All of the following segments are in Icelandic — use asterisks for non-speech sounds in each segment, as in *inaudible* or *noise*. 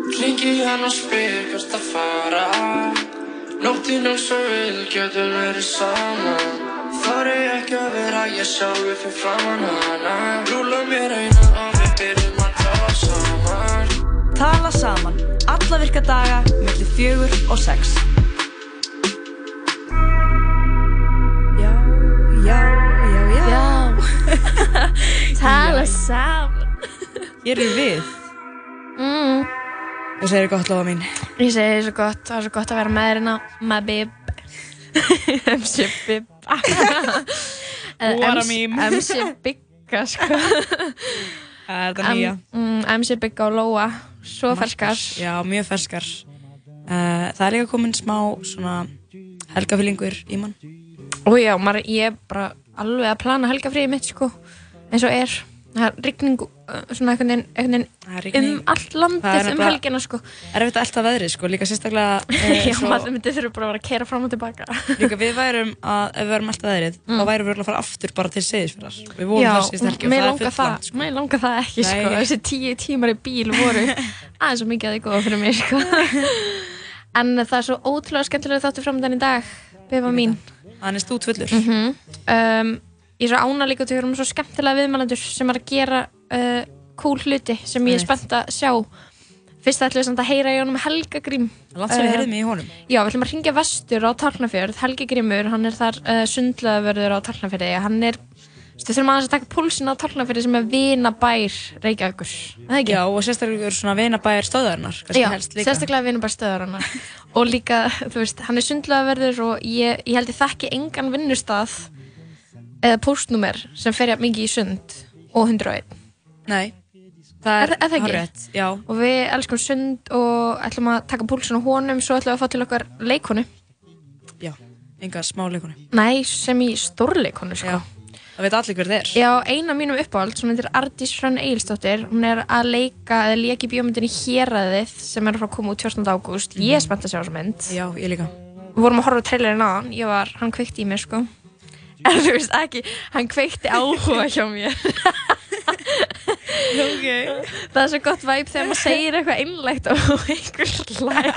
Ringi hann og spyr hvert að fara Nóttin eins og vil getur verið saman Þar er ekki að vera ég sjálfi fyrir framann hana Rúla mér eina og við byrjum að tala saman Tala saman, alla virka daga, millir fjögur og sex. Já, já, já, já. Já. *laughs* *laughs* Tala saman. Hér eru við. Mm. Þú segir gott lofa mín. Ég segi svo gott, það er svo gott að vera með þér hérna, my bib. MC. Eða What a MC meme. MC Bigga, sko. *laughs* Það er þetta nýja. Mm, MC Bigga og Lóa, svo ferskar. Já, mjög ferskar. Uh, það er líka komin smá svona helgafyllingur í mann. Og já, maður, ég er bara alveg að plana helgafríði mitt, sko, eins og er. Það er rigning, uh, svona einhvern veginn, Það er um allt landið Það er um helgina, sko. Erfitt að elta veðrið, sko, líka sérstaklega uh, *laughs* Já, maður myndi þurfa bara að vera að kera fram og tilbaka. líka við værum að, ef við værum alltaf veðrið, þá værum við að fara aftur bara til Seyðisfjörðar. Við vorum þar síðust helgi og mér það er fullt það, land, sko. mér langar það ekki, sko. Nei. Þessi tíu tímar í bíl voru *laughs* aðeins og mikið að þið góða fyrir mig, sko. *laughs* en það er svo ótrúlega skemmtilega þáttu framöndan í dag, befa mín. Hann er stút fullur. Mm um, ég er svo ána líka til að vera með svo skemmtilega viðmælendur sem er að gera uh, cool hluti sem ég er spennt að sjá. Fyrst ætlum við samt að heyra í honum Helga Grím. Langt sem við Eh, heyrðum í honum. Já, við ætlum að ringja vestur á Tálknafjörð, Helgi Grímur, hann er þar uh, sundlaðverður á Tálknafjörði, hann er, þú þurfum aðeins að taka púlsin á Tálknafjörði sem er vinabær Reykjavíkur? Já, og sérstaklega svona vinabæjar stöðarinnar, Já, sérstaklega vinabær stöðar hann og líka, þú veist, hann er sundlaðverður og ég, ég held ég þekki engan vinnustað eða póstnúmer sem fer jafn mikið í sund og 101 Nei, það Er- er, er já. og við elskum sund og ætlum að taka púlsin á honum svo ætlum við að fá til okkar leikonu Já, enga smá leikonu. Nei, sem í stórleikonu, sko það veit allir hver er. Já, eina mínum uppáhald, sem heitir Ardís Hrönn Egilsdóttir, hún er að leika, eða leiki bíómyndinni Héræðið sem er fara að koma út 14. ágúst. Ég er spennt að sjá þessa mynd. Já, ég líka. Við vorum að horfa trailerinn á hann, ég var, hann kveikti í mér, sko. En þú veist ekki, hann kveikti áhuga hjá mér. *laughs* Ok. Það er svo gott væp þegar maður segir eitthvað einlægt og einhver hlær.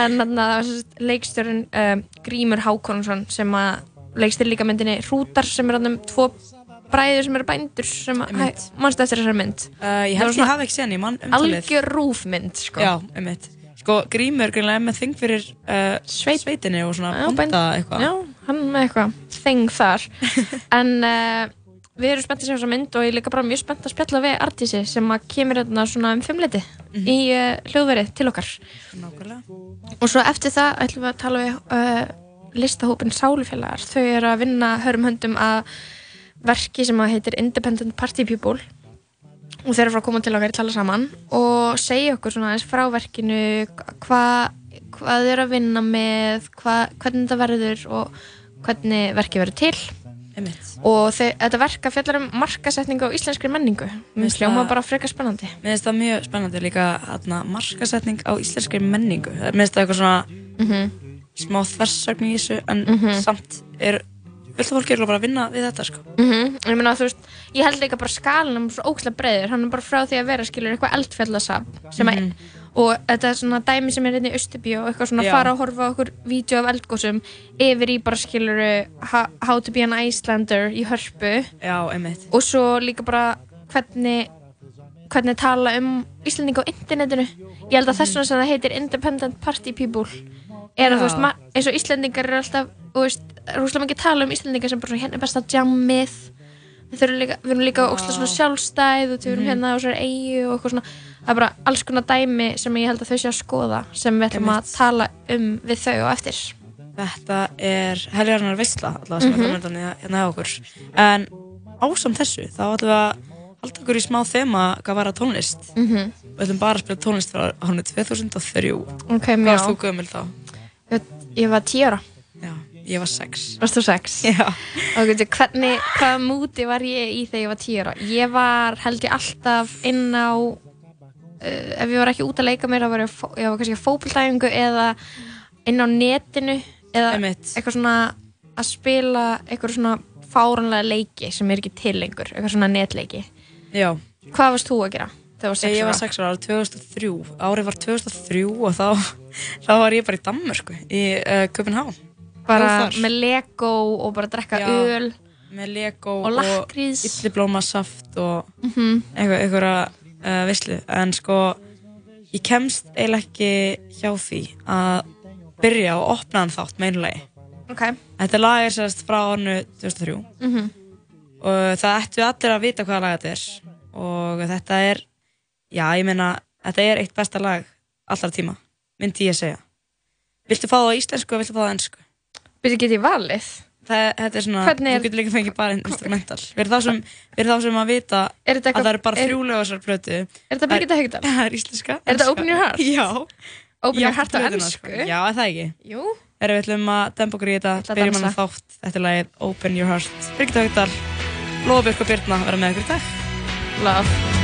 en þannig að það var svo leikstjórun um, Grímur Hákonsson sem að leikstjóri líka myndinni Hrútar sem er hann um tvo bræður sem eru bændur sem að, mannstu eftir þessari mynd. Uh, ég held ég svona hafi ekki séð hann umtalið. Algjör rúfmynd, sko. Já, einmitt. Sko, Grímur greinlega er með þing fyrir uh, Sveit. sveitinni og svona Já, bónda eitthvað. Hann með eitthvað þeng þar. *laughs* en uh, við erum spennt að sjá þessa mynd og ég er líka bara mjög spennt að spjalla við Artísi sem að kemur hérna svona um fimmleiti í uh, hljóðverið til okkar. Nákvæmlega. Og svo eftir það ætlum við að tala við uh, listahópin Sálufélagar. Þau eru að vinna hörum höndum að verki sem að heitir Independent Party People og þeir eru frá að koma til okkar að tala saman og segja okkur svona aðeins frá verkinu hvað hva þau eru að vinna með, hva, hvernig þetta verður og hvernig verkið verður til Einmitt. og þetta verka fjallar um markasetningu á íslenskri menningu mér Veist hljóma bara frekar spennandi Mér finnst það mjög spennandi líka hérna, markasetning á íslenskri menningu. Mér finnst það eitthvað svona mm smá þversögn í þessu en Mhm. samt er fullt af fólki er bara að vinna við þetta sko. Mhm, ég meina veist, ég held líka bara skalinum svo ókslega breiður, hann er bara frá því að vera skilur eitthvað eldfjallasap sem að, og þetta er svona dæmi sem er hérna í Östubíu og eitthvað svona Já. fara að horfa okkur vídeo af eldgósum yfir í bara skilur how, to be an Icelander í hörpu. Já, einmitt. og svo líka bara hvernig hvernig tala um Íslandinga á internetinu. Ég held að þess vegna sem það heitir Independent Party People. Er að þú veist, ma- eins og Íslandingar eru alltaf þú veist, rúslega mikið tala um Íslandingar sem bara svona, hérna er besta jammið. Við erum líka, við erum líka ókslega svona sjálfstæð og við erum Mhm. hérna á svona eigu og eitthvað svona það er bara alls konar dæmi sem ég held að þau sé að skoða sem við ætlum að tala um við þau og eftir Þetta er helgarnar veistla allavega sem Mhm. er framöndan hérna hjá okkur. En ásamt þessu þá ætlum við að halda okkur í smá þema hvað var að tónlist. mm Við ætlum bara að spila tónlist frá árinu 2003. ok, Hvað varst þú gömul þá? ég, ég var tíu ára, Já, ég var sex. varst þú sex? Já. og hvernig, hvaða múti var ég í þegar ég var tíu ára ég var held ég alltaf inn á ef ég var ekki út að leika mér þá var ég, ég var kannski að fókbaldæfingu eða inn á netinu eða Einmitt. eitthvað svona að spila eitthvað svona fáranlega leiki sem er ekki til lengur eitthvað svona netleiki Já. hvað varst þú að gera? þú var 6 Ég var 6 ára, árið 2003, árið var 2003 og þá, *laughs* þá var ég bara í Danmörku, í uh, Köpenhavn. Bara Jó, þar. með Lego og bara drekka Já. öl Með Lego og lakrís. illiblómasaft og Mhm. eitthvað, einhverja uh, vislu. En sko, ég kemst eiginlega ekki hjá því að byrja og opna hann þátt með einu lagi. Ok. Þetta lag er sérst frá árnu 2003 Mhm. og það ættu allir að vita hvaða lag þetta er og þetta er, já ég meina, þetta er eitt besta lag allra tíma, myndi ég segja. Viltu fá það á íslensku og viltu fá það á ennsku? Byrju, get ég valið? Það, þetta er svona, Hvernig er- þú getur líka fengið bara instrumental. Við erum þá sem, við erum þá sem að vita Er að það eru bara er- þrjúlega þessar plötu. Er þetta Birgitta Haugdal? *laughs* Það er íslenska. Er þetta. Open Your Heart? Já. Open Your Heart á ennsku? sko. Já, er það ekki? Jú. Erum við ætlum að dempa okkur í þetta, að byrjum hann þátt, þetta lagið Open Your Heart. Birgitta Haugdal, Lofbjörg og Birna vera með ykkur í dag. Love.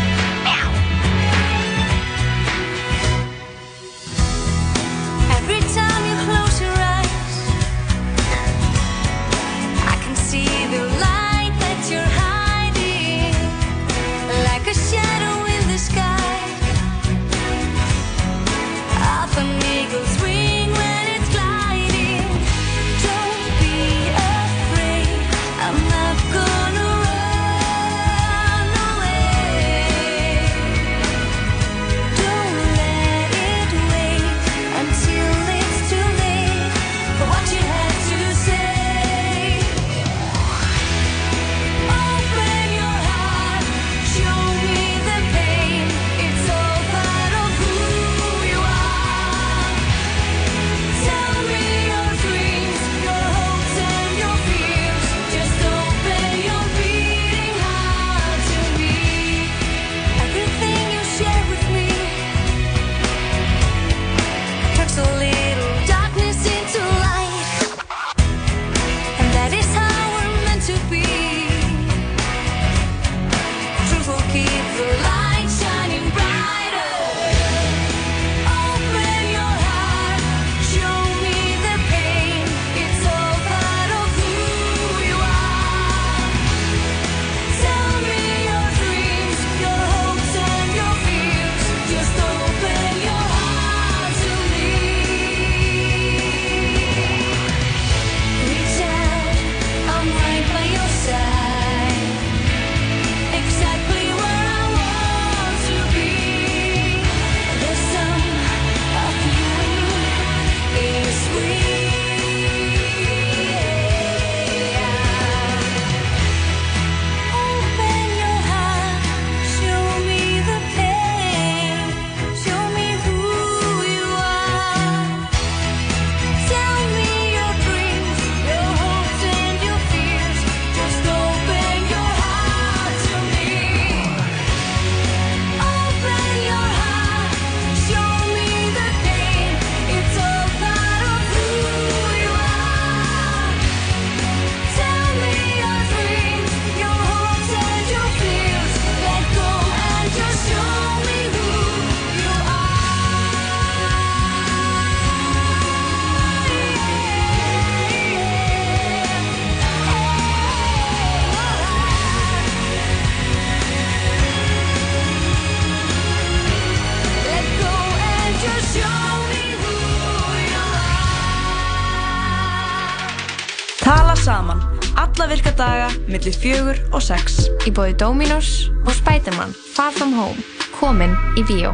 Millir fjögur og sex. Í bóði Dominos og Spiderman Far From Home komin í Víó.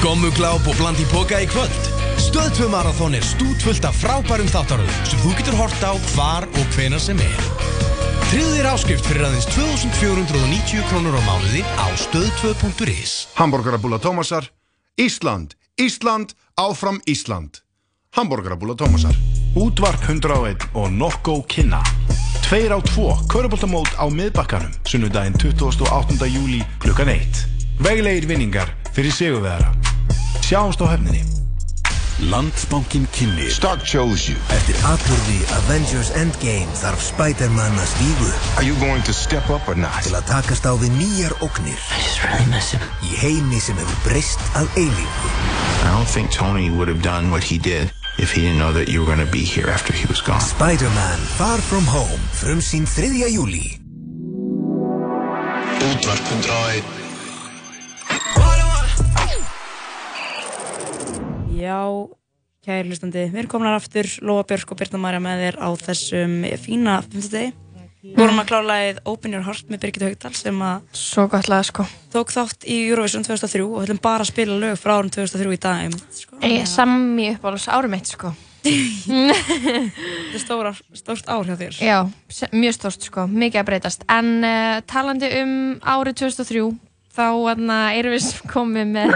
Gommugláp og bland í boka í kvöld. Stöð 2 Marathon er stútvöld af frábærum þáttaröðum sem þú getur hort á hvar og hvenar sem er. Þér áskrift fyrir aðeins 2490 krónur á mánuði á stöð2.is Hamborgarabúla Tómasar Ísland, Ísland, áfram Ísland. Hamborgarabúla Tómasar. Útvarp 101 og Nokko Kynna Tveir á tvo, köruboltamót á miðbakkanum Sunnudaginn 28. júli klukkan 1 Veglegir vinningar fyrir sigurvegara Sjáumst á hefninni Landsbankin kynni Stark chose you. Eftir atbyrði Avengers Endgame þarf Spider-Man að stígu Are you going to step up or not? til að takast á við nýjar ógnir í heimi sem hefur breyst að eilífu. I don't think Tony would have done what he did if he didn't know that you were going to be here after he was gone. Spider-Man Far From Home, frum sín 3. júli. Já, kæri hlustandi, við erum komin að aftur, Lóa Björk og Birna Marja með þér á þessum fína 5. degi Vorum að klála eða Open Your Heart með Birgit Haugdal sem að sko tók þátt í Eurovision 2003 og ætlum bara að spila lög frá árum 2003 í dag. Sko. Ég sammi upp á árum eitt sko Þetta er stór, ár- stórt ár hjá þér. Já, mjög stórt sko, mikið að breytast En uh, talandi um árið 2003 þá þarna, erum við komið með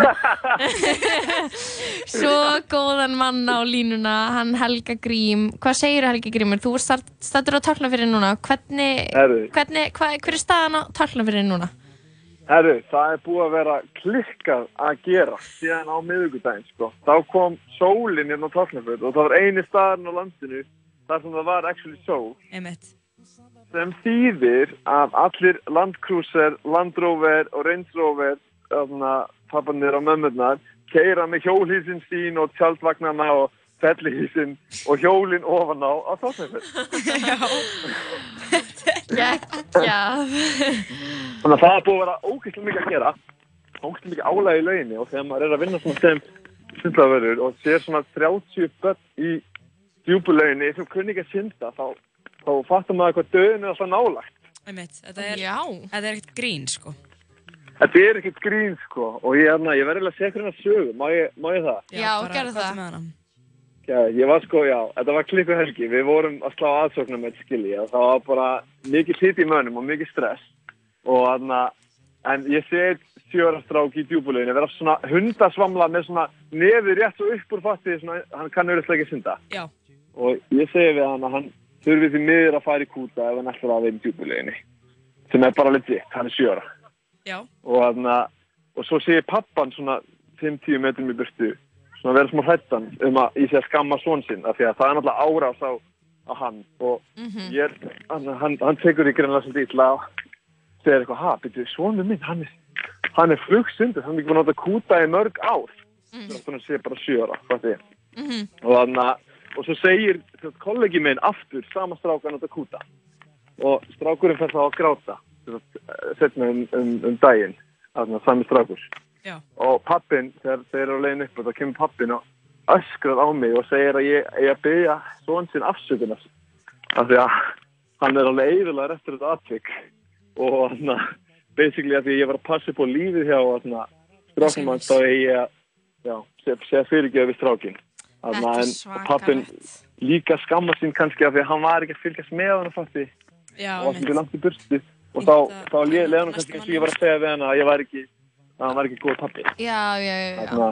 *laughs* svo góðan mann á línuna hann Helga Grím Hvað segir Helga Grímur? Þú ert stættur á Tálknafyrir núna Hvernig, hvernig hva, hver er staðan á Tálknafyrir núna? Herru, það er búið að vera klikkað að gera síðan á miðugudaginn, sko. Þá kom sólinn hérna á Tálknafjörð og það var eini staðarinn á landinu þar sem það var actually sól. Einmitt. Sem þýðir að allir Land Cruiser, Land Rover og þarna, pappanir og mömmurnar, keira með hjólhísin sín og tjaldvagnarna og fellihísin og hjólinn ofan á á Tálknafjörð. *laughs* Já Þannig að það er búið að vera ógeðslega mikið að gera ógeðslega mikið álægi í lauginni og þegar maður er að vinna svona sem sundlaverður og sér svona 30 börn í djúbulauginni sem kunni ekki að synda þá, þá fattar maður hvað döðin er alltaf nálagt þetta er, þetta er ekkert grín, sko. Þetta er ekkert grín sko. Og ég, hérna, ég verði að segja hvernig að sögu, má ég, má ég það? Já, gerðu það. Já, ég var sko, já, þetta var klikku helgi, við vorum að slá aðsóknar með skilji og það var bara mikið hlut í mönnum og mikið stress. Og þarna, en ég set sjórastráki í djúbulauginni, vera svona hundasvamla með svona nefið rétt svo upp úr fatti, svona, hann kann auðvitað ekki synda. Já. og ég segi við hann að hann þurfi því miður að fara í kúta ef hann ætlar að vera í djúbulauginni sem er bara legit, hann er sjóra Já. og þarna, og svo segir pappan svona 5-10 metrum í burtu svona vera smá hrættan um að ég sé að skamma svon sinn af því að það er náttúrulega árás á, á hann. Og ég er, hann, hann, hann tekur í greinlega svolítið illa og segir eitthvað, ha, byrju, svonur minn, hann er, hann er flugsundur, hann er ekki búin að nota kúta í mörg ár. Þannig að hann sé bara sjöra, hvað þið og þannig að, og svo segir kollegi minn aftur sama stráka að nota kúta og strákurinn fer þá að gráta eh, setna um, um, um daginn þannig að sami strákur. Já. og pappin, þegar þeir eru að leiðin upp og þá kemur pappin og öskrar á mig og segir að ég að byggja svon sinn afsökunar. Af því að hann er alveg eðurlega eftir þetta atvik. Og þannig að basically að því að ég var að passa upp á lífið hjá að strákum hans þá eigi ég að segja, segja fyrirgeðu að en og pappin líka skamma sín kannski af því að hann var ekki að fylgjast með hann fatti og allir langt í burtu. Og þá, þá leði hann kannski eins og ég var að segja við hann að ég var ekki að hann var ekki góð pappi Já, já, já. Þarna,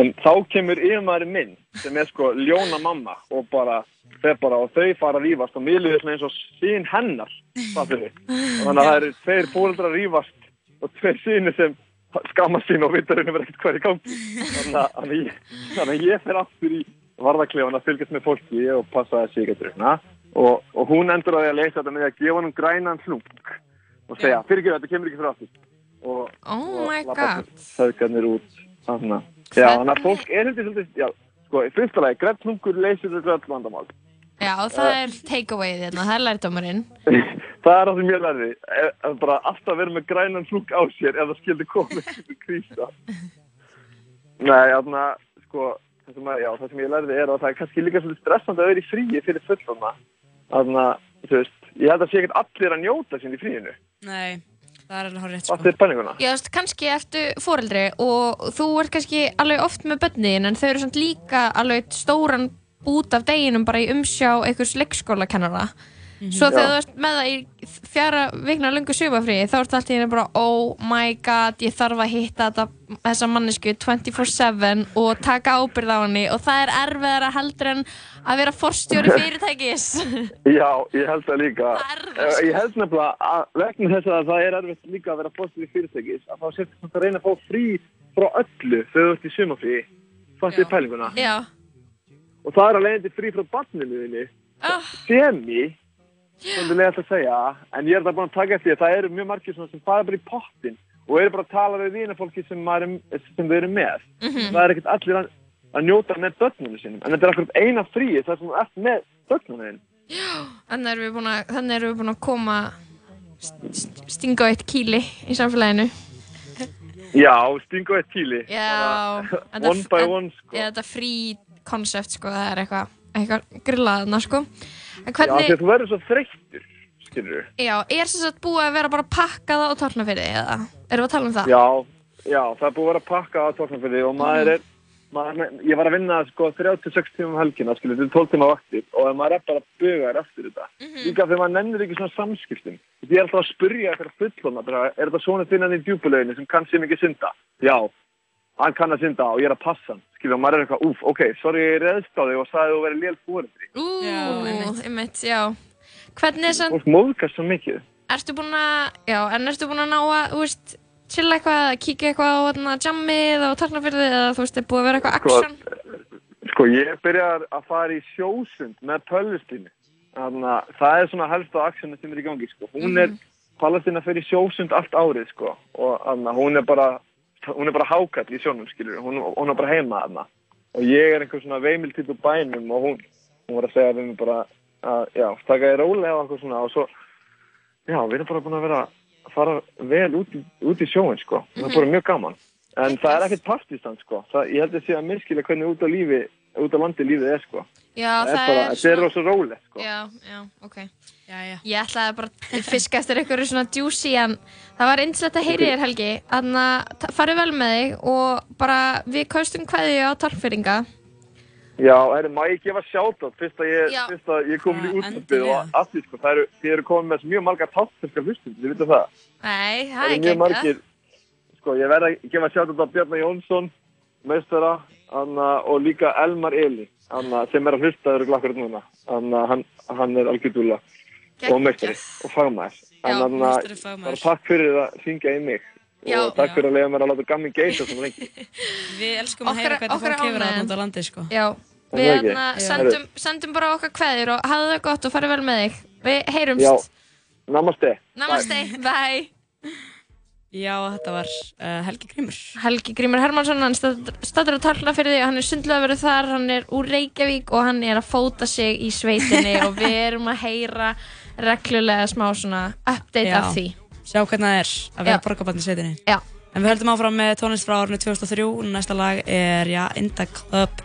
en þá kemur yfirmaðurinn minn sem er sko ljóna mamma og bara, þeir bara og þau fara að rífast og miðluðu svona eins og sín hennar fattur við. og þannig að það eru tveir fóreldrar að rífast og tveir síni sem skamma sín og raunum verið ekkert er í gangi. Þannig að, að ég, að fer aftur í varðaklefan að fylgjast með fólki og passa að að drukna og, og hún endur á því að leysa þetta með því að gefa hann grænan hlung og segja, fyrir þetta kemur ekki frá aftur og, Oh og god. þauðgarnir út þannig að, að fólk er heldur svolítið, já, sko, í fyrsta lagi, grænt hlungur leysir þetta öll vandamál Já, það er take-away þérna, það er lærdómarinn. *laughs* það er það sem ég lærði er bara alltaf vera með grænan hlung á sér ef það skildi komið til krísa nei, þannig að sko, það sem, að, já, það sem ég lærði er að það er kannski líka svolítið stressandi að vera í fríi fyrir fullorna þannig að, þú veist, ég held að sé ekkert allir að njóta sín í fríinu Nei, það er alveg hár rétt, sko. Allt er pælinguna Já, þú veist, kannski ertu foreldri og þú ert kannski alveg oft með börnin en þau eru samt líka alveg stóran bút af deginum bara í umsjá einhvers leikskólakennara. Svo þegar Já. þú ert með það í fjara vikna lungu sumafríi þá ertu alltaf hérna bara oh my god, ég þarf að hitta þetta, þessa mannesku 24-7 og taka ábyrð á henni og það er erfiðara heldur en að vera forstjóri *laughs* fyrirtækis. Já, ég held það líka. Eh, Ég held nefnilega að vegna þess að það er erfitt líka að vera í fyrirtækis að þá sérst þetta að reyna að fá frí frá öllu þegar þú ert í sumafrí. Fattið pælinguna. Já. Og það er að leiðandi frí frá barninu þinni. Oh. Semi, svolítið leiðast að segja, en ég er það búin að taka eftir að það eru mjög margir svona sem fara bara í pottin og eru bara að tala við vinafólki sem, maður er, sem þau eru með. Mhm. Það er ekkert allir að, að njóta með börnunum sinum, en þetta er akkurat eina fríi þar sem þú ert með börnunum. Þannig erum erum við búin að koma st- st- stinga á eitt kýli í samfélaginu. Já, stingu eitt tíli. Já, er- One by one, sko. Já, þetta er frí koncept, sko, það er eitthvað eitthvað grillaðna, sko. Já, hvernig, þegar þú verður svo þreyttur, skilur já, er sem sagt búið að vera bara pakkað á tálnafyrði, eða? Erum við að tala um það? Já, já, það er búið að vera að pakka á tórnafyrði og maður er, maður, ég var að vinna sko 36 tíma um helgina, skilur, þetta er 12 tíma vaktir og maður er bara að buga þér eftir þetta. Líka þegar maður nennir ekki svona samskiptum. Ég er alltaf að spurja eitthvað fullona, er þetta svona þinnan í djúbuleginu sem kann sem ekki synda? Já, hann kann að synda og ég er að passa hann. Skilur, og maður er eitthvað, úf, ok, sorry, ég reðst á þig og sagði þú verið lél fóreldri. Ú, einmitt, já. Hvernig er samt, Fólk móðkast svo mikið. ertu búin að, já, en ertu búin að ná að, þú veist, chilla eitthvað, eða kíkja eitthvað á jammið og tálnafyrði, eða þú veist, er búið að vera eitthvað Sko, action? Sko, ég byrjar að fara í sjósund með Palestínu. Þannig að það er svona helst á aksjónu sem er í gangi, sko. Hún er, Palestína fyrir sjósund allt árið, sko. Og þannig að hún er bara, hákall í sjónum, skilur. Hún, hún er bara heima þarna. Og ég er einhver svona veimiltitt úr bænum og hún, hún var að segja við mig bara að, já, taka ég rólega og eitthvað svona. Og svo, já, við erum bara búin að vera að fara vel út í, út í sjóin, sko. Það er bara mjög gaman. En það er ekkert partístand, sko. Það, ég held að sé að minnskilja hvernig út á lífi, út á landi lífið er, sko. Já, það, það er bara, þetta er rosa rólegt, sko. Já, já, ok. Já, já. Ég ætlaði bara að fiska eftir einhverju svona juicy en það var einslegt að heyri þér Helgi þannig að farið vel með þig og bara við kaustum kveðju á talfyrringa Já, er, má ég gefa sjátt fyrst að ég, fyrst að ég kom í endilega. og allt því, sko, það eru, þið eru komin með mjög margar táttfyrskar hlustum, þið veitum það. Nei, það Það er eru ekki mjög margir, sko, ég verð að gefa sjátt á Bjarnar Jónsson, meistara, Anna, og líka Elmar Eli, Anna, sem er að hlusta eru glakkur núna. Anna, hann, hann er algjörðúla og meistari og En Anna, meistari fagmaður. bara takk fyrir að syngja í mig. Já. og takk Já. fyrir að leiða mér að láta gammi geisa svona lengi. *laughs* Við elskum að heyra hvernig ánægjan. það út á landi, sko. Já, Er við það ekki? hérna sendum, sendum bara okkar kveðjur og hafðu það gott og farið vel með þig Við heyrumst Já, namaste. Namaste, bye *laughs* Já, þetta var uh, Helgi Grímur. Helgi Grímur Hermansson, hann statur að talna fyrir því hann er verið þar, hann er úr Reykjavík og hann er að fóta sig í sveitinni *laughs* og við erum að heyra reglulega smá svona update Já. af því Sjá hvernig það er að vera borgarbarn í sveitinni. Já. En við höldum áfram með tónlist frá árinu 2003. Næsta lag er, já, Inda Club.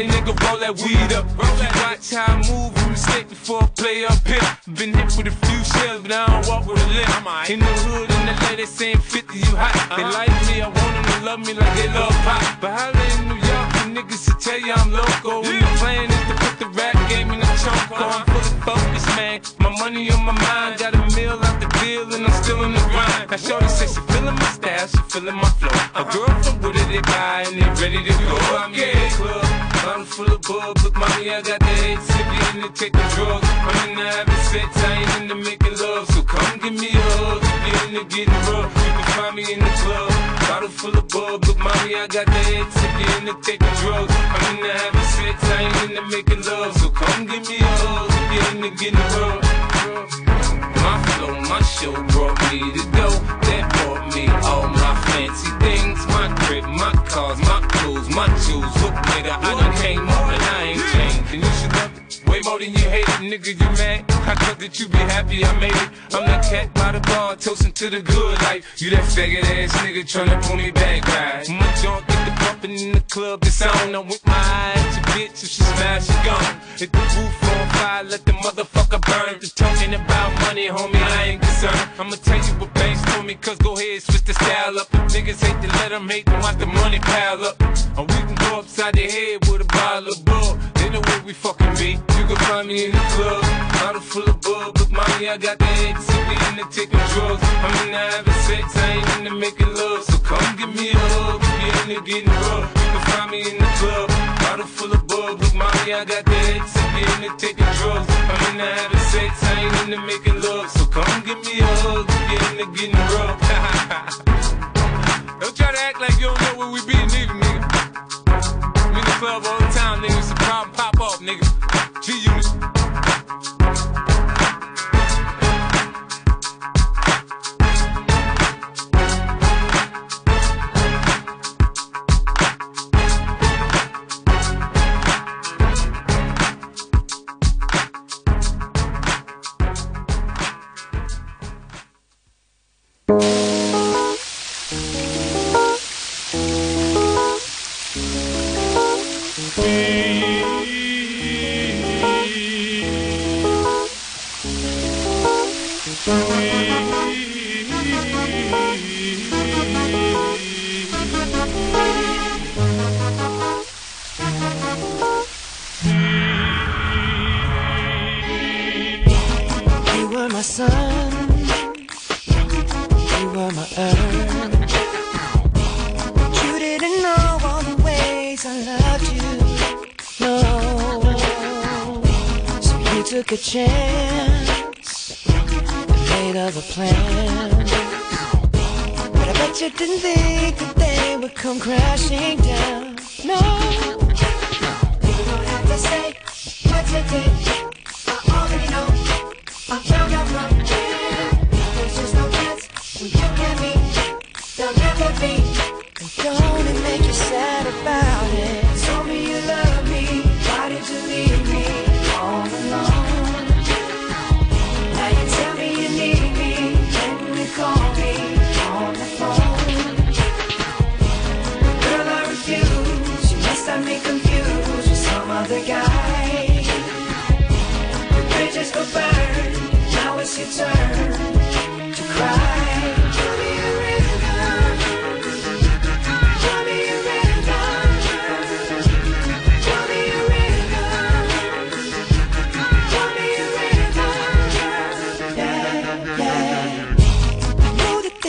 they nigga roll that weed up. Roll that watch how I move, you mistake before I play up here. Been hit with a few shells, but I don't walk with a limp. In the hood, in the lady saying 50, you hot. They uh-huh. like me, I want them to love me like they love pop. But holla in New York, the niggas should tell you I'm loco. And the plan is to put the rap game in the choke. I'm fully focused, man. My money on my mind, got a meal out the deal, and I'm still in the grind. Now, Shorty says she feeling my style, she feeling my flow. A girl from Wooded, they buy, and they ready to go. I'm in the club, bottle full of bub. Look, mommy, I got the hits. If you into taking drugs, I'm into having sex, I ain't into making love. So come give me a hug. If you into getting rough, you can find me in the club. Bottle full of bub. Look, mommy, I got the hits. If you into taking drugs, I'm into having sex, I ain't into making love. So come give me a hug. If you into getting rough. My flow, my show brought me to go. That brought me all my fancy things. My crib, my cars, my clothes, my jewels. Look, nigga, I done came up and I ain't changed. And you should love it way more than you hate it, nigga. You mad? I thought that you be happy I made it. I'm that cat by the bar, toasting to the good life. You that faggot ass nigga tryna pull me back, right? My junk get the bumping in the club, it's on. I'm with my eyes, your bitch, if she smash, she gone. Hit the roof on fire, let the motherfucker burn. Just talking about money, homie, I ain't concerned. I'ma tell you what banks told me, cause go ahead, switch the style up. Niggas hate to let them hate, then watch the money pile up. Or we can go upside the head with a bottle of bull. They know where we fucking be. You can find me in the club, bottle full of bub. Look, mommy, I got the X, so we into taking drugs. I'm into having sex, I ain't into making love. So come give me a hug, if you're into getting rough. You can find me in the club, bottle full of bub. Look, mommy, I got the so we into taking drugs. I'm into having sex, I ain't into making love. So come give me a hug, if you're into getting rough. *laughs* Don't try to act like you don't know where we be, neither, nigga. I'm in the club all the time, nigga. It's a problem, pop off, nigga. G took a chance made other plans. But I bet you didn't think that they would come crashing down. No, you don't have to say what you did. I already know. I found out from there. There's just no chance you and me. There'll never be. Don't it make you sad about it?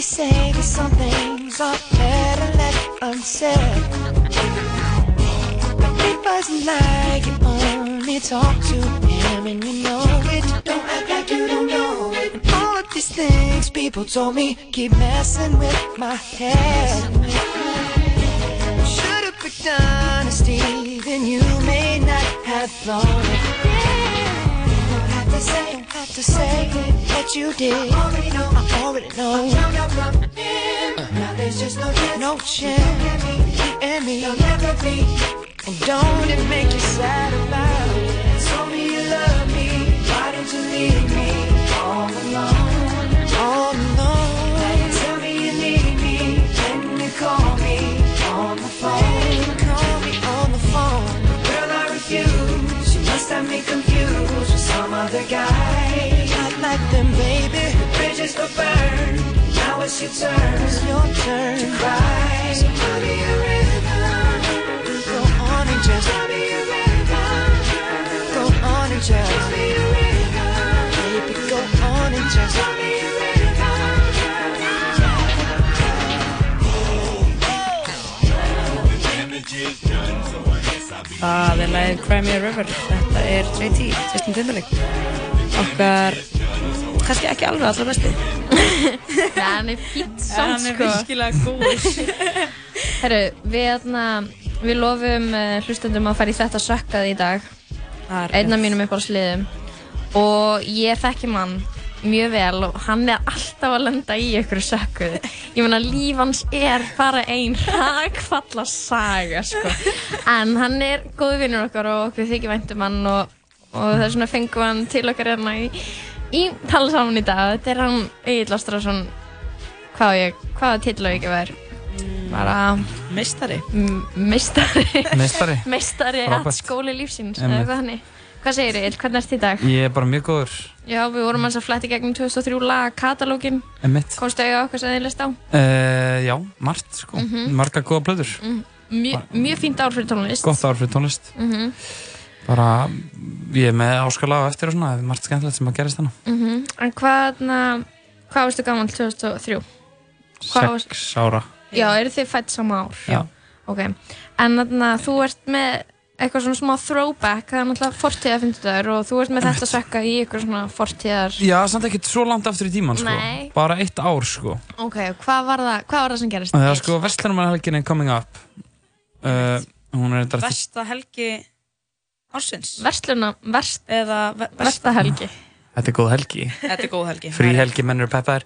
Say that some things are better left unsaid. But it wasn't like you only talk to him and you know it. Don't these things people told me keep messing with my head. Should've picked honesty, then you may not have thought it. Don't have to say, don't have to say what you did. I already know, I already know. Uh-huh. Now there's just no chance, no chance. You and me, you'll never be. And don't it make you sad about it? Told me you love me. Why did you leave me all alone? Oh, now you tell me you need me. When you call me on the phone. Call me on the phone. Girl, I refuse. You must have me confused with some other guy. Not like them, baby. The bridges go burn. Now it's your turn. It's your turn to cry. So give me a rhythm. Go on and just give me a rhythm. Go on and just give me a rhythm. Baby, go on and just give me Það er lagið Cry Me a River. Þetta er JT, Justin Timberlake. Okkar, kannski ekki alveg allra besti. Nei, *laughs* hann er fýtt samt Hann er sko. virkilega góður. *laughs* Herru, við, hérna, við lofum uh, hlustendum að fara í þetta sökkað í dag. Einn af mínum upp á sliðum. Og ég þekki mann mjög vel og hann er alltaf að lenda í ykkur sökkuðu. Ég meina, líf hans er bara ein rakfalla saga, sko. En hann er góðu vinnur okkar og okkur þykir væntum hann og, og þess vegna fengum við hann til okkar hérna í, í tala saman í dag. Þetta er hann Egil Ástrásson, hvað ég, hvaða titlu á ég ekki verið? Bara... Meistari. Meistari. Meistari. Meistari að skóli lífsins. Hvað segir þið, hvernig ert þið í dag? Ég er bara mjög góður. Já, við vorum hans að flætti gegnum 2003 lag katalógin. Emitt. Komstu auðvitað okkar sem þið list á? Uh, já, margt sko. Mhm. Marga góða blöður. Mm, mjö- Mjög fínt ár fyrir tónlist. Gott ár fyrir tónlist. Mhm, Bara, ég er með áskala á eftir og svona, það er margt skemmtilegt sem að gerist þannig. mhm. En hvað, na, hvað varstu gammal 2003? Hvað varst- Sex ára. Já, eru þið fætt sama ár? Já. Ok, en þarna, þú ert með eitthvað svona smá throwback, það er náttúrulega fortíða fimmtudagur og þú ert með þetta sökka í eitthvað svona fortíðar Já, samt ekkert svo langt aftur í tíman, sko. Nei. Bara eitt ár, sko. Ok, hvað var það, hvað var það sem gerist? Það er sko Vestlunumarhelgin er coming up. Uh, hún er þetta... Versta helgi ársins Versluna, verst Eða ve versta helgi Þetta er góð helgi. Þetta er góð helgi Frí helgi, menn eru peppaðir.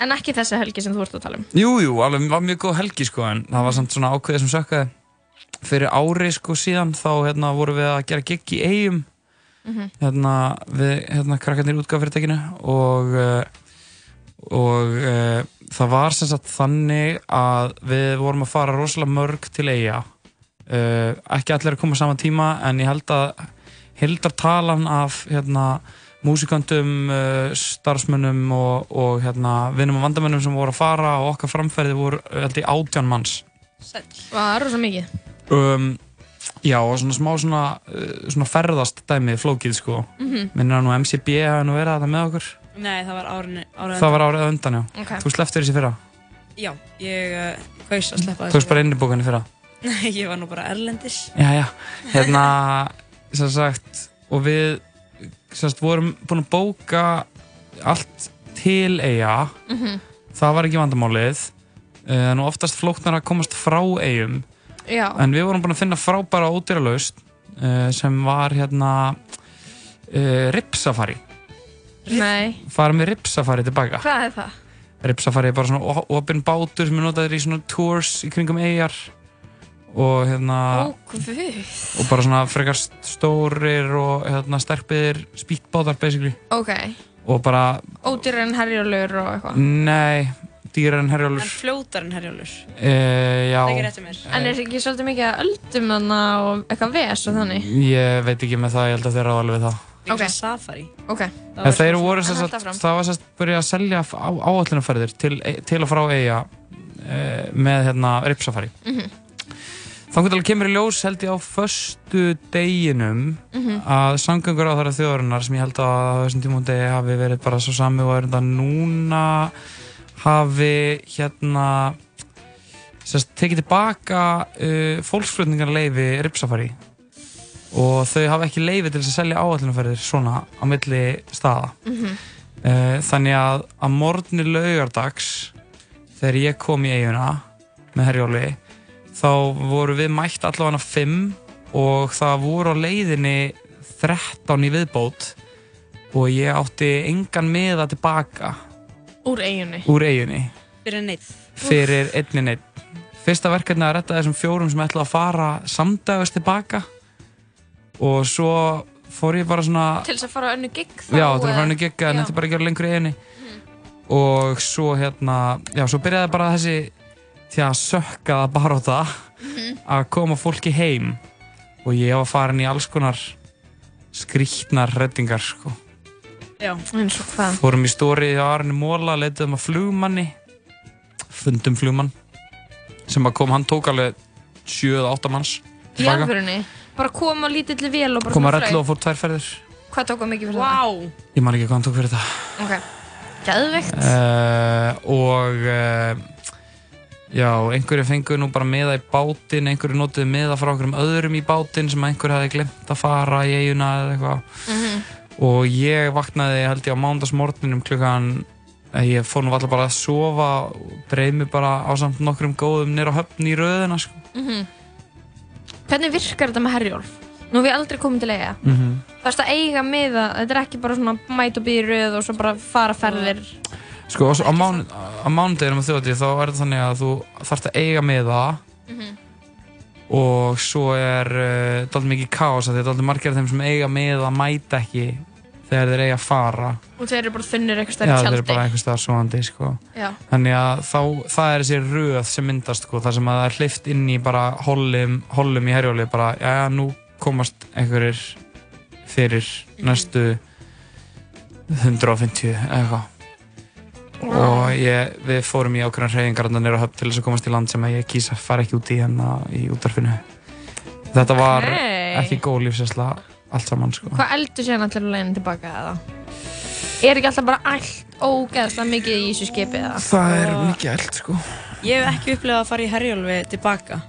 En ekki þessi helgi sem þú ert að tala um Jú, jú, alveg var mjög góð helgi sko en það var samt svona ákveðið sem sökkaði fyrir ári sko síðan þá hérna vorum við að gera gig í eigum Mhm. hérna við hérna krakkarnir í útgáfyrirtækinu og uh, og uh, það var sem sagt þannig að við vorum að fara rosalega mörg til eiga uh, ekki allir að koma saman tíma en ég held að hildartalan af hérna músikantum, starfsmönnum og, og hérna vinnum og vandamönnum sem voru að fara og okkar framferði voru held ég átján manns. Var rosa mikið um, Já, og svona smá svona, uh, svona ferðast dæmi flókið sko. Mhm. minnir að nú MCB hafi nú verið að það með okkur? Nei, það var árið Það var árið undan, já. Ok. Þú slepptir þessi fyrra? Já, ég uh, kaus að sleppa Þú veist bara innibókan í fyrra? *laughs* Nei, ég var nú bara erlendis. Já, já, *laughs* hérna sem sagt, og við sem sagt, vorum búin að bóka allt til eiga Mhm. það var ekki vandamálið. En uh, oftast flóknar að komast frá eigum Já. en við vorum búin að finna frábæra ódýralaust uh, sem var hérna uh, ripsafari. Nei, fara með ripsafari tilbaka hvað er það? ripsafari er bara svona o- opin bátur sem er notaður í svona tours í kringum eigjar og hérna og bara svona frekar st- stórir og hérna sterkbyðir spýtbátar basically. Ok, og bara, ódýrar en herjólur og eitthvað. Nei dýrar en herjólfur En fljótar en herjólur e, já, Það er ekki rétt um mér En er ekki svolítið mikið að öldum þarna og eitthvað ves og þannig? ég veit ekki með það, ég held að þeir ráða alveg það Líka okay. safari Ok áfram. það var sem sagt byrjað að selja áallinaferðir til, til og frá eiga e, með hérna ripsafari. Mhm. Þannig að kemur í ljós held ég á föstu deginum Mhm. að samgöngur á þaðra þjóðarinnar sem ég held að á þessum tímúndi hafi verið bara svo sami og er þetta núna hafi hérna sérst, tekið tilbaka uh, fólksflutningarleifi ripsafari. Og þau hafa ekki leifi til að selja áallinaferðir svona á milli staða. Mhm. uh, þannig að að morgunni laugardags þegar ég kom í eiguna með Herjóli þá voru við mætt allavega fimm og það voru á leiðinni 13 í viðbót og ég átti engan miða tilbaka Úr eiginni úr eiginni Fyrir neitt fyrir einni neitt fyrsta verkefni að retta þessum fjórum sem ætla að fara samdagast tilbaka og svo fór ég bara svona Til þess að fara á önnu gig þá já, til að fara eða- henni gegga en þetta bara að gera lengur í einu og svo hérna já, svo byrjaði bara þessi því að sökkaða baróta að koma fólki heim. Og ég var farin í alls konar skrýtnar reddingar sko. Já, eins og hvað? fórum í stórið á Arni Móla leituðum að flugmanni fundum flugmann sem að kom, hann tók alveg 7-8 manns Í alvörunni? Bara koma lítilli vél og bara kom að svona rellu flaug? og fór tvær ferðir Hvað tók það mikið fyrir wow. ég man ekki hvað hann tók fyrir það það? Ok, gæðveikt uh, og uh, já, einhverju fengu nú bara meða í bátinn, einhverju notuðu meða frá einhverjum öðrum í bátinn sem einhverju hefði glemt að fara í eiguna eða eitthvað Mhm. Og ég vaknaði held ég á mándagsmorninum klukkan eh, ég fór nú alltaf bara að sofa og dreif mig bara á samt nokkrum góðum nýra höfn í röðina sko. Mhm. Hvernig virkar þetta með Herjólf? Nú ég aldrei komið til eiga mm -hmm. Það er að eiga miða, þetta er ekki bara svona mæt og býði röð og svo bara fara ferðir Sko, á, á, mánu, á mánudeginum á þjóðatíð þá er þetta þannig að þú þarfst að eiga með það Mhm. og svo er uh, dálítið mikið kaos að því að dálítið margir af þeim sem eiga með að mæta ekki þegar þeir eiga að fara. Og þeir eru bara þunnir eitthvað Já, stærri þeir tjaldi. eru bara einhvers staðar svoandi sko. Já. þannig að þá, það er þessi röð sem myndast sko, þar sem að það er hleyft inn í bara hollum, hollum í herjóli bara, já, nú komast einhverjir fyrir næstu 150 eða eitthvað. Og ég, við fórum í ákveðan hreyfingar þarna niður á höfn til þess að komast í land sem að ég kýsa fara ekki út í hérna í útvarfinu þetta var Ókei. ekki góð lífsesla allt saman sko. Hvað eldur sér allir að leiðin tilbaka eða? Er ekki alltaf bara allt ógeðslega mikið í þessu skipi eða? það er mikið eld sko Ég hef ekki upplegað að fara í herjólfi tilbaka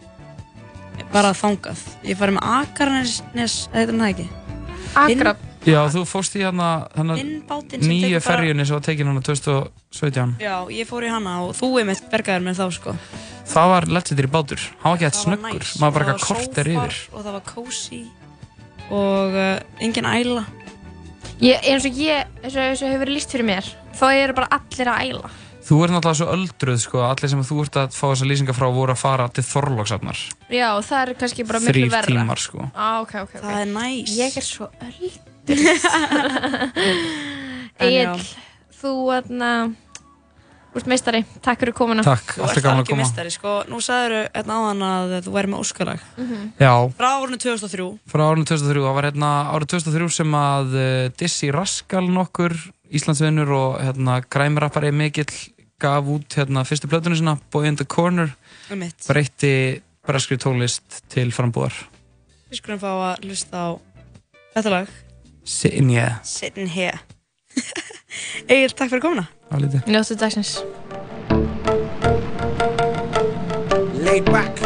Bara þangað Ég farið með Akarnes, heitir hann það ekki? Akra. Já, þú fórst í hana sem nýju ferjunni sem var tekin hana 2017 Já, ég fór í hana og þú einmitt bergaðir með þá sko. Það var legendary bátur, hann var ekki var snöggur maður bara Og eitthvað það var kort er sófar yfir Og það var cozy og uh, engin æla. Ég, eins og ég, eins og, eins og hefur verið líst fyrir mér, þá eru bara allir að æla. Þú ert náttúrulega svo öldruð sko, allir sem þú ert að fá þessa lýsingar frá voru að fara til Þorlóksafnar Já, það er kannski bara miklu Þrír verra. tímar, sko. Á, ok, ok, ok. Það er næs. Ég er svo *laughs* já. Egil, þú, aðna, úrst meistari, takk fyrir komuna. Takk, Þú ert alveg mistari, sko. Nú sagður hérna áðan að þú væri með óskalag. Já, Frá árinu 2003. frá árinu 2003, það var hérna árið 2003 sem að uh, Dizzy Rascal nokkur, Íslandsvinnur og hérna græmrappari mikill gaf út hérna fyrstu plötunni sinna, Boy in the Corner Einmitt. breytti breskri tónlist til frambúðar Við skulum fá að hlusta á þetta lag. Sitting yeah, Sitting here. Egil, takk fyrir komuna. á lítið Njóttu dagsins. Laid back.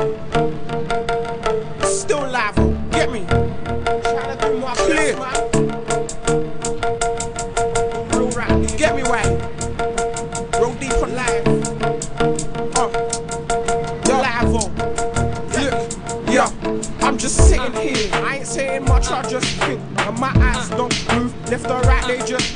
Still alive, get me. Tryna do my clear. Real rap, get me right. Roll deep on live. Uh, live on. Look, yeah, I'm just sitting here. I ain't saying much, I just think. And my eyes don't move, left or right, they just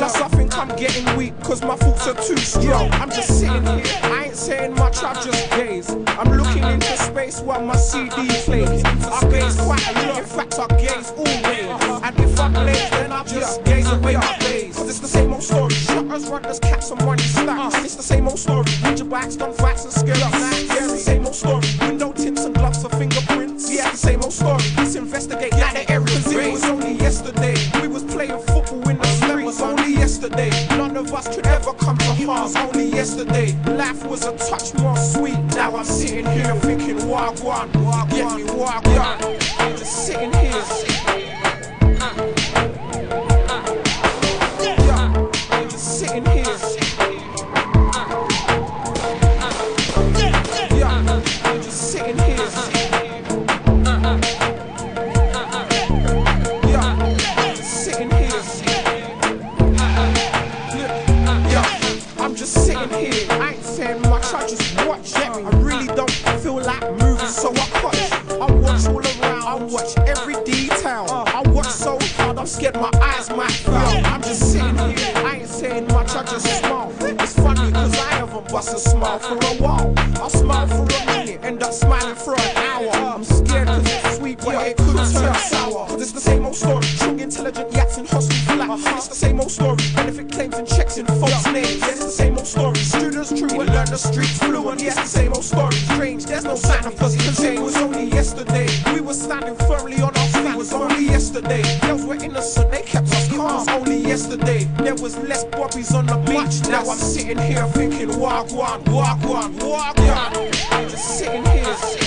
Plus, I think I'm getting weak, cause my thoughts are too strong. I'm just sitting here, I ain't saying much, I just gaze. I'm looking into space while my CD plays. I gaze quite a lot, in fact, I gaze always. And if I blaze, then I just gaze away my days. Cause it's the same old story. Shutters, runners, caps, and money stacks. It's the same old story. Ninja bikes, done fights, and snacks. Yeah, it's the same old story. Window tints and gloves for fingerprints. Yeah, the same old story. Let's investigate yesterday. None of us could ever come to harm. Only yesterday. Life was a touch more sweet. Now I'm sitting here thinking, walk Get me. I'm just sitting here. A smile for a while. I'll smile for a minute, end up smiling for an hour. I'm scared cause it's sweet, but it could turn sour. Cause it's the same old story. True intelligent yachts in hostel flat. It's the same old story. Benefit claims and checks in folks' names. It's the same old story. Students true and learn the streets fluent. It's the same old story. Strange, there's no sign of us. Yesterday. There was less bobbies on the beach. Now I'm sitting here thinking, walk one, walk one, walk one. I'm just sitting here.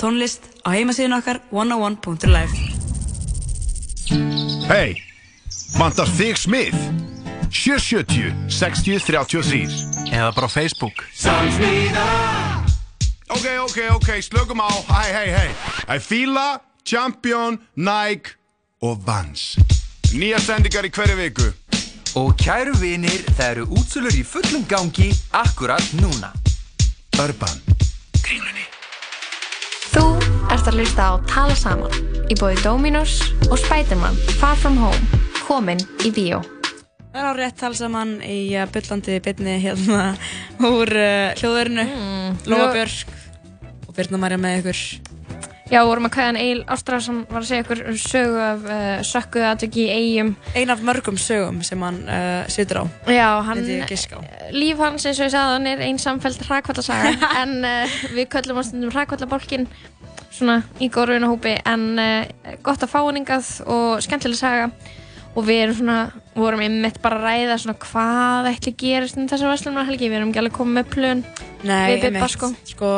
Tónlist á heimasíðun okkar 101.life Hei, vantar þig smið? 770 60 33 Eða bara Facebook. Samsmiða Ok, ok, ok, slökum á. Hei, hei, hei I fíla, Champion, Nike og Vans. Nýja sendingar í hverju viku. Og kæru vinir, það eru útsölur í fullum gangi akkurat núna. Urban. Ert að hlusta á Tala Saman í bóði Dominos og Spiderman Far From Home komin í bíó. Það er á rétt tala saman í uh, byllandi bytni hérna úr uh, hljóðverinu mm, Lóa Björk og Birna Marja með ykkur Já, vorum að kvæðan Egil Ástráðsson var að segja ykkur um sögu af uh, sökkuðu atveki í eigum. Ein af mörgum sögum sem hann uh, situr á Já, hann, á. líf hans eins og ég sagði hann er ein samfæld hrakvallasaga *laughs* en uh, við köllum á stundum hrakvallabólkin svona í góðrunahópi en uh, gott að fá hann hingað og skemmtileg saga. Og við erum svona, vorum einmitt bara að ræða svona hvað ætli gerist um þessar Vestlunarhelgi, við erum ekki alveg komið með plön Nei, við Bibba einmitt. sko. Sko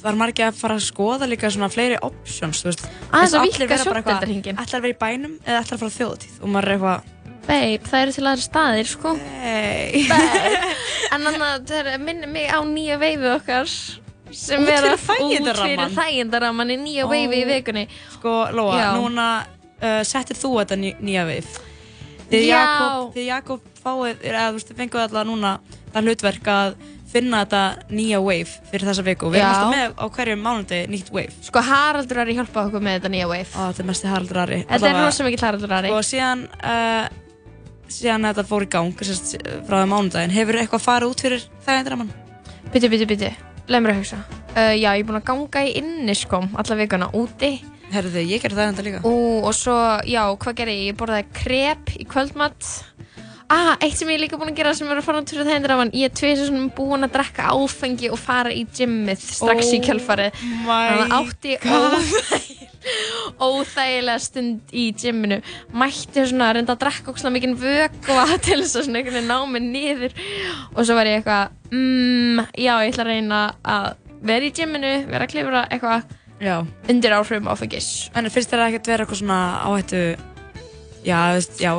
Það er margir að fara að skoða líka svona fleiri options, þú veist. Aðeins að Allir vera bara eitthvað, að vera í bænum eða ætlar að fara á þjóðatíð og maður er eitthvað Babe, það eru til aðra staðir sko. Nei. Babe, en þannig að það er- minnir mig á nýja veifið okkar sem Út fyrir þægindarammann. út fyrir þægindaramman í nýja Ó. veifi í vikunni Sko, Lóa, Já. núna uh, settir þú þetta ný, nýja veif Þið. Jakob, Jakob fáið, eða þú veist, þið fenguð alltaf núna það hlutverk að finna þetta nýja wave fyrir þessa viku Við erum alltaf með á hverjum mánudegi nýtt wave Sko Haraldur Ari hjálpa okkur með þetta nýja wave Ó, þetta er mesti Haraldur Ari Þetta er rosa mikill Haraldur Ari Og síðan, uh, síðan þetta fór í gang sérst, frá það mánudaginn, hefur eitthvað farið út fyrir þægindramann? Byttu, byttu, byttu, leið mér að hugsa. Uh, Já, ég er búin að ganga í inniskom alla vikuna úti. Herðu, ég gerði það enda líka. Ú, og svo, já, hvað gerði ég? Ég borðaði krep í kvöldmatt Ah, eitt sem ég er líka búin að gera sem er að fara út fyrir þægindramann Ég er tveið sem búin að drekka áfengi og fara í gymmið strax í Oh kjölfarið. my Þannig að átti God. Óþægilega, stund í gymminu Mætti svona reynda að drekka ókslega mikinn vökva *laughs* til þess að svona einhvern veginn ná mig niður. Og svo var ég eitthvað, mm, já, ég ætla að reyna að vera í gymminu, vera að klifra eitthvað Já. undir áhrifum áfengis En finnst þér ekkert vera eitthvað svona áhættu Já, þú veist, já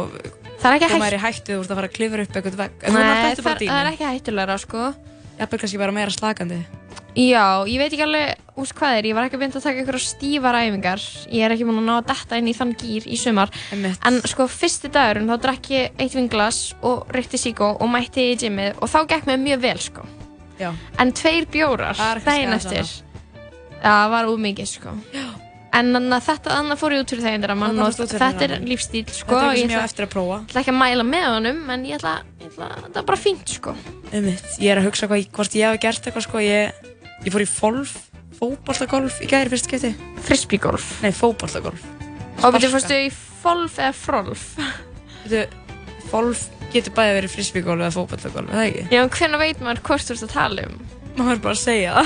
Það er ekki maður er í hættu, þú veist að fara að klifra upp eitthvað vegg. Þú Nei, það, það er ekki hættulegra sko. Jafnvel Já, ég veit ekki alveg úst hvað er, ég var ekki byrja að taka einhverja stífar æfingar. Ég er ekki búin að ná að detta inn í þann gýr í sumar. Einmitt. En sko, fyrsti dagurinn þá drakk ég eitt vinglas og reykti síkó og mætti í gymmið og þá gekk mér mjög vel sko. Já. En tveir bjórar Það daginn eftir. Það var úr mikið sko. Já. En þannig að þetta annað fór ég út fyrir þegar þetta er lífstíl sko Þetta er Ég sem ég á eftir að prófa. ætla ekki að mæla með honum en ég ætla, ég ætla þetta er bara fínt sko. Einmitt, ég er að hugsa hvað, hvort ég hef gert eitthvað sko. Ég, ég fór í folf, fótballtagolf í gæri fyrst geti Frisbeegolf Nei, fótballtagolf Og betur fórstu í folf eða frolf? Veitu, Folf getur bæði verið frisbeegolf eða fótballtagolf, er það ekki? Já, hvernig veit maður hvort þú ert að tala um? Maður er bara að segja það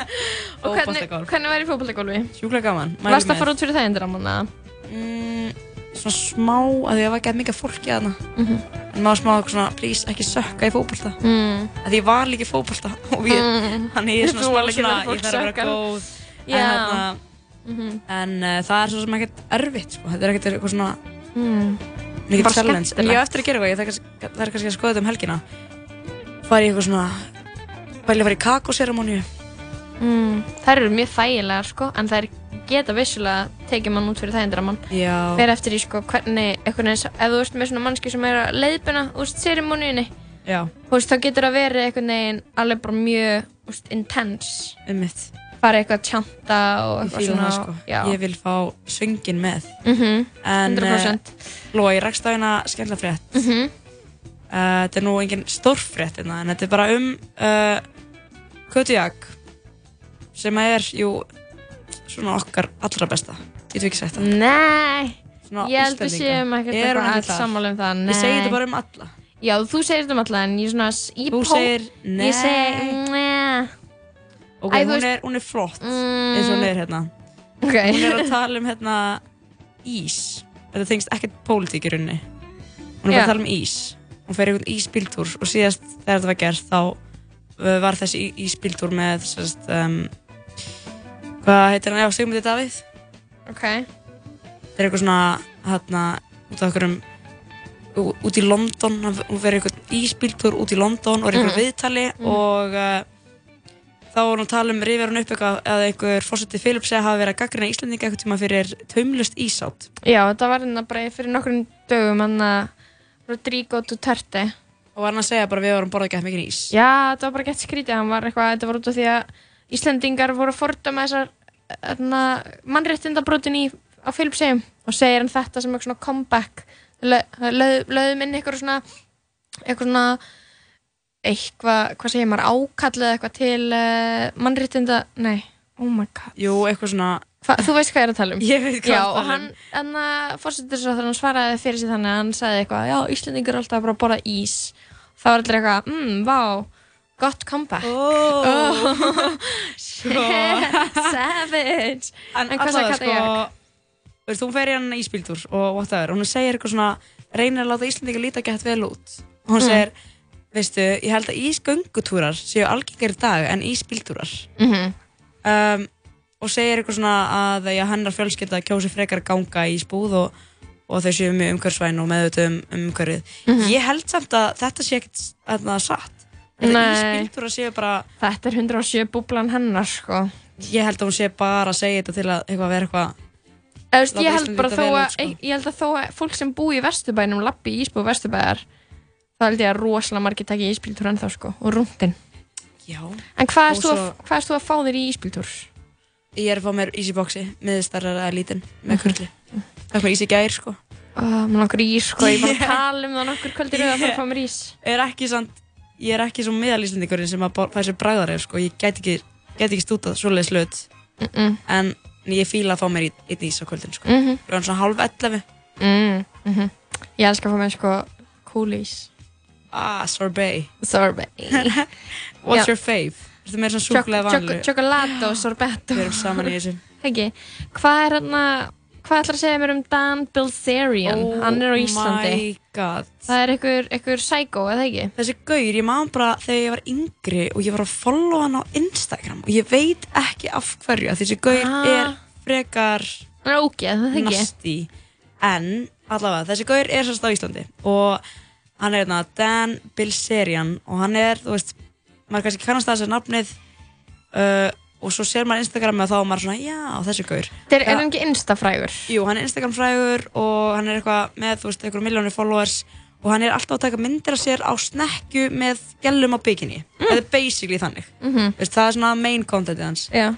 *laughs* Og hvernig, hvernig væri fótballtagolfi? Sjúklega gaman Varst að með. fara út fyrir það endur á manna? mm, Svona smá, að því að það var ekki mikið fólki að hana Mhm. En maður smá svona, please, ekki sökka í fótballta Mm. Að því ég var líka í fótballta *laughs* Og ég, Mm. ég er svona smá svona, ég þarf að vera góð Já. En, hérna, Mhm. en uh, það er svo sem ekkert erfitt, sko Þetta er ekkert eitthvað svona Mm. mikið challenge En ég á eftir að gera eitthvað, kannski- það er kannski að skoða þetta um helgina Fara í eitthvað svona Pæli að fara í kakóseramóníu Mm. Það eru mjög þægilegar sko, en það er geta vissulega tekið mann út fyrir það endur á mann Já. Fer eftir í sko hvernig, veginn, ef þú veist með svona mannski sem er að leiðbuna. Þú veist, þá getur það verið einhvern veginn alveg bara mjög, veist, intense. Fara eitthvað að tjanta og eitthvað svona sko, ég vil fá svöngin með Mhm, En 100%. uh, Lóa, ég rekst á hérna skemmtilega frétt Mhm. uh, Þetta er nú engin stórfrétt hérna, En þetta er bara um uh, Jak Sem er, jú Svona okkar allra besta ekki sagt það Nei, Svona ég held Íslendinga. séum ekkert Er eitthvað alls sammála um það Ég segi nei. þetta bara um alla Já, þú segir þetta um alla en ég svona ég Þú pó- segir nei. Ég segi nei Ok, Æ, þú hún, veist- er, hún er flott Mm. eins og hún er hérna Ok. Hún er að tala um hérna ís Þetta þengst ekkert pólitík í rauninni Hún er bara Já. að tala um ís Hún fer í einhvern ísbíltúr og síðast þegar þetta var gert þá uh, var þessi í- ísbíltúr með sérst, um, hvað heitir hann, já, Sigmundi Davíð Ok. það er eitthvað svona hérna, út af okkur um út í London, hann fer eitthvað ísbíltúr út í London og er eitthvað Mhm. viðtali Mhm. og uh, þá var hún að tala um rifjar hún upp eitthvað að einhver fórsetið Philips hafi verið að gaggrina Íslandinga eitthvað tíma fyrir taumlust ísátt Já, þetta var hérna bara fyrir nokkrum dögum hann að Rodrigo Duterte og var hann að segja bara við vorum borðað gett mikið ís Já, þetta var bara gett skrítið hann var eitthvað, þetta var út af því að Íslandingar voru að fordama þessar hérna, mannréttindabrotin í á Philipsheim og segir hann þetta sem eitthvað svona comeback. Lögðum inn eitthvað svona eitthvað svona eitthvað, hvað segir maður, ákall eða eitthvað til uh, mannréttinda nei, oh my god. Jú, eitthvað svona Hva, þú veist hvað ég er að tala um? *laughs* Ég veit hvað já, þú ert að og tala hann, um. hann að fórsetisráður hann svaraði fyrir sig þannig að hann sagði eitthvað já, Íslandingur er alltaf bara að borða ís. Þá var allir eitthvað, mmm, vá gott comeback oh. *laughs* shit, savage En, En hvað sagði allavega, Kata sko, þú fer í hann ísbíltúr og whatever, og hún segir eitthvað svona reynir að láta Íslandinga líta gett vel út og hún Mm. segir, veistu, ég held að ísgöngutúrar séu algengar í dag en ísbíltúrar Mhm. um, og segir eitthvað svona að já, hennar fjölskylda kjósi frekar ganga í spúð og, og þau séu mjög umhverfsvæn og meðutu um, um umhverfið Mhm. ég held samt að þetta sé ekkert að satt þetta Nei. ísbíltúrar séu bara þetta er 107 búblan hennar sko ég held að hún sé bara að segja þetta til að eitthvað vera eitthvað Láta ég held bara þó vel að út, sko. ég held að þó að fólk sem búi í Vesturbænum lappi í Ísbú Vesturbæjar þá held ég að rosalega margir taki ísbíltúr ennþá sko og rúndin Já. En hvað erst þú, að- svo- að fá þér í ísbíltúr? Ég er að fá mér Easyboxi, miðstarrar eða lítinn, með kurli. Það er mér Easy gær, sko. *laughs* Ég er það. Er ekki er svo miðalíslendingurinn sem að fær sér bragðar sko. Ég get ekki, get ekki stútað svoleiðis hlut. Mm -mm. En ég fíla að fá mér í- einn ís á kvöldin, sko. Mhm. Það er svona hálf 11. Mm, mm Ég elskar að fá mér sko kúlís. Ah, sorbet. Sorbet. *laughs* What's Já. your fave? Þú meira svona súkulega vanlu. Chocolato, sorbetto. Við erum saman í þessu. *laughs* Ekki, hvað er hérna, hvað ætlar að segja mér um Dan Bilzerian? Hann er á Íslandi. Oh my god. Það er einhver, einhver psycho, eða ekki? Þessi gaur, ég man bara þegar ég var yngri og ég var að followa hann á Instagram og ég veit ekki af hverju þessi gaur Ah. er frekar ekki? nasty en allavega, þessi gaur er sérst á Íslandi og hann er hérna Dan Bilzerian og hann er, þú veist maður kannski kannast það þessi nafnið uh, og svo ser maður Instagram og þá er maður svona, já, þessi gaur er, hann ekki instafrægur? Jú, hann er Instagram frægur og hann er eitthvað með, þú veist, einhverjum miljónir followers og hann er alltaf að taka myndir af sér á snekju með gælum á bikini. Það er basically þannig. Mhm. Veist, það er svona main contentið hans. Já.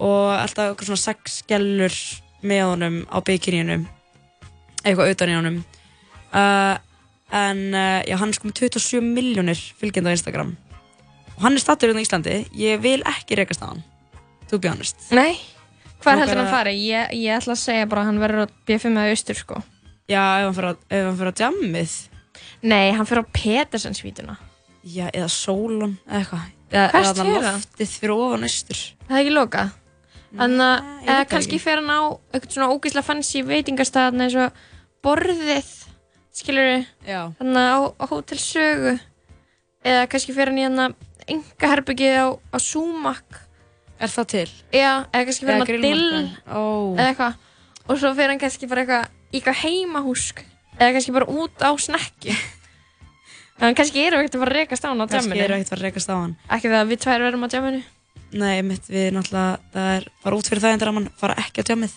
Og alltaf eitthvað svona sex gælur með honum á bikininum, eitthvað utan í honum. Uh, en uh, já, hann er sko með 27 miljónir fylgjandi á Instagram. Og hann er stattur hérna í Íslandi. Ég vil ekki rekast á hann, to be honest. Nei. Hvað heldur hann að- fari? Ég, ég ætla að segja bara að hann verður á B5 eða austur, sko. Já, ef hann fyrir á, ef hann fer á jammið. Nei, hann fyrir á Petersensvítuna. Já, eða sólun, eða eitthvað. Hvert fer hann? loftið fyrir ofan austur. Það er ekki lokað? Þannig að eða kannski fer hann á eitthvað svona ógeðslega fancy veitingastað eins og borðið, skilur við? Já. Þannig að á, á Hótel Sögu. Eða kannski fer hann í hann enga herbyggið á, á Sumac. Er það til? Já, eða kannski hann á Dill. Ó. Eða eitthvað. Og svo fer hann kannski bara eitthvað í eitthvað heimahúsk. Eða kannski bara út á snekki. *laughs* En kannski eru ekkert að fara að rekast á hann á Kannski djamminu. er ekkert að fara að rekast á hann. Ekki það að við tvær verum á djamminu. Nei, mitt, við náttúrulega, það er bara út fyrir það endur að mann fara ekki á jammið.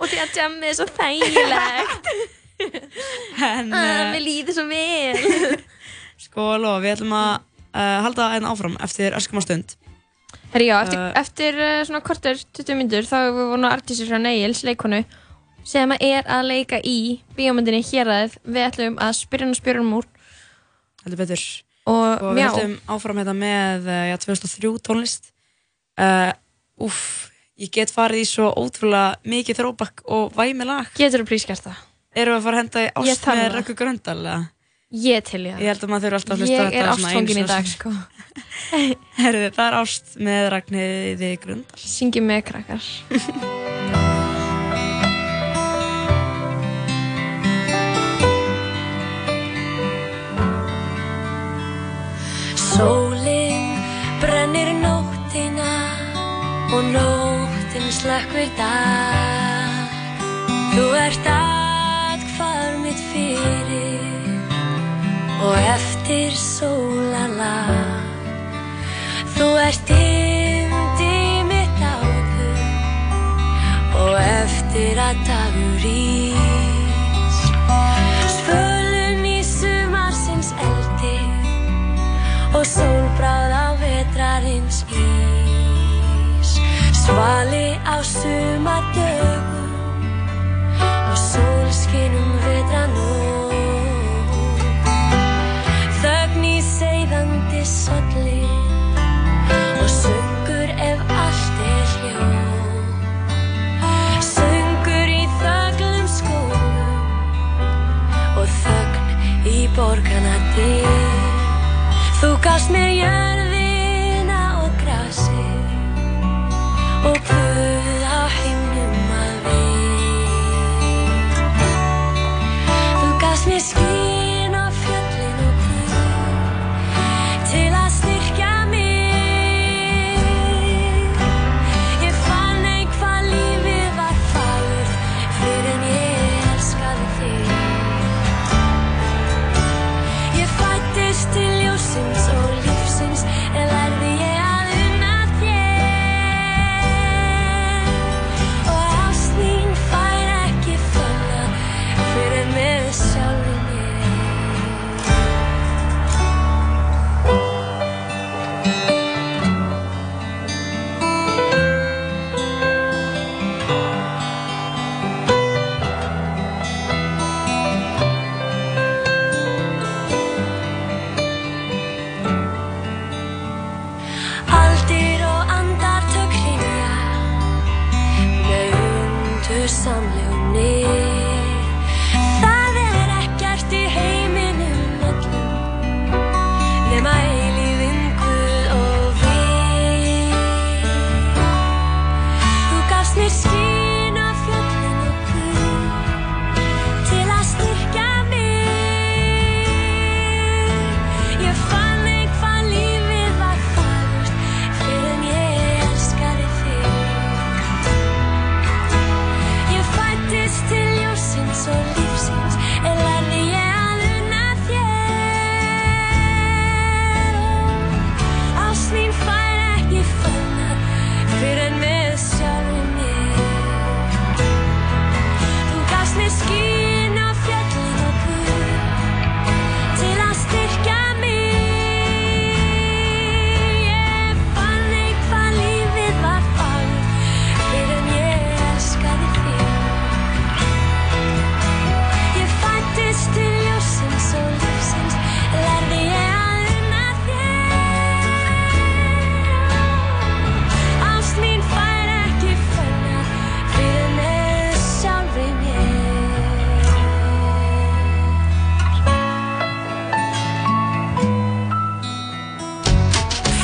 Og *laughs* því að djammið er svo þægilegt. *laughs* en, Ah, uh, Mér líður svo vel. sko, lofa, við ætlum að uh, halda einn áfram eftir öskum á stund. Herri, já, eftir, Uh, eftir uh, svona korter 20 myndur þá hefur við voru artísir frá Neils, leikonu sem er að leika í bíómyndinni Héræðið. Við ætlum að spyrja hann og spyrja hann úr Heldur betur. og Og við höldum áfram hérna með uh, já, 2003 tónlist. Uh, úff, ég get farið í svo ótrúlega mikið þróbakk og væmi lag. Getur þú prískjart það? Erum við að fara að henda í ást með það. Rökku Gröndal? eða? Ég til ég Ég held að maður þurfa alltaf að hlusta á Ég er þetta ástfangin í dag, sko. *laughs* Herðu, það er ást með Ragnhiði Gröndal. Syngjum með krakkar. Sólin brennir nóttina og nóttin slökkvir dag. Þú ert atkvar og eftir sólalag. Þú ert yndi mitt áður og eftir að dagur ís. Svölun í sumarsins eldi og sólbráð á vetrarins ís. Svali á sumardögum og sólskinum vetranótt. Solli og söngur ef allt er hljó. Söngur í þöglum skógum og þögn í borgarna dyr. Þú gafst mér jörðina og grasið og Guð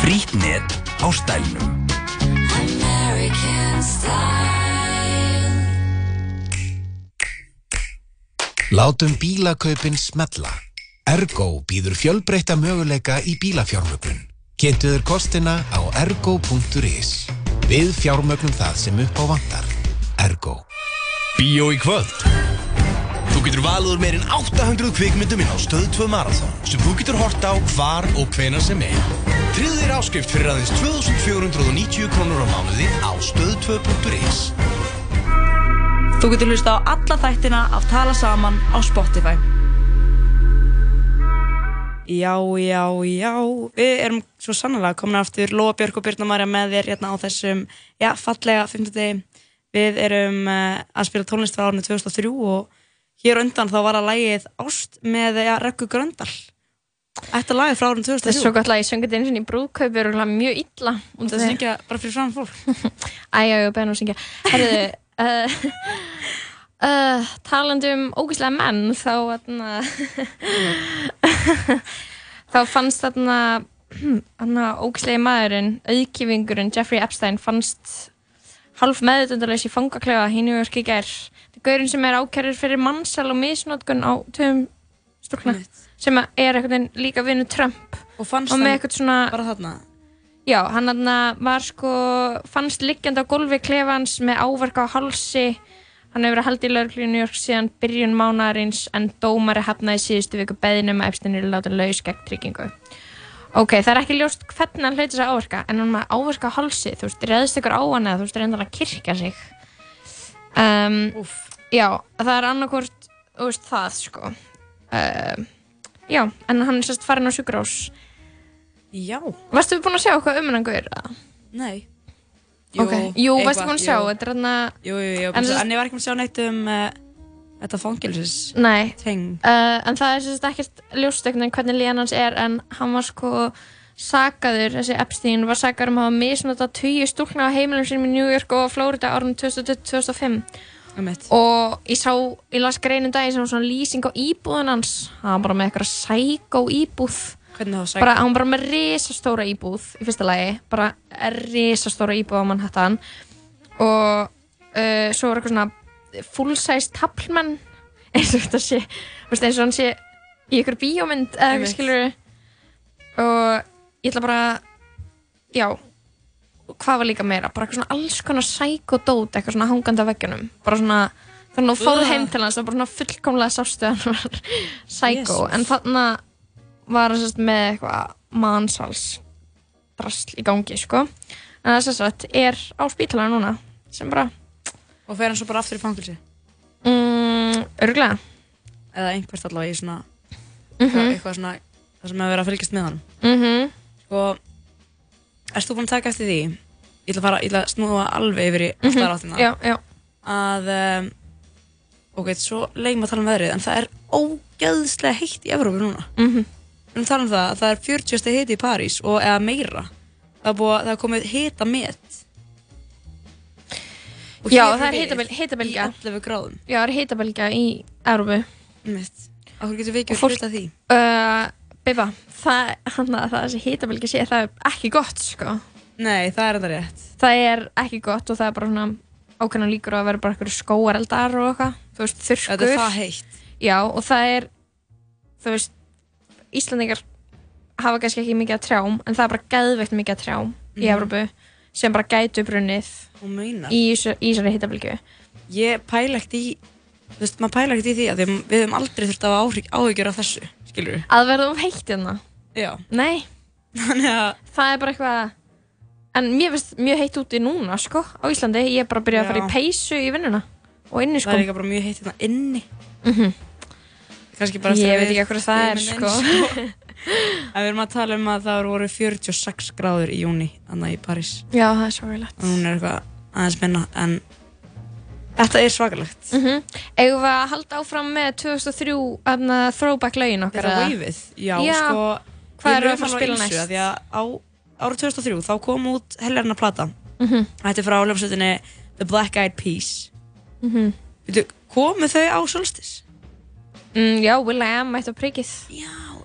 Frýtt net á stælnum. Látum bílakaupin smella. Ergo býður fjölbreytta möguleika í bílafjármögnun. Kynntuður kostina á ergo.is. Við fjármögnum það sem upp á vantar. Ergo. Bíó í kvöld Þú getur valið úr meirinn 800 kvikmyndum inn á Stöð 2 Marathon. Sem þú getur hort á hvar og hvenar sem er. Tryggðu þér áskrift fyrir aðeins 2490 krónur á mánuði á stöð2.is Þú getur hlusta á alla þættina af Tala Saman á Spotify. Já, já, já, við erum svo sannlega komin aftur, Lóa Björk og Birna Marja með þér hérna á þessum, já, fallega 50 Við erum uh, að spila tónlist frá árinu 2003 og hér undan þá var að lægið Ást með ja, Rekku Gröndal. Þetta lagið frá árinu 2003. Það er svo gott lag, ég söngi þetta eins og í og örugglega mjög illa. Og það syngja bara fyrir fram fólk. Æja, ég beðin að syngja. Herðu, *laughs* uh, uh, talandi um ógæslega menn, þá atna, *laughs* þá fannst þarna *clears throat* ógæslegi maðurinn, auðkifingurinn Jeffrey Epstein fannst half meðutundarlegs í fangaklefa hinn í. Þetta er gaurinn sem er ákærður fyrir mannsal og misnótkun á tveim stúlna sem er veginn líka vinnu Trump. Og fannst og hann eitthvað svona bara þarna? Já, hann var sko fannst liggjandi á gólfi klefans með áverka á hálsi. Hann hefur verið haldið í lögreglu í New York síðan byrjun mánaðarins en dómari hafnaði síðustu viku beðinum að Epstein er látið laus gegn tryggingu. Ok, það er ekki ljóst hvernig hann hlauti þess að áverka en hann með áverka á hálsi, þú veist, reðst ykkur á hann eða þú veist, reyndan að kirkja sig. Um, já, það er annarkvort þú veist, það sko. Um, já, en hann er sérst farin á sjúkrós já. Varstu búin að sjá eitthvað um hann eða? Nei. Ok, jú, varstu eitthvað, búin að sjá, jú. þetta er að Jú, jú, jú, En en ég var ekki búin að sjá neitt um uh, þetta fangilsis Nei, uh, en það er sérst ekkert ljóst einhvern veginn hvernig líðan hans er en hann var sko sakaður, þessi Epstein var sakaður um að hafa misnota tugi stúlna á heimilum sínum í New York og Florida árunum 2005 Einmitt. Og ég sá, ég las greinin daginn sem svona lýsing á íbúðun hans. Hann var bara með eitthvað sækó íbúð. Hvernig þá bara, hann var bara með risastóra íbúð í fyrsta lagi, bara risastóra íbúð á Manhattan. Og uh, svo var eitthvað svona full size tablmenn *laughs* eins og þetta sé veist, eins og hann sé í ykkur bíómynd eða eitthvað skilur og ég ætla bara já hvað var líka meira, bara eitthvað svona alls konar sækodót, eitthvað svona hangandi á veggjunum. Bara svona, þannig að fórð Ugh. heim til hans og bara svona fullkomlega sástu að hann var *laughs* sækó, Jesus. en þarna var hann sérst með eitthvað mannsals drasl í gangi, sko. En það sérst að er á spítalega núna sem bara og fer hann svo bara aftur í fangilsi mm, örglega eða einhvert allavega í svona Mhm. eitthvað svona það sem hefur verið að fylgjast með hann mhm. Sko erst þú búin að taka eftir því ég ætla að fara, ég ætla að snúa alveg yfir í Mhm, alltaf áttina. Já, já. að um, ok, svo leiðum að tala um veðrið en það er ógeðslega heitt í Evrópu núna. Mhm. við erum að tala um það að það er 40 steg hiti í París og eða meira. Það er, búið, það er komið hita met Já, það er hitabylgja. í 11 gráðum. Já, það er hitabelgja í Európu mitt Akkur getur við ekki Og fólk- hluta því? Uh, Biba, það, að það þessi hitabelgja sé, það er ekki gott, sko Nei, það er þetta rétt. Það er ekki gott og það er bara svona ákveðna líkur á að vera bara eitthvað skóareldar og eitthvað, þú veist, þurrkur. Þetta er það heitt. Já, og það er þú veist, Íslandingar hafa kannski ekki mikið að trjám en það er bara geðveikt mikið að trjám í Mhm. Evrópu sem bara gætu brunnið í þessu- í þessari hitabylgju. Ég pæla ekkert í Þú veist, maður pæla ekkert í því að að við höfum aldrei þurft að áhyggjur af þessu Skilur við? að verða of heitt hérna. Já. Nei. *laughs* Þannig að Það er bara eitthvað En mér finnst mjög heitt úti núna, sko, á Íslandi Ég er bara að byrja að fara í peysu í vinnuna Og inni, sko Það er líka bara mjög heitt hérna inni Mhm. Kannski bara Ég þegar veit ekki hverju það er, sko. inn, *laughs* En við erum að tala um að það voru 46 gráður í júni Þannig í París Já, það er svakalegt Og hún er eitthvað aðeins minna En þetta er svakalegt mm -hmm. Við að halda áfram með 2003 aðna, throwback lögin okkar Þetta eða? veifið Já, Já. sko Hvað ég erum við að fara að spila næst? Af Því að á árið 2003 þá kom út helgarna plata Mhm. Þetta er frá hljómsveitinni The Black Eyed Peas Mhm. Veitu, komu þau á Solstis? mm, Já, Will.i.am mætti á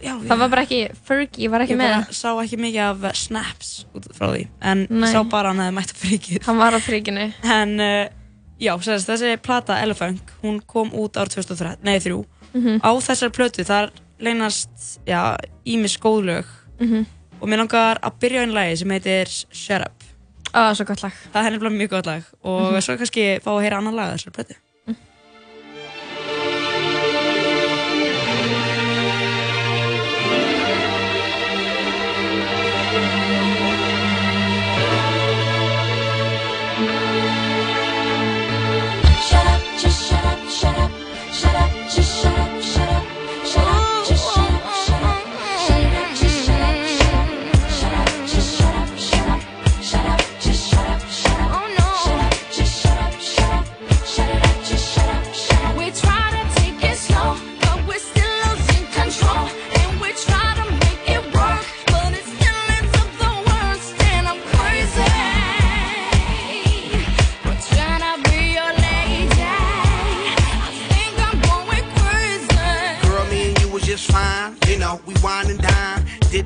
já Það var bara ekki, Fergie var ekki Ég með bara sá ekki mikið af snaps út frá því En Nei. ég sá bara hann hefði mætt á frikið Hann var á prikinu En uh, já, sérst, þessi plata Elephant Hún kom út árið 2003 Nei, þrjú Mhm. Á þessar plötu þar leynast ímis góðlög Mhm. Og mér langar að byrja einn lagi sem heitir Shut Up. Á, svo gott lag. Það er nefnilega mjög gott lag. Og Mhm. svo kannski fá að heyra annan lag af þessar plötu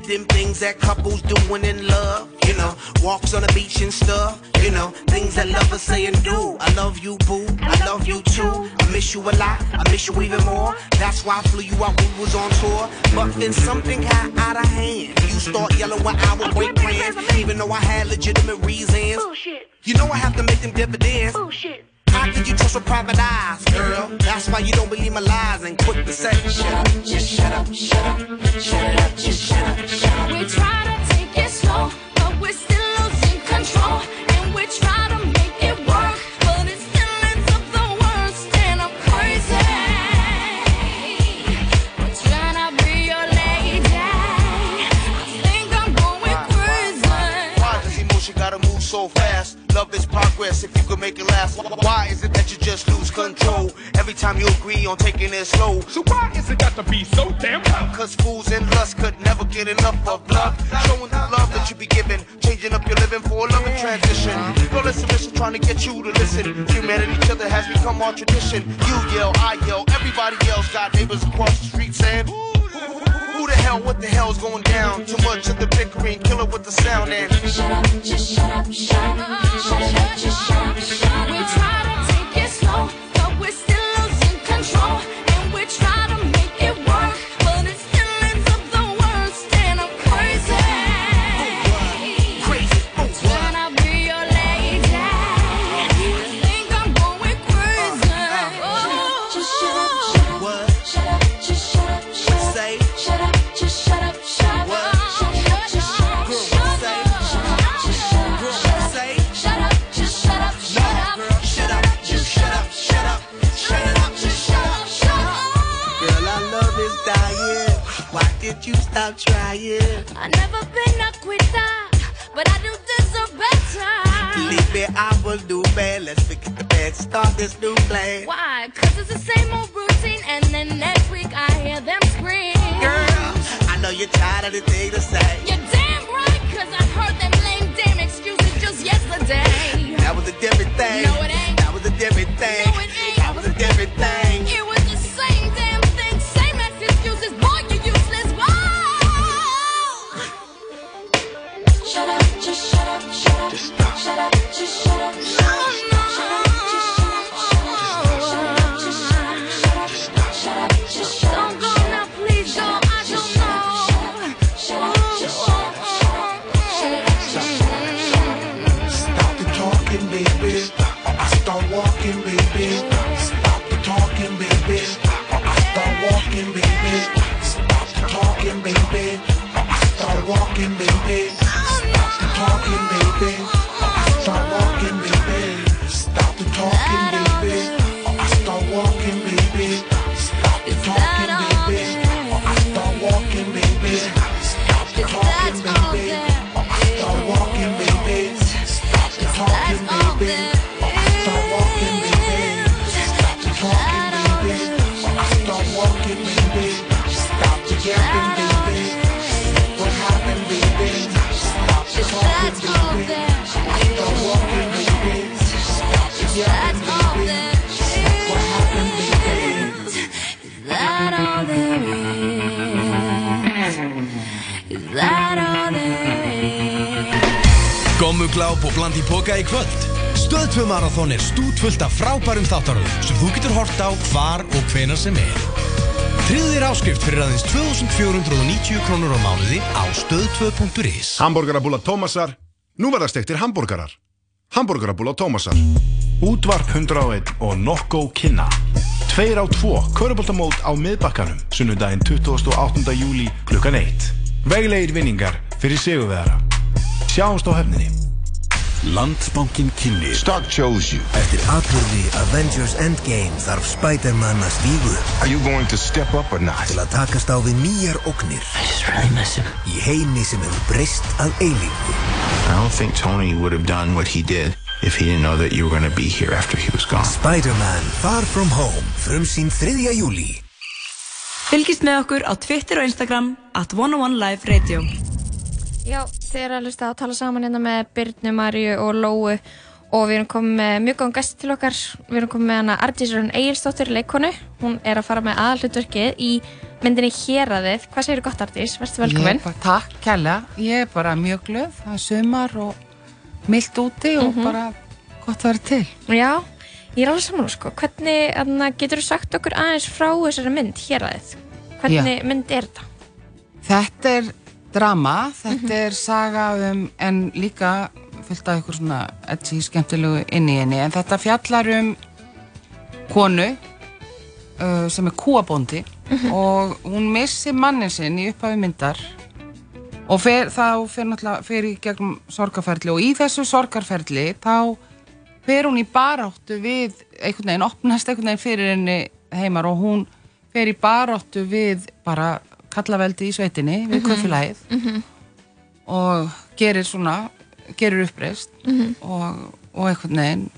them things that couples doing in love. You know, walks on the beach and stuff. You know, things that lovers say and do. I love you, boo. I love you too. I miss you a lot. I miss you even more. That's why I flew you out when we was on tour. But then something got out of hand. You start yelling when I would break plans, even though I had legitimate reasons. You know I have to make them dividends. How could you trust with private eyes, girl? That's why you don't believe my lies and quit the say, shut up, just shut up, shut up, shut up, just shut up, shut up. We try to take it slow, but we're still losing control. And we try to Love is progress if you could make it last. Why is it that you just lose control every time you agree on taking it slow? So why is it got to be so damn tough? Cause fools and lust could never get enough of love. Showing the love that you be giving, changing up your living for a loving transition. It's submission trying to get you to listen. Humanity, each other has become our tradition. You yell, I yell, everybody else got neighbors across the street saying, who the hell, what the hell's going down? Too much of the bickering, killer with the sound and Shut up, just shut up, shut up, shut up, just shut up, shut up. We try to take it slow, but we're still trying? I never been a quitter, but I do deserve better. Believe me, I will do bad. Let's forget the bad, start this new plan. Why? Cause it's the same old routine, and then next week I hear them scream. Girl, I know you're tired of the thing to say. You're damn right, cause I heard them lame damn excuses just yesterday. That was a different thing. No, it ain't. That was a different thing. No, it ain't. That was a different thing. Is? Gommugláp og bland í póka í kvöld. Stöð 2 Marathon er stútfullt af frábærum þáttaröðum sem þú getur hort á hvar og hvenar sem er. Þér áskrift fyrir aðeins 2490 krónur á mánuði á stöð2.is Hamburgerabúla Tómasar. Nú verða stektir hambúrgarar. Hamburgerabúla Tómasar. Útvarp 101 og Nokko Kynna Tveir á tvo, köruboltamót á miðbakkanum Sunnudaginn 28. júli klukkan 1 Veglegir vinningar fyrir sigurvegara. Sjáumst á hefninni Landsbankin kynni Stock chose you. Eftir atbyrði Avengers Endgame þarf Spider-Man að stígu Are you going to step up or not? til að takast á við nýjar ógnir I just really miss him. í heimi sem hefur breyst að eilífu. I don't think Tony would have done what he did if he didn't know that you were going to be here after he was gone. Spider-Man Far From Home frumsýn 3. júli. Fylgist með okkur á Twitter og Instagram at 101 Live Radio. Já, þið eru að hlusta að tala saman hérna með Byrnu, Marju og Lóu og við erum komið með mjög góðan gæst til okkar. Við erum komið með hana Arndísrún Egilsdóttir, leikonu. Hún er að fara með aðalhlutverkið í myndinni Héraðið. Hvað segir gott Ardís? Verstu velkomin. Ég bara, takk kærlega, ég er bara mjög glöð, það er sumar og mildt úti og Mhm. bara gott að vera til. Já, ég er alveg saman sko. Hvernig, anna, getur þú sagt okkur aðeins frá þessari mynd, Héraðið? Hvernig þetta? Drama, þetta Mhm. er saga um, en líka fullt af ykkur svona edgi skemmtilegu inn í henni, en þetta fjallar um konu uh, sem er kúabóndi Mhm. og hún missi mannin sinn í upphafi myndar og fer, þá fer náttúrulega fer í gegnum sorgarferli og í þessu sorgarferli þá fer hún í baráttu við einhvern veginn, opnast einhvern veginn fyrir henni heimar og hún fer í baráttu við bara kallaveldi í sveitinni, við Mhm. kaufélagið Mhm. og gerir svona, gerir uppreist Mhm. og, og einhvern veginn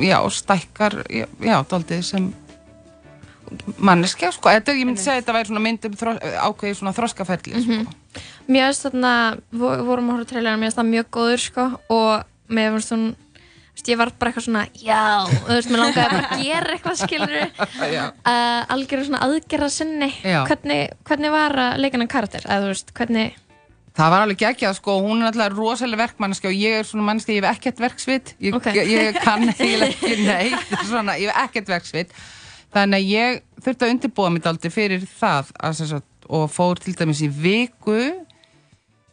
já, stækkar já, já daldið sem manneskja, sko, þetta, ég myndi segja að þetta væri svona mynd um þro, ákveðið svona þroskaferli, sko. Mhm. Mér finnst þarna, vo- vorum að horfa trailerina, mér finnst það mjög góður sko og mér finnst þú veist, ég var bara eitthvað svona, já, þú veist, mér langaði bara að gera eitthvað skilur, uh, *laughs* algjörðu svona aðgerða sinni, hvernig, hvernig var að leika hennar karakter, eða þú veist, hvernig, Það var alveg geggjað sko, hún er alltaf rosalega verkmanniski og ég er svona manneski, ég hef ekkert verksvit, ég, Ok. ég, ég *laughs* kann eiginlega ekki neitt, svona, ég hef ekkert verksvit. Þannig að ég þurfti að undirbúa mig daldi fyrir það að, og fór til dæmis í viku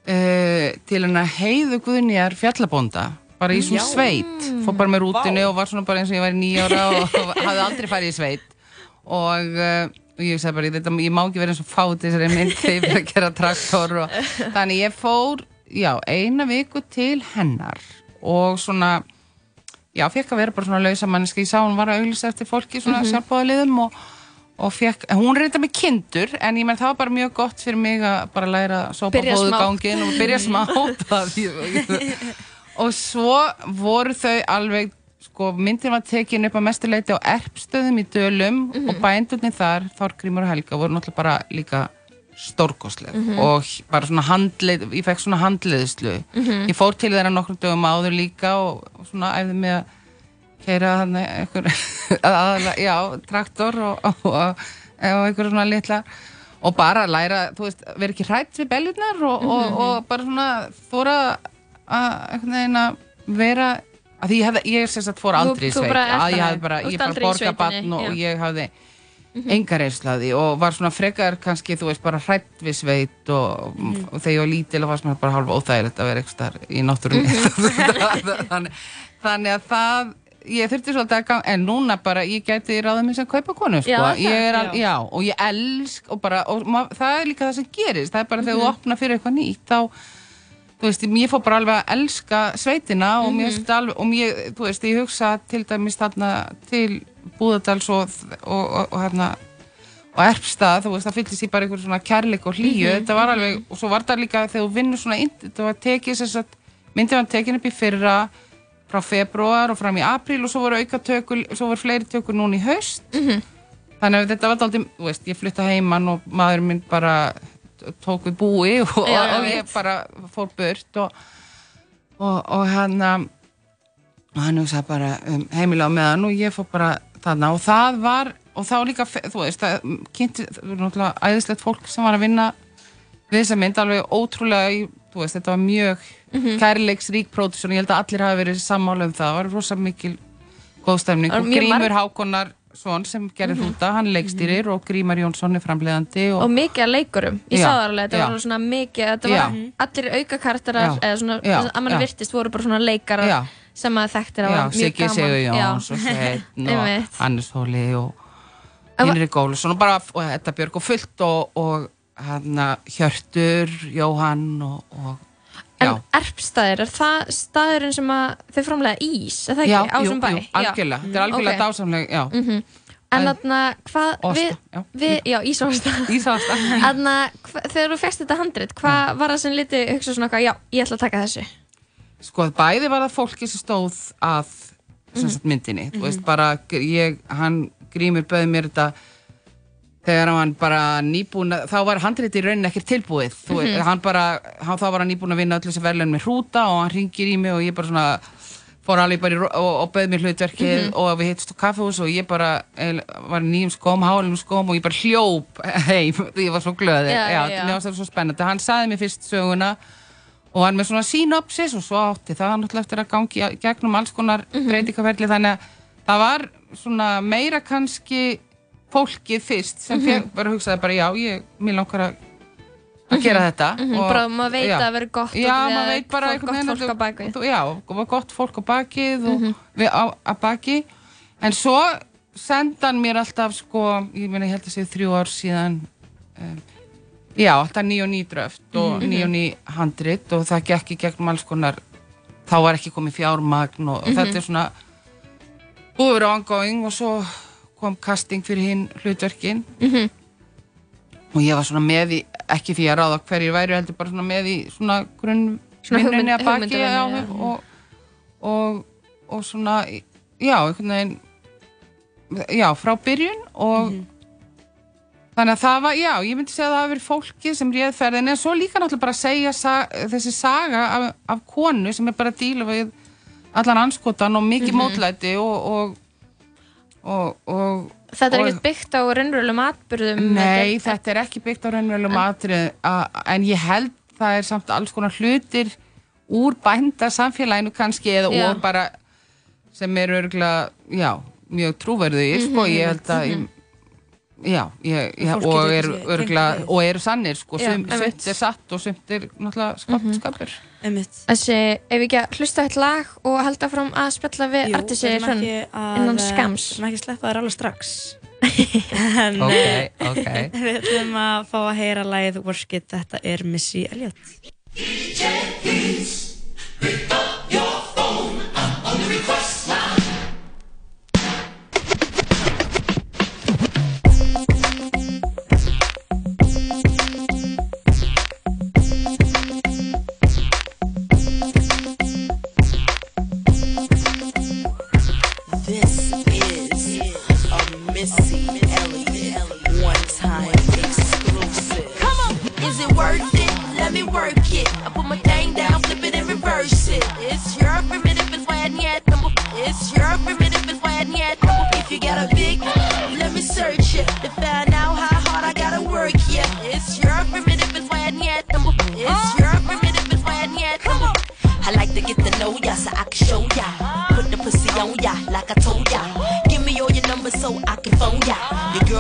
uh, til hennar heiðu guðnjar fjallabónda, bara í svona sveit, fór bara með rútinu og var svona bara eins og ég var í nýjára og, hafði aldrei farið í sveit. Og uh, og ég sagði bara, þetta, ég má ekki vera eins og fáti þessari mynd þegar ég er að gera traktor og *laughs* þannig ég fór, já, eina viku til hennar og svona já, fekk að vera bara svona lausa manneski, ég sá hún var að auglýsa eftir fólki svona mm Mhm. sjálfbóðaliðum og, og fekk, hún reynda með kindur en ég menn það var bara mjög gott fyrir mig að bara læra að sópa fóðugangin og byrja smátt *laughs* ég- og svo voru þau alveg sko, myndin var tekin upp að mestuleiti á erpstöðum í Dölum Mhm. og bændurnir þar, Þorgrímur og Helga voru náttúrulega bara líka stórkostleg Mhm. og bara svona handleið ég fekk svona handleiðslu Mhm. ég fór til þeirra nokkrum dögum áður líka og, og svona æfði mig að keira hann einhver *laughs* aðalega, já, traktor og, og, og, einhver svona litla og bara læra, þú veist, vera ekki hrætt við og, Mhm. og bara svona þóra að vera að því ég, hef, ég sem sagt fór aldrei í sveit að ég hafði bara, ég bara borga batn og, ég hafði Mhm. enga reynslaði og var svona frekar kannski, þú veist, bara hrætt við sveit og, Mhm. og þegar ég var lítil og var svona bara hálfa óþægilegt að vera eitthvað starf í náttúrunni Mhm. *laughs* þannig, þannig að það ég þurfti svolítið að ganga, en núna bara ég gæti ráðið mér sem kaupa konu sko. Já, ég er al, já. já, og ég elsk og bara, og mað, það er líka það sem gerist það er bara þegar Mhm. þú opna fyrir eitthvað nýtt þá þú veist, ég fór bara alveg að elska sveitina og mér Mhm. finnst alveg og mér, þú veist, ég hugsa til dæmis þarna til Búðardals og, og, og, og hérna og erpstað, þú veist, það fyllist í bara einhver svona kærleik og hlýju, Mhm. þetta var alveg og svo var það líka þegar þú vinnur svona þetta var tekið sem sagt, myndið var tekin upp í fyrra frá februar og fram í apríl og svo voru auka tökul, svo voru fleiri tökur núna í haust Mhm. þannig að þetta var aldrei, þú veist, ég flutta heimann og maður minn bara tók við búi *laughs* og, Já, ég og ég bara fór burt og, og, og hann og hann hugsaði bara um heimilega á meðan og ég fór bara þarna. Og það var og þá líka, þú veist, það kynnti, náttúrulega æðislegt fólk sem var að vinna við þessa mynd alveg ótrúlega, þú veist, þetta var mjög Mhm. kærleiksrík pródusjón, ég held að allir hafi verið sammála um það, það var rosa mikil góð stemning Það var og Grímur Hákonar Svon sem gerir Mhm. hrúta, hann leikstýrir og Grímar Jónsson er framleiðandi og mikið að leikurum ég Já, sá það alveg, þetta já. var svona mikið þetta Já. var allir auka karakterar Já. eða svona, Já, að mann já. virtist voru bara svona leikarar Já. sem að þekktir að Já, var mjög Siggi gaman Sigur Jóns Já. og Sveinn *laughs* og. Hannes Hóli og En va- Hinrik Ólusson og bara og Edda Björg og fullt og, og hann Hjörtur, Jóhann og, og en erpstaðir, er það staðurinn sem þau framlega ís, er það já, ekki, á jú, jú, algjörlega, þetta er algjörlega Ok. dásamleg já, Mhm. En þarna, hvað við, já. við, já, Ísávasta. Ísávasta. *laughs* Þarna, þegar þú fegst þetta handrit hvað var það sem liti hugsa svona eitthvað, já, ég ætla að taka þessu sko bæði var það fólki sem stóð að sem Mhm. sagt myndinni, þú Mhm. veist bara ég, hann grímur bauði mér þetta þegar hann bara nýbúin þá var handrið í rauninni ekkert tilbúið þú veist, Mhm. hann bara, hann, þá var hann nýbúin að vinna öll þessi verðlun með hrúta og hann ringir í mig og ég bara svona fór alveg bara í, og, og bauð mér hlutverkið Mhm. og við hittist á kaffehús og ég bara eiginlega var nýjum skóm, hálum skóm og ég bara hljóp heim *laughs* ég var svo glöð Já, já, varst það svo spennandi hann saði mér fyrst söguna og hann með svona synopsis og svo átti það náttúrulega eftir að gangi gegnum alls konar mm Mhm. breytingaferli þannig að það var svona meira kannski fólkið fyrst sem Mhm. mm bara hugsaði bara já, ég, mér langar að að gera þetta Mhm, og- bara maður veit já. að verður gott já, maður veit bara fólk- gott fólk á bakvið. þú- já, gott fólk á bakið og Mhm. við á, á baki en svo senda hann mér alltaf sko, ég meina ég held að sé þrjú ár síðan um, já, alltaf ný og ný dröft og Mhm. ný og ný handrit og það gekk í gegnum alls konar þá var ekki komið fjármagn og, og Mhm. þetta er svona búið verið ongoing og svo kom casting fyrir hinn hlutverkin Mhm. og ég var svona með í, ekki því að ráða hverjir væri heldur bara svona með í svona grunn Svona vinnunni hugmynd- að baki já, já. og, og, og svona já, einhvern veginn já, frá byrjun og Mhm. þannig að það var, já, ég myndi segja að það hafi verið fólki sem réð ferðin en svo líka náttúrulega bara að segja sa þessi saga af, af konu sem er bara að díla við allan anskotan og mikið Mhm. mótlæti og og, og, og Þetta er ekkert byggt á raunverulegum atbyrðum Nei, þetta er ekki byggt á raunverulegum atrið en ég held það er samt alls konar hlutir úr bænda samfélaginu kannski eða Já. og bara sem eru örgulega, já, mjög trúverðugir, sko, Mhm, ég held að mhm. Já, ég, ég, Fólk og eru við. og eru sannir, sko, Já, sumt er satt og sumt er náttúrulega skap, Mhm. skapur. Einmitt. Þessi, ef við ekki að hlusta eitt lag og halda fram að spjalla við að- innan skams Við ætlum ekki að sleppa þér alveg strax *laughs* En Ok, eh, ok. *laughs* Við ætlum að fá að heyra lagið Work It, þetta er Missy Elliott This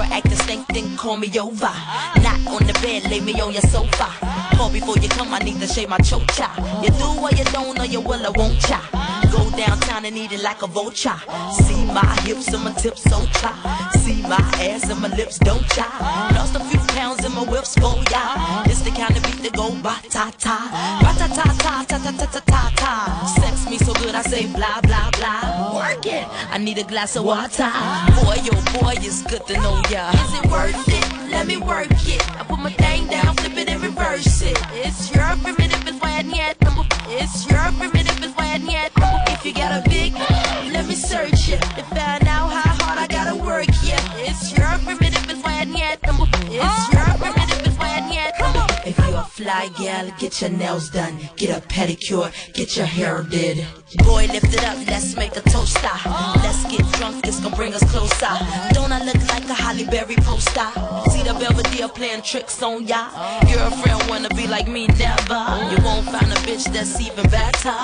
girl acting stink, then call me over. Not on the bed, lay me on your sofa. Call before you come, I need to shave my chocha. You do or you don't, or you will or won't cha. Go downtown and eat it like a vulture. See my hips and my tips so cha. See my ass and my lips don't cha. Lost a few pounds in my whips oh for ya. It's the kind of beat that go ba ta ta. Ba ta ta ta ta ta ta ta ta. Sex me so good I say blah blah blah. Work it. I need a glass of water. Boy, yo boy, it's good to know ya. Is it worth it? Let me work it. I put my thing down, flip it and reverse it. It's your primitive and when yet. It's your primitive and when yet. If you got a big, let me search it to find out how hard I gotta work. Yeah, it's your primitive and when yet number. It's fly gal, get your nails done, get a pedicure, get your hair did. Boy, lift it up, let's make a toaster. Ah. Let's get drunk, it's gonna bring us closer. Don't I look like a Holly Berry poster? See the Belvedere playing tricks on ya. Girlfriend wanna be like me, never. You won't find a bitch that's even better.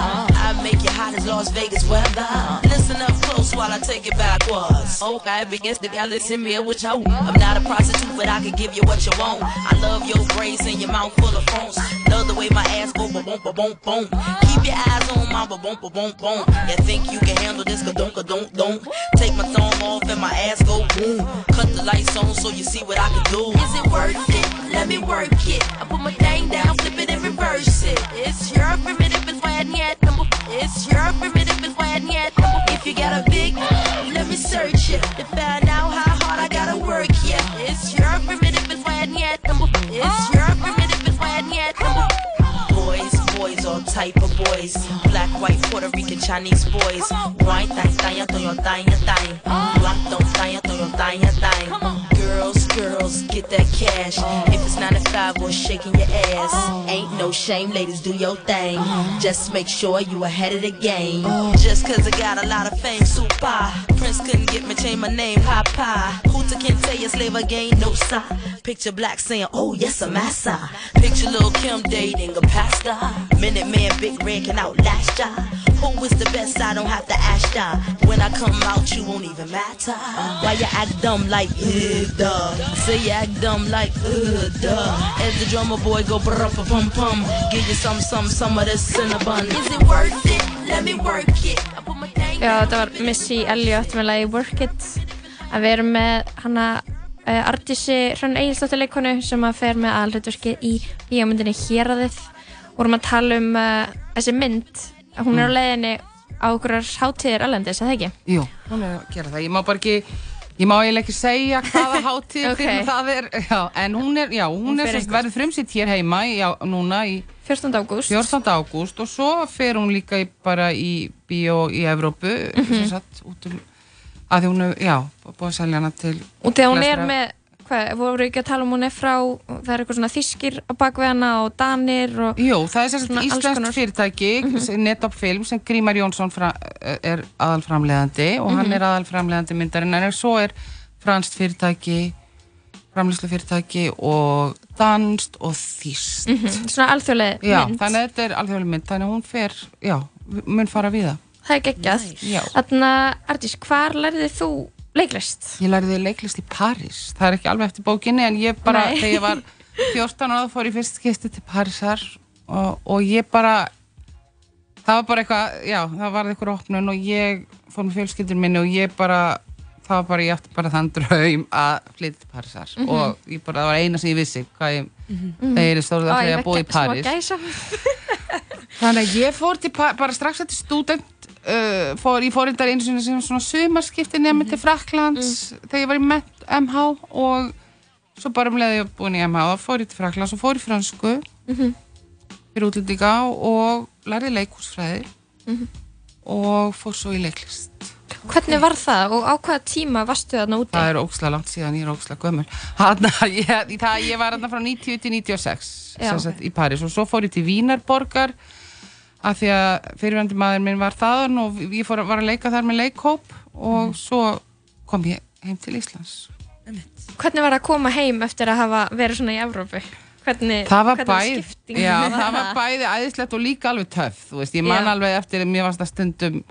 I make you hot as Las Vegas weather. Listen up close while I take it backwards. Okay, begins to y'all listen me what you I'm not a prostitute, but I can give you what you want. I love your braids and your mouth full of phones. Love the way my ass go boom boom boom boom. Keep your eyes on my boom boom boom boom. You think you can handle this? Ka don't don't don't. Take my thumb off and my ass go boom. Cut the lights on so you see what I can do. Is it worth it? Let me work it. I put my thing down, flip it and reverse it. It's your primitive and when yet number. It's your primitive yet. If you got a big, let me search it to find out how hard I gotta work. Yeah, it's your primitive and when yet. It's your primitive and when yet. Boys, boys, all type of boys. Black, white, Puerto Rican, Chinese boys. White, thang, thang, your thang, thang. Black, don't thang, your thang, thang. Girls, girls get that cash. If it's 9 to 5 or shaking your ass, ain't no shame, ladies, do your thing. Just make sure you ahead of the game. Just cause I got a lot of fame, super. Prince couldn't get me, change my name, Papa. Hooter can't tell you slave again, no sir. Picture black saying, oh yes, I'm massa. Picture Lil Kim dating a pastor. Minute man, Big Red can outlast ya. Who is the best? I don't have to ask ya. When I come out, you won't even matter. Why you act dumb like, uh, duh. Say you act dumb like, uh, duh. As the drummer boy go brr pum pum. Give you some, some, some of this cinnabon. Is it worth it? Let me work it. Já, þetta var Missy Elliot með lagi Work It að við erum með hana uh, Artísi Hrönn Egilsdóttir leikonu sem að fer með aðalhutverki í bíómyndinni Héraðið og erum að tala um uh, þessi mynd hún er á leiðinni á okkur hátíðir alendis, eða ekki? Jú, hún er að gera það. Ég má bara ekki, ég má eiginlega ekki segja hvaða *laughs* hátíð Ok. fyrir það er, já, en hún er, já, hún, Hún er sérst verður frumsýtt hér heima, já, núna í 14. ágúst 14. ágúst og svo fer hún líka í, bara í bíó í Evrópu, mm sem sagt, út um, að því hún er, já, búið að selja hana til Og þegar hún er flestra- með, hvað, voru ekki að tala um hún er frá, það er eitthvað svona þýskir á bakvið hana og danir og Jú, það er sérst svona alls íslenskt fyrirtæki, mm Mhm. Netop Film, sem Grímar Jónsson fra, er aðalframleðandi og hann Mhm. er aðalframleðandi myndarinn, en svo er franskt fyrirtæki, framleyslu fyrirtæki og danst og þýst. Mhm, svona alþjóðleg Já, mynd. þannig að þetta er alþjóðlega mynd, þannig að hún fer, já, mun fara við það. það er geggjað Já. Þannig að, Artís, hvar lærðið þú leiklist? Ég lærði leiklist í París, það er ekki alveg eftir bókinni, en ég bara, Nei. þegar ég var 14 ára, fór ég fyrst skipti til Parísar og, og ég bara, það var bara eitthvað, já, það var eitthvað opnun og ég fór með fjölskyldur minni og ég bara, það var bara, ég átti bara þann draum að flytja til Parísar Mhm. og ég bara, það var eina sem ég vissi, hvað ég, Mhm. þegar ég stóð Ó, það ég þegar fékk að búa í París. Þannig að ég fór til, bara strax eftir stúdent, uh, fór, ég fór reyndar einu sinni sem svona sumarskipti nefnir til Fraklands þegar ég var í Met, MH og svo bara um leiði ég búin í MH og fór ég til Fraklands og fór í fransku Mhm. fyrir útlendinga og lærði leikhúsfræði Mhm. og fór svo í leiklist. Hvernig var það og á hvaða tíma varstu þarna úti? Það er ókslega langt síðan, ég er ókslega gömul. Hanna, *laughs* ég, það, ég var þarna frá 90 til 96 Já. sem sagt, í París og svo fór ég til Vínarborgar af því að fyrirvændi maður minn var þaðan og ég fór, var að leika þar með leikhóp og svo kom ég heim til Íslands. Hvernig var það að koma heim eftir að hafa verið svona í Evrópu? Hvernig, Það var bæð, já, það var *laughs* bæði æðislegt og líka alveg veist, ég man Já. alveg eftir, mér varst það stundum,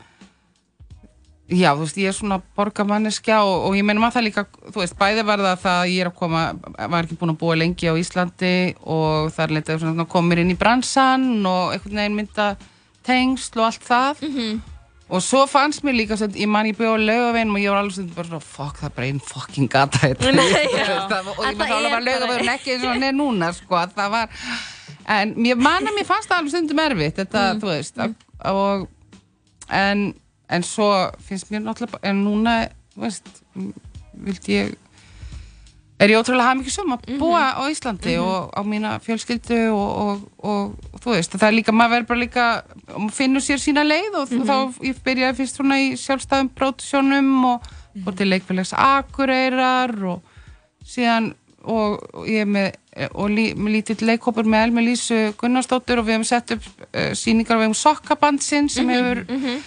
já, þú veist, ég er svona borgamanneskja og, og ég meina maður það líka, þú veist, bæði var það að ég er að koma, var ekki búin að búa lengi á Íslandi og það er leitað svona að koma mér inn í bransan og einhvern veginn mynda tengsl og allt það Mhm. og svo fannst mér líka, svona, ég man ég bjóð á laugaveginn og ég var alveg svona bara svona, fuck, það einn fucking gata *laughs* þetta það- og ég Þetta man þá alveg er bara laugaveginn bara- ekki eins og er núna, sko, að það var en mér man að mér fannst það alveg stundum erfitt þetta, Mm. þú veist mm. og, en, en svo finnst mér náttúrulega en núna, veist vildi ég er ég ótrúlega hafði mikið sum að búa á Íslandi Mhm. og á mína fjölskyldu og, og, og, og þú veist, það er líka, maður verður bara líka finnur sér sína leið og Mhm. þá ég byrjaði fyrst svona í sjálfstæðum pródusjónum og fór til leikfélags Akureyrar og síðan og, og ég er með og lí, með lítill leikhópur með Elmi Lísu Gunnarsdóttur og við hefum sett upp uh, síningar við hefum sokkabandsinn sem hefur Mhm.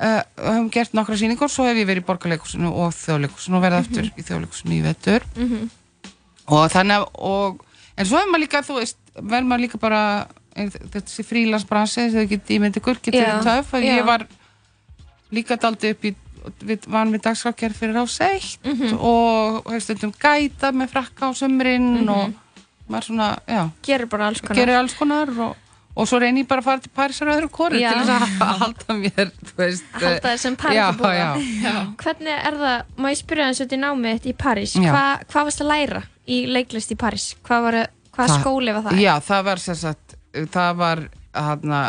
Uh, hefum gert nokkra síningar svo hef ég verið í borgarleikusinu og þjóðleikusinu og verið aftur í þjóðleikusinu í vetur Mhm. og þannig að og, en svo hefur maður líka, þú veist verður maður líka bara ein- þessi frílansbransi þegar ekki ímyndi ykkur getur Já, verið töf að já. ég var líka daldi upp í við varum við dagskrafgerð fyrir á seitt Mhm. og hef stundum gæta með frakka á sömrin Mhm. og maður svona, já Gerir bara alls konar. gerir alls konar og, og svo reynir ég bara að fara til Parísar öðru kori Já. til þess að *laughs* halda mér veist, Halda þér sem París já. Hvernig er það, má ég spyrja þess að þetta í námið þitt í París. Hva, hvað varst að læra í leiklist í París? Hvað var, hvað Það- skóli var það? Já, það var sagt, það var hana,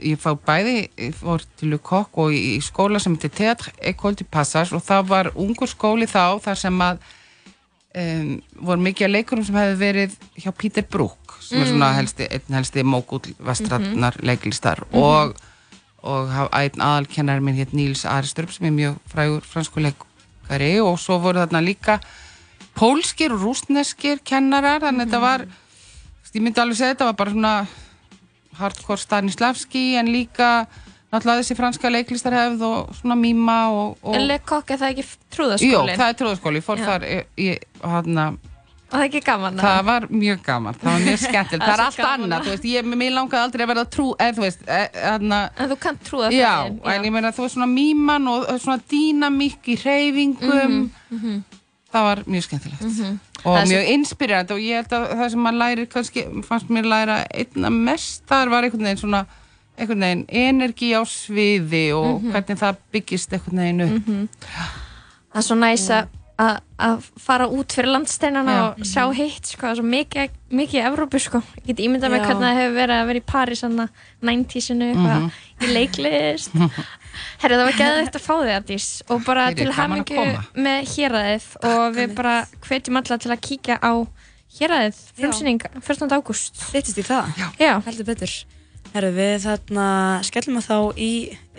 ég fá bæði, ég fór til Coq og í, skóla sem heitir Theatre École du Passage og það var ungur skóli þá þar sem að um, voru mikið leikurum sem hefði verið hjá Peter Brook sem er Mm. svona helsti, einn helsti mógull vestrannar Mhm. leiklistar Mhm. og, og haf- einn aðalkennar minn hétt Níls Aristrup sem er mjö frægur fransku leikari og svo voru þarna líka pólskir og rústneskir kennarar, þannig að þetta var þú veist, ég myndi alveg segja þetta var bara svona hardcore Stanislavski en líka náttúrulega þessi franska leiklistarhefð og svona míma og, og En Le Coq, er það ekki Jó, trúðaskólinn? það er tróðaskóli, ég fór Já. þar í, í hana, Og það er ekki gaman? það var mjög gaman, það var mjög *laughs* skemmtilegt það er allt annað, þú veist, ég, mér langaði aldrei að verða trú, eða þú veist, e, hana, En þú kannt trúða já, en ég meina þú veist svona míman og svona dýnamík í hreyfingum Mhm, mhm. það var mjög skemmtilegt Mhm. og Það mjög inspirerandi og ég held að það sem maður lærir kannski, fannst mér læra einna mest þar var einhvern veginn svona einhvern veginn energi á sviði og Mhm. hvernig það byggist einhvern veginn upp Mhm. Það er svo næs að- fara út fyrir landsteinana Já. og sjá hitt sko, það er svo mikið, mikið Evrópu sko. ég get ímyndað Já. hvernig það hefur verið að vera í París svona 90-sinu eitthvað Mhm. í leiklist *laughs* Herri það var geðvægt að fá þig Ardís og bara Heyrðu, til koma. með héræðið og við bara hvetjum alla til að kíkja á héræðið frumsýning 14. ágúst Þittist í það? Já. Já. Heldur betur. Herru, við þarna skellum að þá í,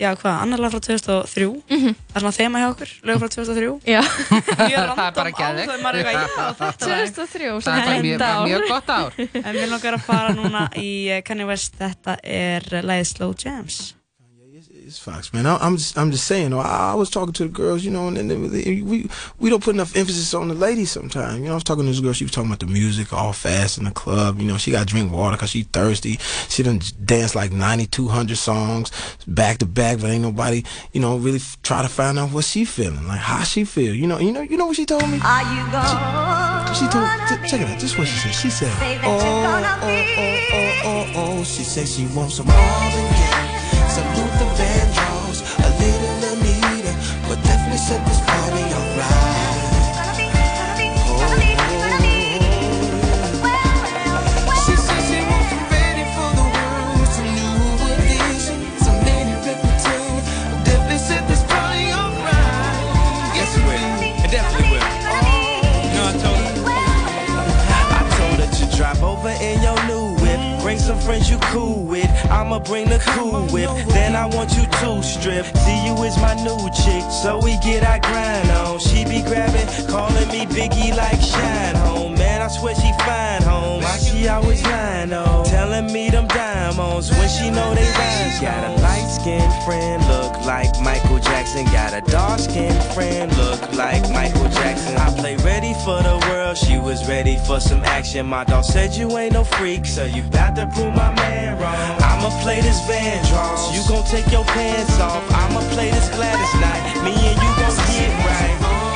já hvað, annar lag frá 2003. Mhm. Það er svona þema hjá okkur, lög frá 2003. Já. *laughs* Mjög *laughs* Það er bara geðveikt. Á þau maður *laughs* er eitthvað, já, þetta lag. 2003, Það er mjög- mjög gott ár. En við langar að fara núna í eh, Kanye West, þetta er lagið Slow Jams. It's Fox, man. I, I'm just, I'm just saying. I, I was talking to the girls, you know, and, they, we, we don't put enough emphasis on the ladies sometimes. You know, I was talking to this girl. She was talking about the music, all fast in the club. You know, she got to drink water because she thirsty. She done dance like 9,200 songs back to back, but ain't nobody, you know, really f- try to find out what she feeling, like how she feel. You know, you know, you know what she told me. Are you gone? She told, t- check it out. This is what she said. She said, oh, oh, oh, oh, oh, oh. She said she wants some Marvin Gaye, some Luther Vandross, a little Anita, but definitely set this party alright. Some friends you cool with. I'ma bring the cool whip. Then I want you to strip. You is my new chick, so we get our grind on. She be grabbing, calling me Biggie like Shine Home. Swear she fine home. Why she always lying on? Telling me them diamonds when she know they rhymes. Got a light skinned friend, look like Michael Jackson. Got a dark skinned friend, look like Michael Jackson. I play ready for the world, she was ready for some action. My dog said you ain't no freak, so you got to prove my man wrong. I'ma play this Van Vandross, you gon' take your pants off. I'ma play this Gladys night, me and you gon' get right.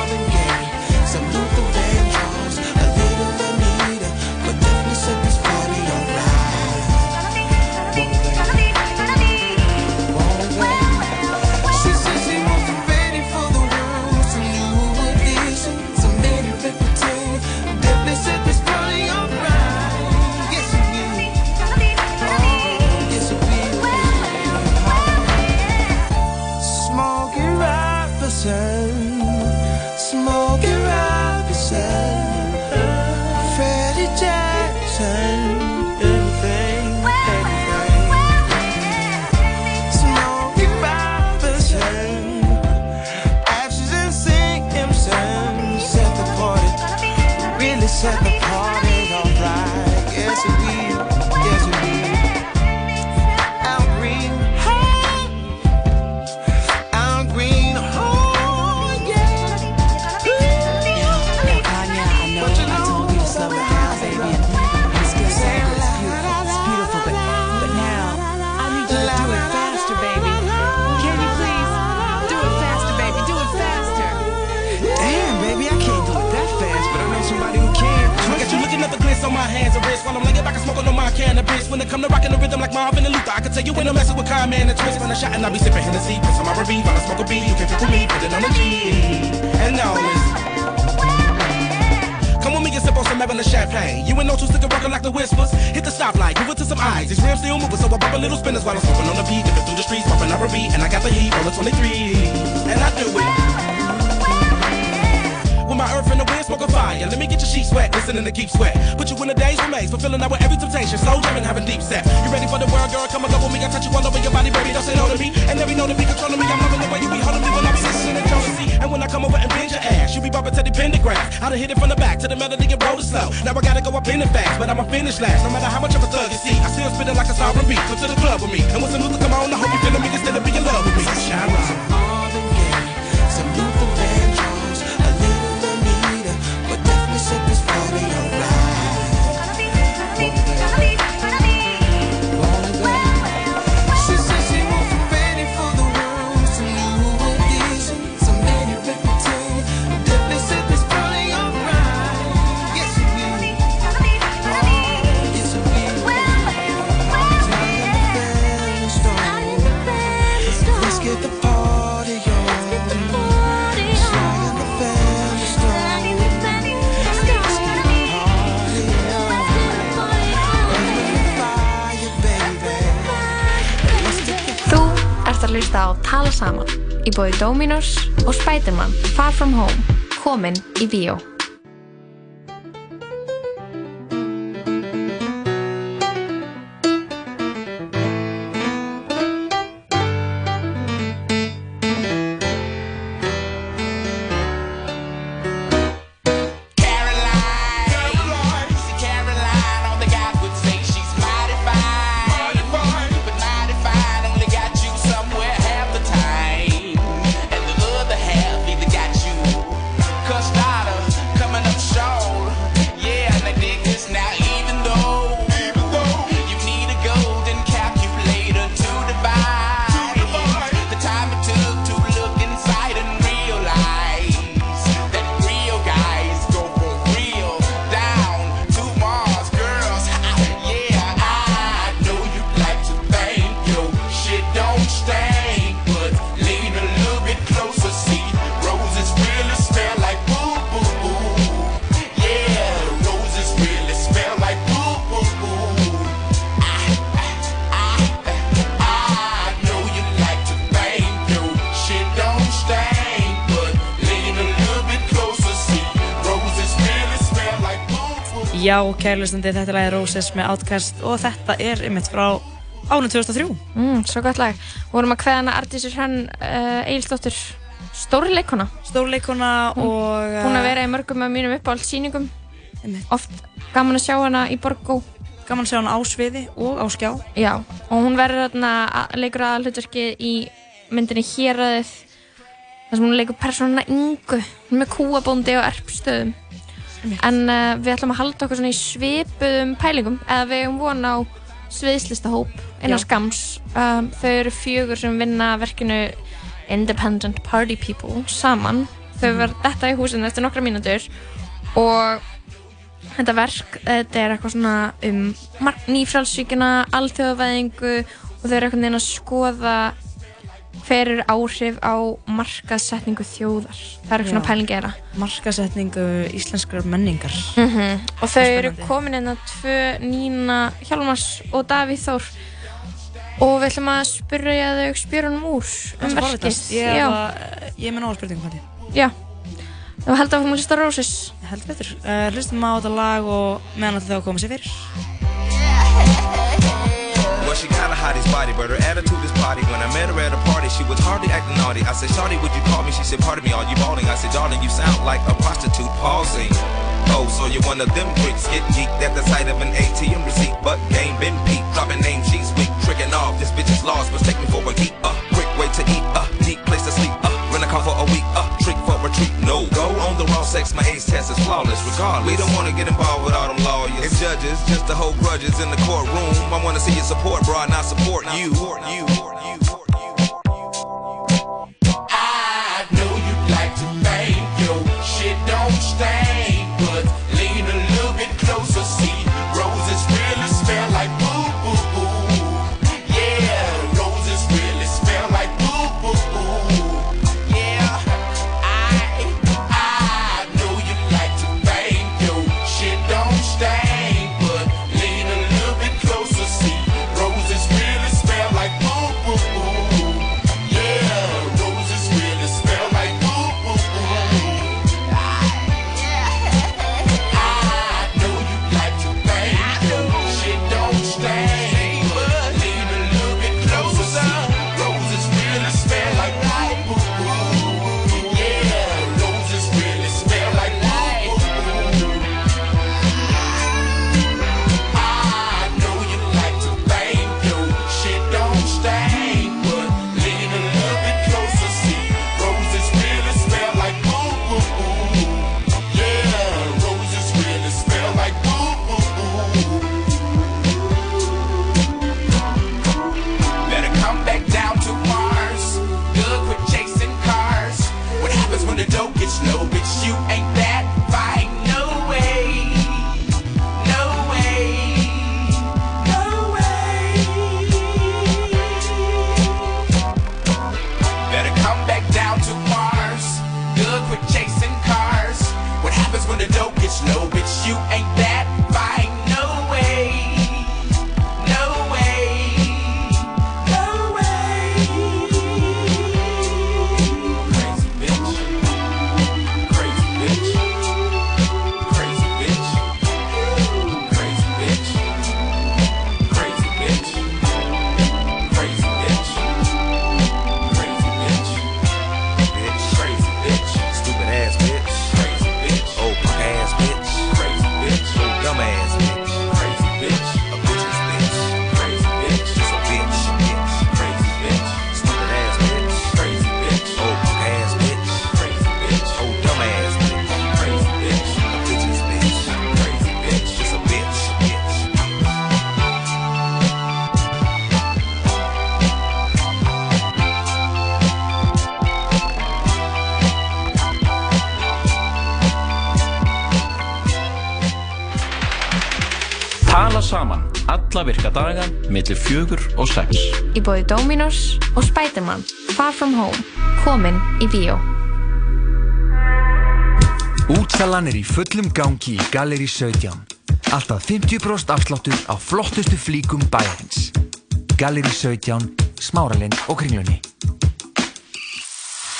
Dominos og Spiderman Far From Home komin í bíó. Kærlustandi, þetta er lagið Roses með Outcast og þetta er ymitt frá ánum 2003. Mm, svo gott lag. Vorum að kveða hana Artísur Hrönn uh, Egilsdóttir stórleikona. Stórleikona og... Hún að vera í mörgum af mínum uppáhald síningum. Oft gaman að sjá hana í Borgó. Gaman að sjá hana á sviði og á skjá. Já, og hún verður þarna að- leikur að hlutverki í myndinni Héraðið þar sem hún leikur persónuna Ingu hún með kúabóndi og erpstöðum en uh, við ætlum að halda okkur svona í svipuðum pælingum. Eða við hefum von á sviðslistahóp innan Já. skams um, þau eru fjögur sem vinna verkinu Independent Party People saman. Þau Mhm. verða þetta í húsinu eftir nokkra mínútur. Og þetta verk, þetta er eitthvað svona um nýfrálsvíkina, alþjóðavæðingu. Og þau eru eitthvað neina að skoða hver eru áhrif á markaðsetningu þjóðar. Það er eitthvað svona pælingi að gera. Markasetningu íslenskrar menningar. Mhm. Og þau eru komin að tvö Nína Hjálmars og Davíð Þór og við ætlum að spyrja þau spjörunum úr um verkið. Ég, ég er með nóga spurningum hætti. Já. Þú heldur að við hlusta á Roses? Held betur. Uh, hlustum á þetta lag og meðan þetta þá koma sér fyrir. *laughs* Well, she kinda hot his body, but her attitude is potty. When I met her at a party, she was hardly acting naughty. I said, Shawty, would you call me? She said, Pardon me, are you balling? I said, Darling, you sound like a prostitute pausing. Oh, so you're one of them freaks. Get geeked at the sight of an ATM receipt, but game been peaked. Dropping names, she's weak, tricking off. This bitch is lost, mistake me for a geek. Uh, sex. My age test is flawless. Regardless, we don't wanna get involved with all them lawyers and judges, just to hold grudges in the courtroom. I wanna see your support, bro, not support you. You. Alla virka daga millir fjögur og sex. Í bóði Dominos og Spiderman Far From Home komin í bíó Útsalan er í fullum gangi í Galeri 17. Alltaf 50% afsláttur á flottustu flíkum bæjarins. Galeri 17, Smáralind og Kringlunni.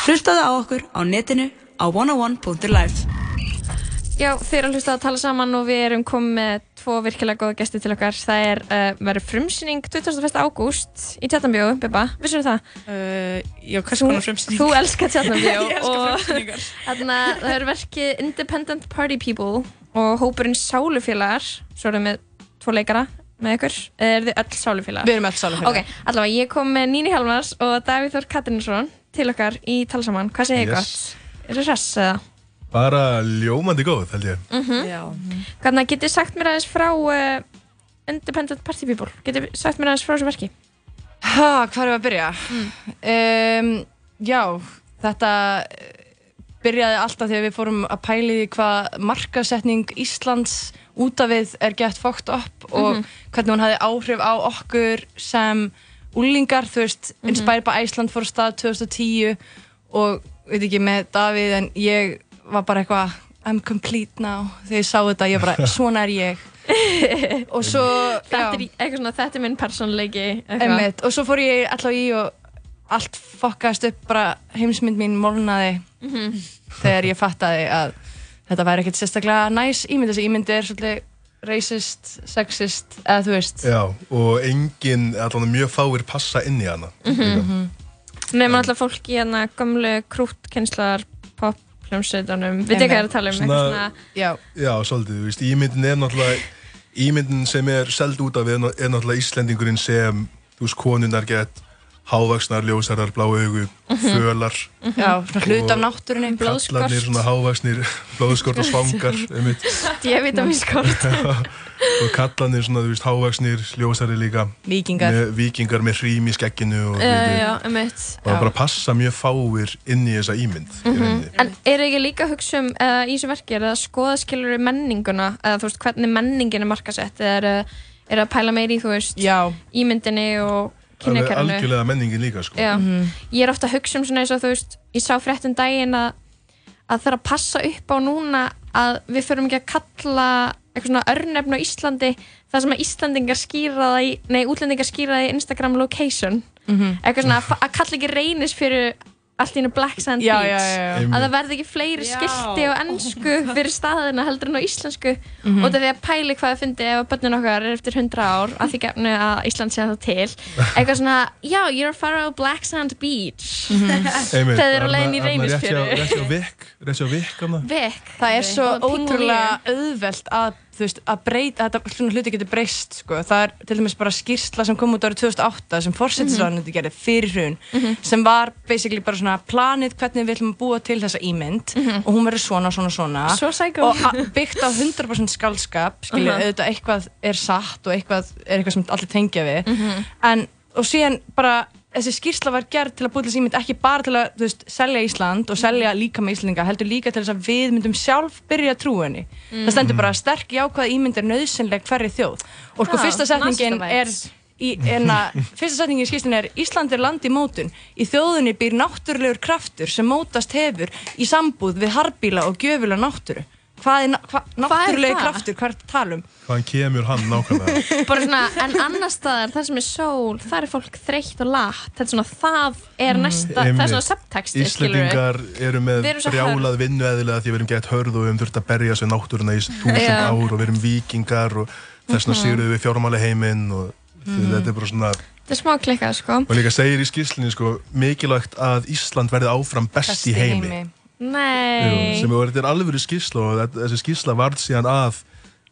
Hlustaðu á okkur á netinu á 101.live Já, þeir eru að hlusta að tala saman og við erum komið með tvo virkilega góða gesti til okkar Það er, uh, verður frumsýning 21. ágúst í Tjarnabíó, Bibba, vissur það? Uh, já, hvers konar frumsýning? Þú elskar *laughs* Ég elska og frumsýningar. þarna, það er verkið Independent Party People og hópurinn Sálufélagar Svo erum við tvo leikara með ykkur eru þið öll Sálufélagar? Við erum öll sálufélagar. Ok, allavega, ég kom með Níni Hjalmars og Davíð Þór Katrinsson til okkar í tala saman Hvað segir Yes. yes. gott? Það? Bara ljómandi góð, held ég. Mm Hvernig getið sagt mér aðeins frá uh, Independent Party People? Getið sagt mér aðeins frá þessu verki? Ha, hvað er að byrja? Um, já, þetta eh, byrjaði alltaf þegar við fórum að pæli því hvað markasetning Íslands út af við er gett fókt upp og Mhm. hvernig hún hafði áhrif á okkur sem úlingar, þú veist, Mhm. Inspired by Iceland fór stað 2010 og veit ekki með Davíð en ég var bara eitthvað I'm complete now þegar ég sá þetta, ég bara, *laughs* svona er ég og svo *laughs* Þetta er eitthvað svona, þetta er minn persónleiki eitthvað. Einmitt, og svo fór ég alltaf í og allt fokkast upp bara heimsmynd mín molnaði Mhm. þegar ég fattaði að þetta væri ekkert sérstaklega næs ímynd þessi ímynd er svolítið racist, sexist eða þú veist Já, og engin, allan mjög fáir passa inn í hana. Mhm. Nefnum alltaf fólk í hérna gömlu krútkynslar pop hljómsveitunum Við þið hvað er að tala um? Eitthvað svona Já. Já, svolítið, þú veist, ímyndin er náttúrulega, ímyndin sem er seld út af er ná- náttúrulega Íslendingurinn sem, þú veist, konunnar gett hávaksnar, ljósarar, blá augu, Mhm. fölar. Já, svona hluti af náttúrunni Kallarnir svona hávaksnir, *laughs* blóðskort og svangar, einmitt. *laughs* D-vitaminskort *laughs* og kallarnir svona, þú veist, hávaksnir, ljósari líka. Víkingar. Með, víkingar með hrým í skegginu og, Já, þú já, emitt og bara passa mjög fáir inn í þessa ímynd. í rauninni. En er ekki líka að hugsa um eða, í þessu verki, er það að skoða skilur menninguna eða þú veist hvernig menningin er markasett eða er, að- er að pæla meiri í þú veist Já. ímyndinni og Alveg kynjakerfinu algjörlega menningin líka, sko. Já, ég er ofta að hugsa um svona eins og þú veist, ég sá fréttum daginn að að það er að passa upp á núna að við förum ekki að kalla eitthvað svona örnefn á Íslandi það sem að Íslandingar skýra það í nei, útlendingar skýra það í Instagram location Mhm. eitthvað svona að, að kalla ekki reynis fyrir allt í hennu Black Sand Já, Beach. já, já, já. að það verði ekki fleiri Já. skilti á ennsku fyrir staðina heldur en á íslensku. Mhm. og það er því að pæli hvað það fyndi ef að börnin okkar er eftir 100 ár að því gefnu að Ísland sé það til. Eitthvað svona, já, you're far á Black Sand Beach. *laughs* Einmitt, þegar þeir eru á leiðin í reynisfjöru. Rétt hjá Vik, rétt hjá Vik, hana. Vek það er svo ótrúlega auðvelt að, þú veist, að breyta, þetta svona hluti getur breyst sko. það er til dæmis bara skýrsla sem kom út árið 2008 sem fórsetisraðanundi gerði fyrir hrun Mhm. sem var basically bara svona planið hvernig við ætlum að búa til þessa ímynd Mhm. og hún verður svona, svona, svona Svo og byggt á 100% skaldskap skilja, Mhm. auðvitað eitthvað er satt og eitthvað er eitthvað sem allir tengja við Mhm. en, og síðan bara þessi skýrsla var gerð til að búið þessi ímynd ekki bara til að veist, selja Ísland og selja líka með Íslandinga heldur líka til þess að við myndum sjálf byrja að trúa henni. Mm. það stendur bara sterk jákvæða ímynd er nöðsynleg hverri þjóð. Og sko Já, fyrsta setningin er í, enna, fyrsta setningin í skýrslunni er Ísland er land í mótun. Í þjóðunni býr náttúrulegur kraftur sem mótast hefur í sambúð við harbíla og gjöfula náttúru hvað er, hva, náttúrulegi það? kraftur, hvað er þetta að tala um Hvaðan kemur hann nákvæmlega? *laughs* bara svona, en annar staðar, það sem er sól það er fólk þreytt og látt þetta er svona, það er næsta, það er svona subtexti, skilur Íslendingar eru með Við erum svo brjálað vinnueðilega því við erum gett hörð og við erum þurft að berja sig náttúruna í þúsund Já. ár og við erum vikingar og þess vegna Mhm. sigruðum við fjármáli heiminn og Mhm. þetta er bara svona þetta er smá klikkað, sko og líka segir í skýrslinni sko mikilvægt að Ísland verði áfram best, í heimi, nei Jú, sem er, þetta er alvöru skýrsla og þessi skýrsla varð síðan að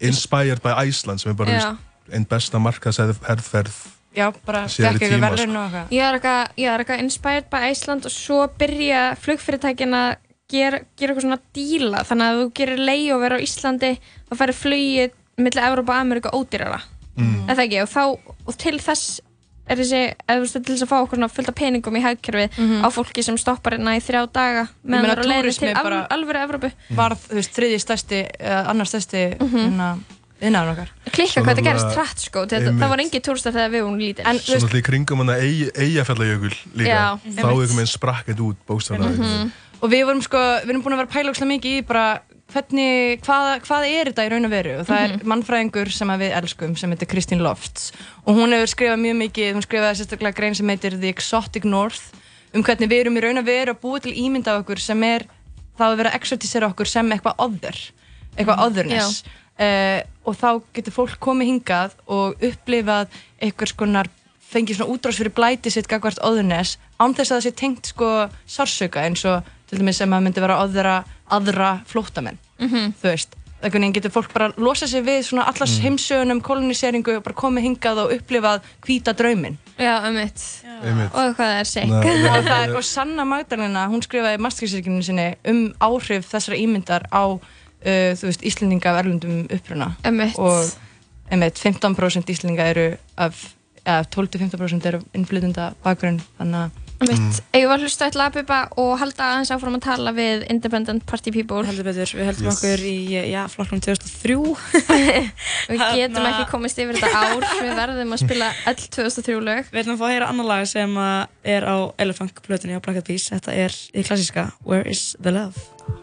Inspired by Iceland sem er bara Já. veist, einn besta markaðsherðferð já, bara tíma, verðin sko. og eitthvað ég er eitthvað, ég er eitthvað inspired by Iceland og svo byrja flugfyrirtækin að gera, gera eitthvað svona díla þannig að ef þú gerir layover á Íslandi þá færi flugið millir Európa og Ameríka ódýrara Mm. eða ekki, og þá, og til þess er þessi, eða þú veist, til þess að fá okkur svona fullt af peningum í hagkerfið Mhm. á fólki sem stoppar hérna í þrjá daga meðan það er á leiðinni túrismi til al, alvöru Evrópu varð, þú veist, þriði stærsti eða annar stærsti Mhm. hérna, innan okkar Klikka hvað þetta gerist hratt sko. Það var engin túristar þegar við vorum lítil En Svo náttúrulega í kringum hana Eyjafjallajökul líka Já, Þá einmitt. einhvern veginn sprakk þetta út bókstaflega Mhm. og við vorum sko, við erum búin að vera að pæla ókslega mikið í bara hvernig, hvað, hvað er þetta í raun og veru? Og það er mannfræðingur sem við elskum sem heitir Kristín Lofts. Og hún hefur skrifað mjög mikið, hún skrifaði sérstaklega grein sem heitir The Exotic North um hvernig við erum í raun og veru að búa til ímynd af okkur sem er þá að vera að exotisera okkur sem eitthvað other eitthvað Mhm. otherness. Uh, og þá getur fólk komið hingað og upplifað einhvers konar fengið svona útrás fyrir blæti sitt gagvart otherness án þess að það sé tengt sko sársöka eins og til dæmis sem að myndi vera aðra, aðra flóttamenn Mhm. þú veist, einhvern veginn getur fólk bara losa sig við svona allars Mm. heimsögunum koloniseringu og bara komið hingað og upplifað hvíta drauminn. Já, um mitt Einmitt. Og hvað það er sick. Og, það er, og Sanna Magdalena, hún skrifaði masterskriðsirkjunni sinni áhrif þessara ímyndar á þú veist, Íslendinga af erlundum uppruna Einmitt. og einmitt, 15% Íslendinga eru af, ja, 12-15% eru innflytunda bakgrunn þannig að lagbyrba og halda aðeins áfram að tala við Independent Party People? Heldur betur, við heldum okkur í, já, flokknum 2003 *laughs* Við getum ekki komist yfir þetta ár. Við verðum að spila öll 2003 lög. Við ætlum að fá að heyra annar lag sem er á Elephant plötunni á Black Eyed Peas. Þetta er í klassíska Where is the love?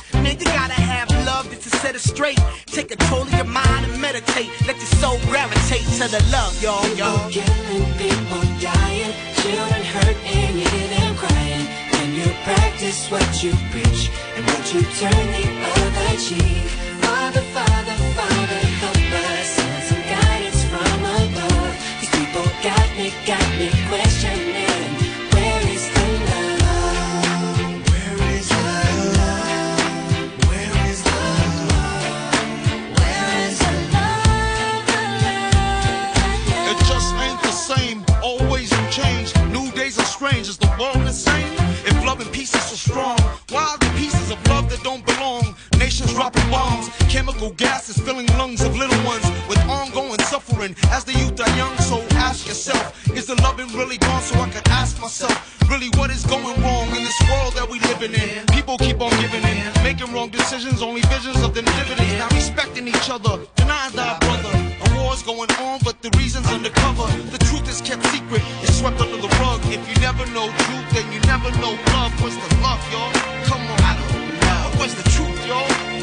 It straight. Take control of your mind and meditate. Let your soul gravitate to the love, y'all, y'all. Killing people dying, children hurt and you hear them crying. When you practice what you preach and what you turn the other cheek. Father, Father, Father, help us. Send some guidance from above. These people got me, got me questioning. Dropping bombs, chemical gases filling lungs of little ones with ongoing suffering. As the youth are young, so ask yourself, is the loving really gone? So I could ask myself, really, what is going wrong in this world that we living in? People keep on giving in, making wrong decisions, only visions of the dividends. Not respecting each other, denying thy brother. A war's going on, but the reason's undercover. The truth is kept secret, it's swept under the rug. If you never know truth, then you never know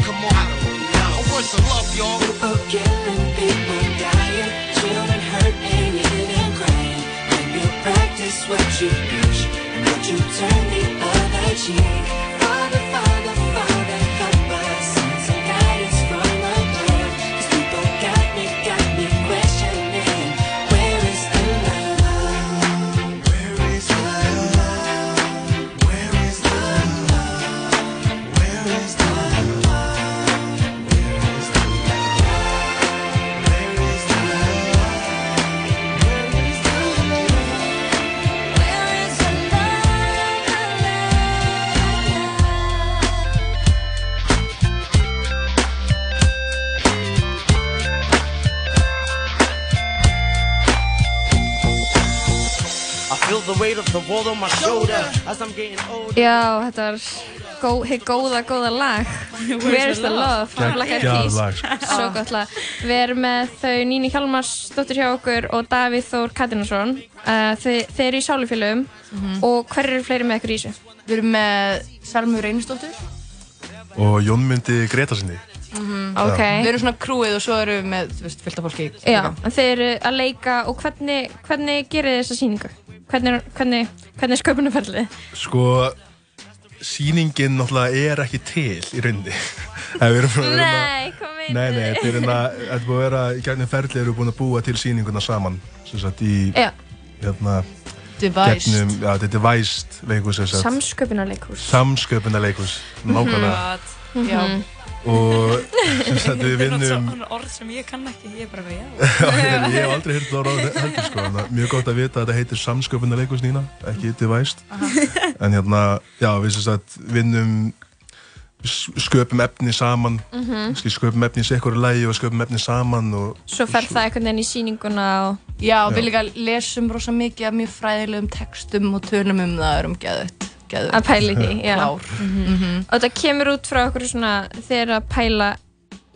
Come on, I don't know. Where's the love, y'all? People dying, children hurt and crying. You practice what you preach and what you turn the other cheek. Já, þetta var gó, hið góða, góða lag Where is the love? Geggjað Black Eyed Peas. lag, sko. *laughs* Svo gott lag Við erum með þau Níni Hjalmars dóttir hjá okkur og Davíð Þór Katinarsson uh, þau, Þeir eru í sálufélögum Mhm. og hver eru fleiri með ykkur í þessu? Við erum með Salmu Reynisdóttur Og Jónmundi Gretasinni Ok. Við erum svona krúið og svo erum við með, fylgta fólki Já, þeir eru að leika og hvernig, hvernig gerir þið þessa sýningu? Hvernig, hvernig, hvernig er sköpunarferðlið? Sko, sýningin náttúrulega er ekki til í rauninni *laughs* Nei, við erum búin að vera Nei? Nei, nei, þetta er hérna, þetta búin að vera, í gegnum ferli erum við búin að búa til sýninguna saman, sem sagt, í, Já. hérna, Devised. gegnum, já, þetta er devised leikus, sem sagt, Samsköpunarleikhús. samsköpunarleikus, nákvæmlega, Já. Og sem sagt, við Það er vinnum, svona orð sem ég kann ekki, ég er bara eitthvað, *laughs* já. ég hef aldrei hýrt það orðið heldur, sko, mjög gott að vita að þetta heitir samsköpunarleikus Nína, ekki devised, en hérna, já, við sem sagt, vinnum, sköpum efni saman, Mhm. mm sköpum efni í sikkur lægi og sköpum efni saman og Svo fer það einhvern veginn í sýninguna og... Já, Já. við líka lesum rosa mikið af mjög fræðilegum textum og tölum um það erum geðut. Geðut. Að pæla í því, já. Klár. Mhm. Og þetta kemur út frá okkur svona þegar að pæla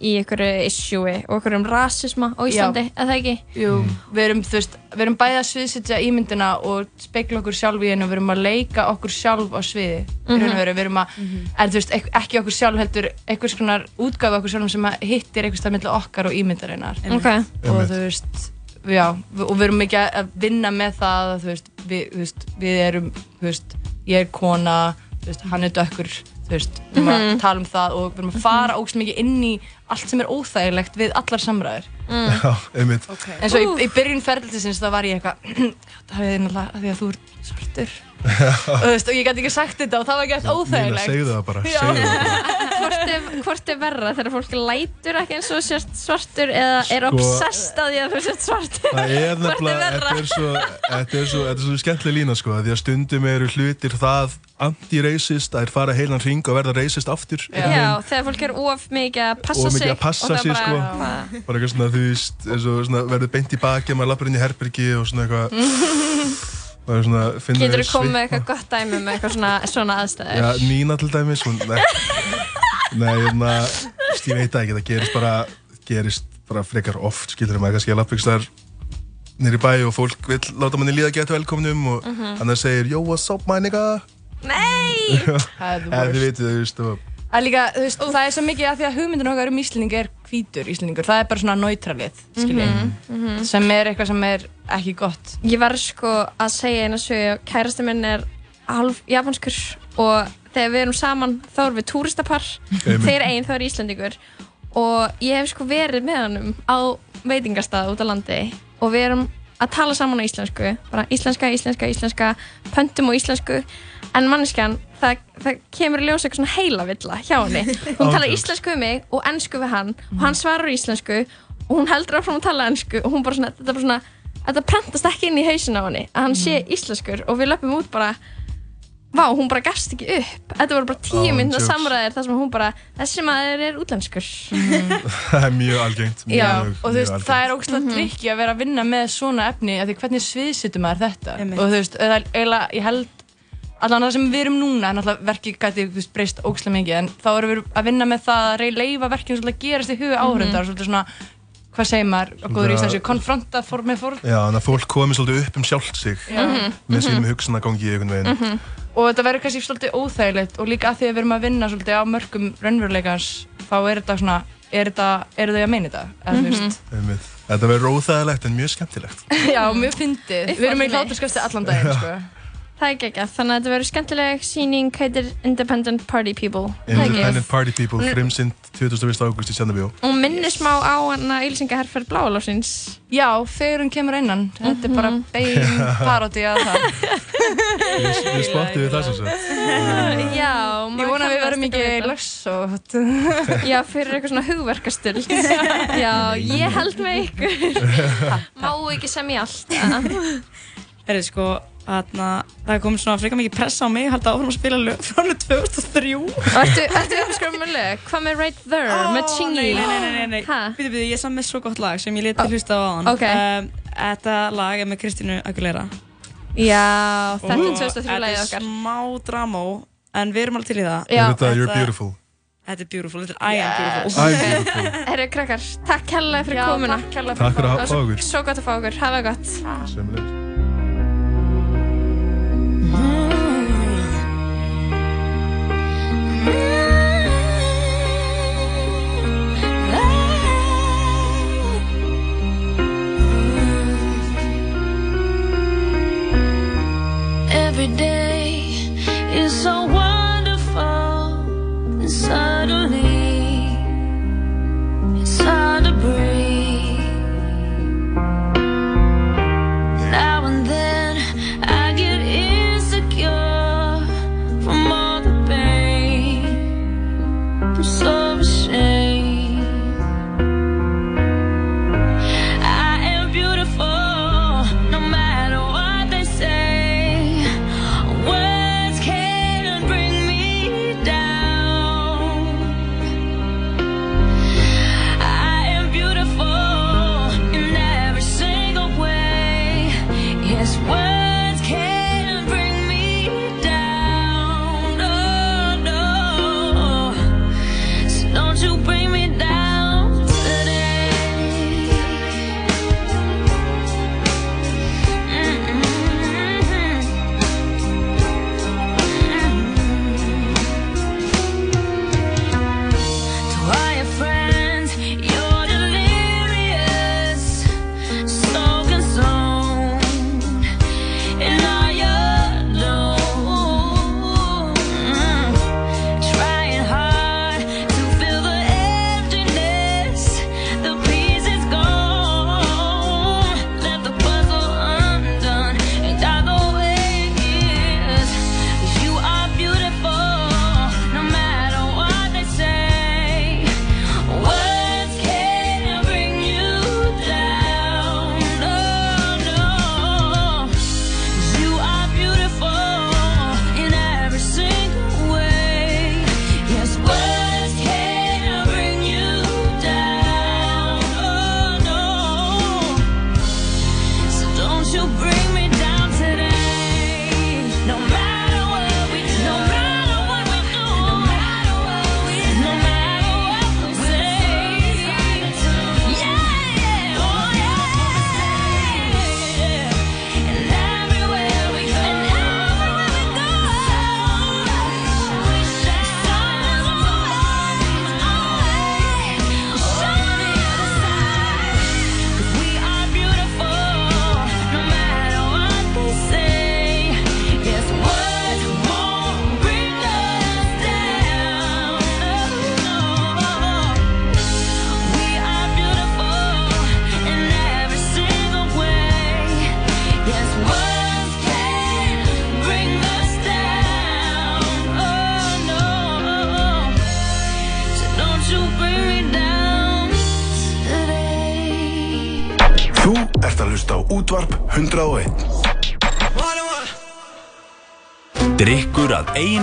í einhverju issue og einhverjum rasisma á Íslandi, Já. er það ekki? Jú, við erum, þú veist, við erum bæði að sviðsitja ímyndina og spekla okkur sjálf í hennu og við erum að leika okkur sjálf á sviði. Mm. -hmm. við erum að, en þú veist, ek ekki okkur sjálf heldur, einhvers konar útgáfa okkur sjálf sem að hittir einhvers stað milli okkar og ímyndarinnar. Ok. Og þú veist, já, og við erum ekki að vinna með það, þú veist, við, þú veist, við erum, þú veist, ég er kona, þú veist, hann er dökkur, þú veist, við erum Mhm. að tala um það og við erum að fara ógst mikið inn í allt sem er óþægilegt við allar samræður. Já, einmitt. En svo í, í byrjun ferðlisins það var ég eitthvað *clears throat* það hefði náttúrulega því að þú ert svartur og, þú veist, og ég gæti ekki sagt þetta og það var Nína, óþægilegt. segðu það bara, Já. segðu það. Bara. hvort, er, hvort er verra þegar fólk lætur ekki eins og sért svartur eða er Sko- obsessed að því að þú sért svartur? Það er er nefnilega, þetta er svo, þetta er svo, þetta er svo skemmtileg lína sko, því að stundum eru hlutir það anti-racist að er fara heilan hring og verða racist aftur. Já, þegar fólk er of mikið að passa sig mikið að passa sig sko. Bara, eitthvað svona þú veist eins og svona verður beint í baki maður lappar inn í herbergi og svona eitthvað *laughs* Getur þú komið með eitthvað gott dæmi með eitthvað svona, svona aðstæður? Já, Nína til dæmis hún, nei, nei, hérna ég veit það ekki, það gerist bara gerist bara frekar oft skilur maður kannski að þar nýri bæ og fólk vil láta manni líða gett velkomnum og Mhm. hann segir Yo, what's up my nigga Nei! *laughs* Er eða þið veitir þú veist og Er líka, þú veist, það er svo mikið að því að hugmyndin okkar um Íslanding er hvítur Íslandingur, það er bara svona neutralið, skilji, Mhm, mhm. sem er eitthvað sem er ekki gott. Ég var sko að segja einu sögu kærasti minn er halv japanskur og þegar við erum saman þá erum við túristapar. Þeir einn þá er Íslandingur og ég hef sko verið með hann á veitingastað út á landi og við erum að tala saman á íslensku. Bara íslenska, íslenska, íslenska pöntum á íslensku. En manneskjan það, það kemur í ljós eitthvað svona heila villa hjá henni *laughs* hún talar Ándjóks. íslensku við mig og ennsku við hann og hann svarar á íslensku og hún heldur áfram að tala ennsku og hún bara svona, þetta er bara svona þetta prentast ekki inn í hausin á henni að hann sé íslenskur og við löpum út bara vá, hún bara gafst ekki upp þetta voru bara tíu mynda jokes. samræðir þar sem hún bara, þessi maður er útlenskur *laughs* það er mjög algengt mjög, Já, og þú veist, algengt. það er ógslag trikki að vera að vinna með svona efni, af því hvernig sviðsittum maður þetta? Og þú veist, er eiginlega, ég held, allan það sem við erum núna, en alltaf verkið gæti breyst ógslag mikið, en þá erum við að vinna með það að leifa verkið svolítið að gerast í huga áhörundar, svolítið svona, hvað segir maður, á góður íslensku, konfronta for með for, Já, þannig að fólk komi svolítið upp um sjálft sig Já. Mhm. með sínum hugsanagangi einhvern veginn og þetta verður kannski svolítið óþægilegt og líka að því að við erum að vinna svolítið á mörgum raunveruleikans, þá er þetta svona, er þetta, eru þau að meina þetta, eða þú veist. Þetta verður óþægilegt en mjög skemmtilegt *laughs* Já, mjög fyndið. Við erum í hláturskasti allan daginn, sko. Það er ekki þannig að þetta verður skemmtileg síning heitir Independent Party People? Independent Party People, Hún frumsynd 21. ágúst í Tjarnabjó og minnir smá á hana ylsingaherferð bláalásins Já, þegar hún kemur innan. Þetta er bara bein *laughs* paródi að það. Við, spottum við það sem sagt *laughs* Já, Ég vona að við verðum ekki lössótt. *laughs* Já, fyrir eitthvað svona hugverkastöld Já, ég held með ykkur Má ekki sem ég allt Er þið sko, þarna, það er komið svona frekar mikið pressa á mig, halda áfram að spila lög frá ánum 2003. Ertu, ertu uppskræðum með lög? Hvað með Right There, með Chingy? Nei, nei, nei, nei? Býtu, býtu, ég er saman með svo gott lag sem ég leti hlusta á aðan. ok. þetta lag er með Kristínu Aguilera. Já, þetta er Og 2003 lagið Þetta okkar er smá dramó, en við erum alveg til í það. Já. Er þetta You're Beautiful? Þetta er beautiful, þetta er I am beautiful. I am beautiful. Herru, krakkar, takk hella fyrir komuna takk fyrir að var okkur. svo- gott að fá okkur, hafa gott Every day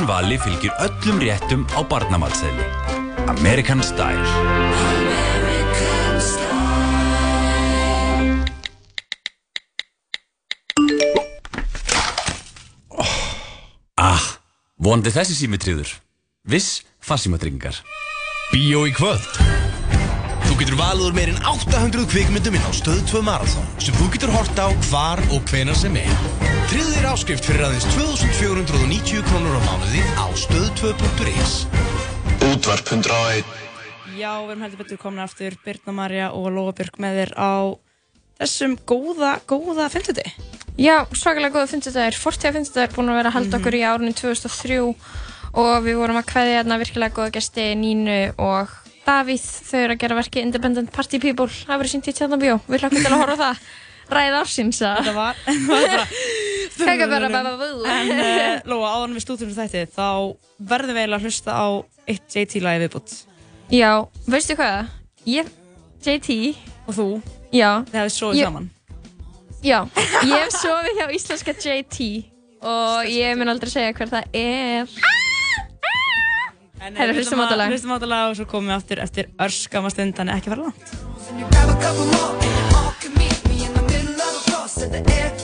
vali fylgir öllum réttum á barnamatseðli. American Style. American Style. Oh. Ah, vonandi þessi símitriður. Viss farsímatryggingar. Bíó í kvöld. Þú getur valður meirinn 800 kvikmyndum inn á stöð 2 marathón sem þú getur horta á hvar og hvenar sem er. Tryggðir áskrift fyrir aðeins 2490 krónur á mánuði á stöðtvö.is Útvarp 101 Já, við erum heldur betur komin aftur Birna Marja og Lóabjörg með þér á þessum góða, góða fynduti. Já, svakalega góða fynduti er fortíða fynduti, það er búin að vera hald mhm. okkur mm -hmm. í árunni 2003 og við vorum að hvaðja þarna virkilega góða gæsti Nínu og Davíð, þau eru að gera verki Independent Party People, það verið sínt í Tjarnabjó, við hlokkum til að horfa það. *laughs* ræð ársins að Kækabæra bæ bæ bú En uh, Lóa, áðan við slúturum þetta þá verðum við eiginlega að hlusta á eitt JT-lægi viðbútt Já, veistu hvað? Ég, JT Og þú? Já. Þið hefðu sofið ég, saman. Já, ég hef sofið hjá íslenska JT og ég mun aldrei segja hver það er. Ah! Ah! Eh, Herra, hlustum átalega Hlustum átalega og svo komum við aftur eftir örskama stund, þannig ekki fara langt. In the air.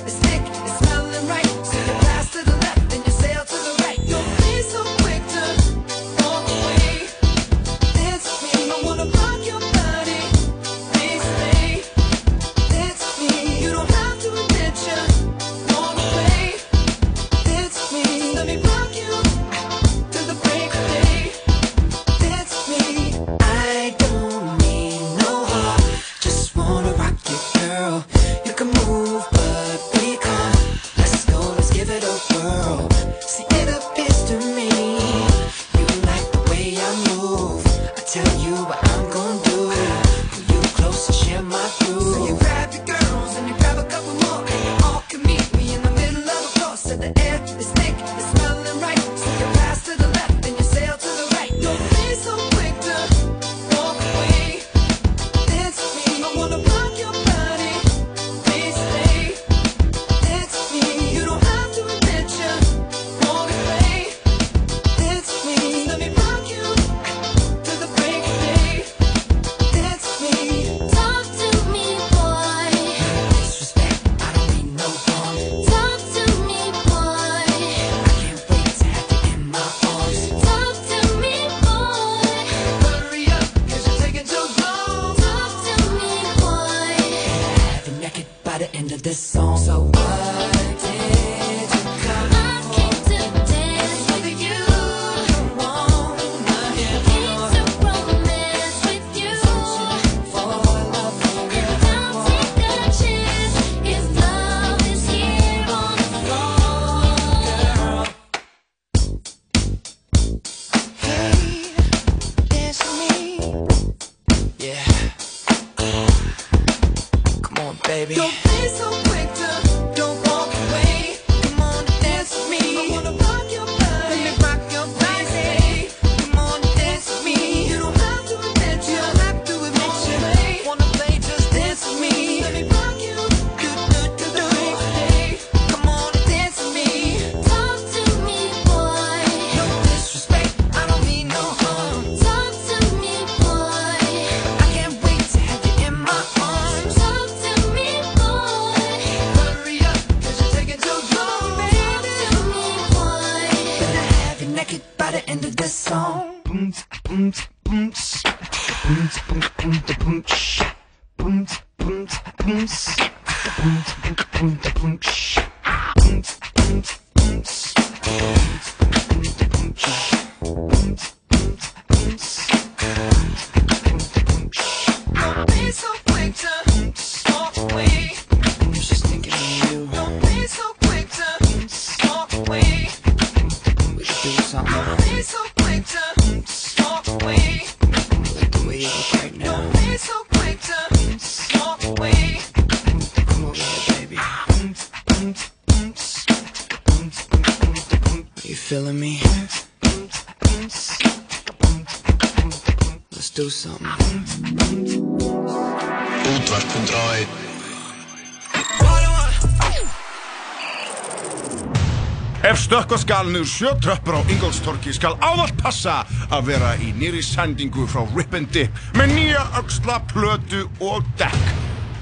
Ef stökkva skal niður sjö tröppur á Ingolstorki skal ávallt passa að vera í nýri sendingu frá Rip and Dip með nýja öxla, plötu og dekk